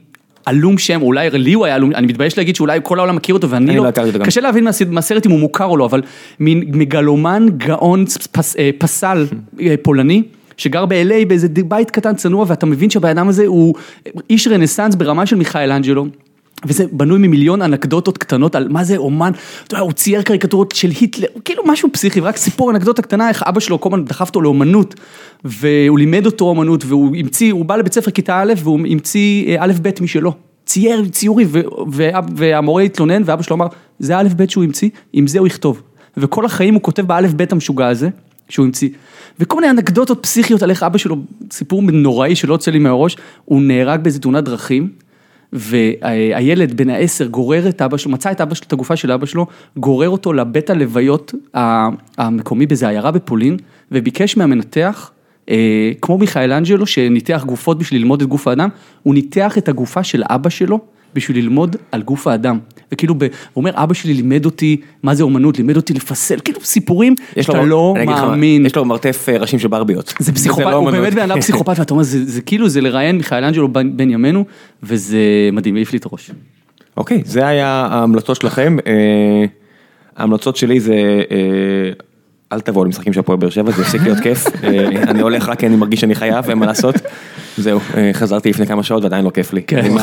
עלום שם, אולי לי הוא היה עלום, אני מתבייש להגיד שאולי כל העולם מכיר אותו ואני אני לא, לא. קשה להבין מהסד- מהסרט אם הוא מוכר או לא, אבל מין מגלומן גאון פס, אה, פסל אה, פולני. שגר ב-LA באיזה בית קטן צנוע ואתה מבין שהבן אדם הזה הוא איש רנסאנס ברמה של מיכאל אנג'לו. וזה בנוי ממיליון אנקדוטות קטנות על מה זה אומן, אתה יודע, הוא צייר קריקטורות של היטלר, כאילו משהו פסיכי, ורק סיפור אנקדוטה קטנה, איך אבא שלו כל הזמן דחף אותו לאומנות, והוא לימד אותו אומנות, והוא המציא, הוא בא לבית ספר כיתה א', והוא המציא אה, א' ב' משלו, צייר וה- והמורה התלונן, ואבא שלו אמר, זה א' ב' שהוא המציא, עם זה הוא יכתוב. וכל החיים הוא כותב באלף ב' המשוגע הזה, שהוא המציא. וכל מיני אנקדוטות פסיכיות על איך אבא שלו, סיפור נוראי שלא יוצא לי מהראש, הוא נהרג באיזה תאונת דרכים. והילד בן העשר גורר את אבא שלו, מצא את אבא שלו, את הגופה של אבא שלו, גורר אותו לבית הלוויות המקומי באיזה עיירה בפולין, וביקש מהמנתח, אה, כמו מיכאל אנג'לו, שניתח גופות בשביל ללמוד את גוף האדם, הוא ניתח את הגופה של אבא שלו בשביל ללמוד על גוף האדם. וכאילו, ב- הוא אומר, אבא שלי לימד אותי, מה זה אומנות, לימד אותי לפסל, כאילו סיפורים שאתה לו- לא לך מאמין. יש לו מרתף אה, ראשים של ברביות. זה פסיכופת, לא הוא. באמת בן אדם פסיכופת, ואתה אומר, זה זה כאילו, זה לראיין מיכאל אנג'לו בן בן ימינו, וזה מדהים, העיף לי את הראש. אוקיי, זה היה ההמלצות שלכם. אה, ההמלצות שלי זה, אה, אל תבואו למשחקים של הפועל באר שבע, זה יפסיק להיות כיף. אני הולך רק כי אני מרגיש שאני חייב, אין מה לעשות. זהו, אה, חזרתי לפני כמה שעות ועדיין לא כיף לי. כן, אני וואו,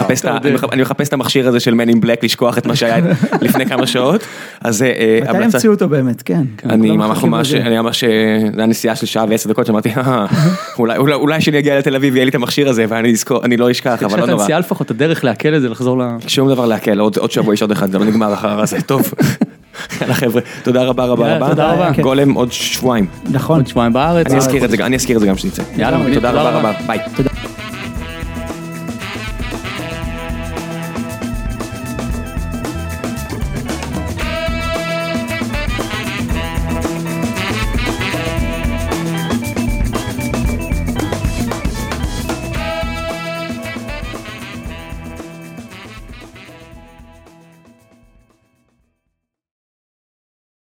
מחפש את המכשיר הזה של Man in Black לשכוח את מה שהיה לפני כמה שעות. אז זה אה, מתי המלצה. ימציאו אותו באמת, כן. אני כולם ממש ממש. אני ממש, אה, זה היה נסיעה של שעה ועשר דקות שאמרתי, "אה, אולי- אולי אולי כשאני אגיע לתל אביב יהיה לי את המכשיר הזה ואני אזכור, אני לא אשכח, יש אבל לך לא נורא. נסיעה לפחות, הדרך לעכל את זה, לחזור ל... שום דבר עוד עוד שבוע יש עוד אחד, זה לא נגמר אחר הזה, טוב. יאללה חבר'ה, תודה רבה רבה רבה. תודה רבה. גולם עוד שבועיים. נכון. עוד שבועיים בארץ. אני אזכיר את זה, גם- אני אזכיר את זה גם כשנצא. יאללה, תודה רבה רבה. רבה, ביי. תודה.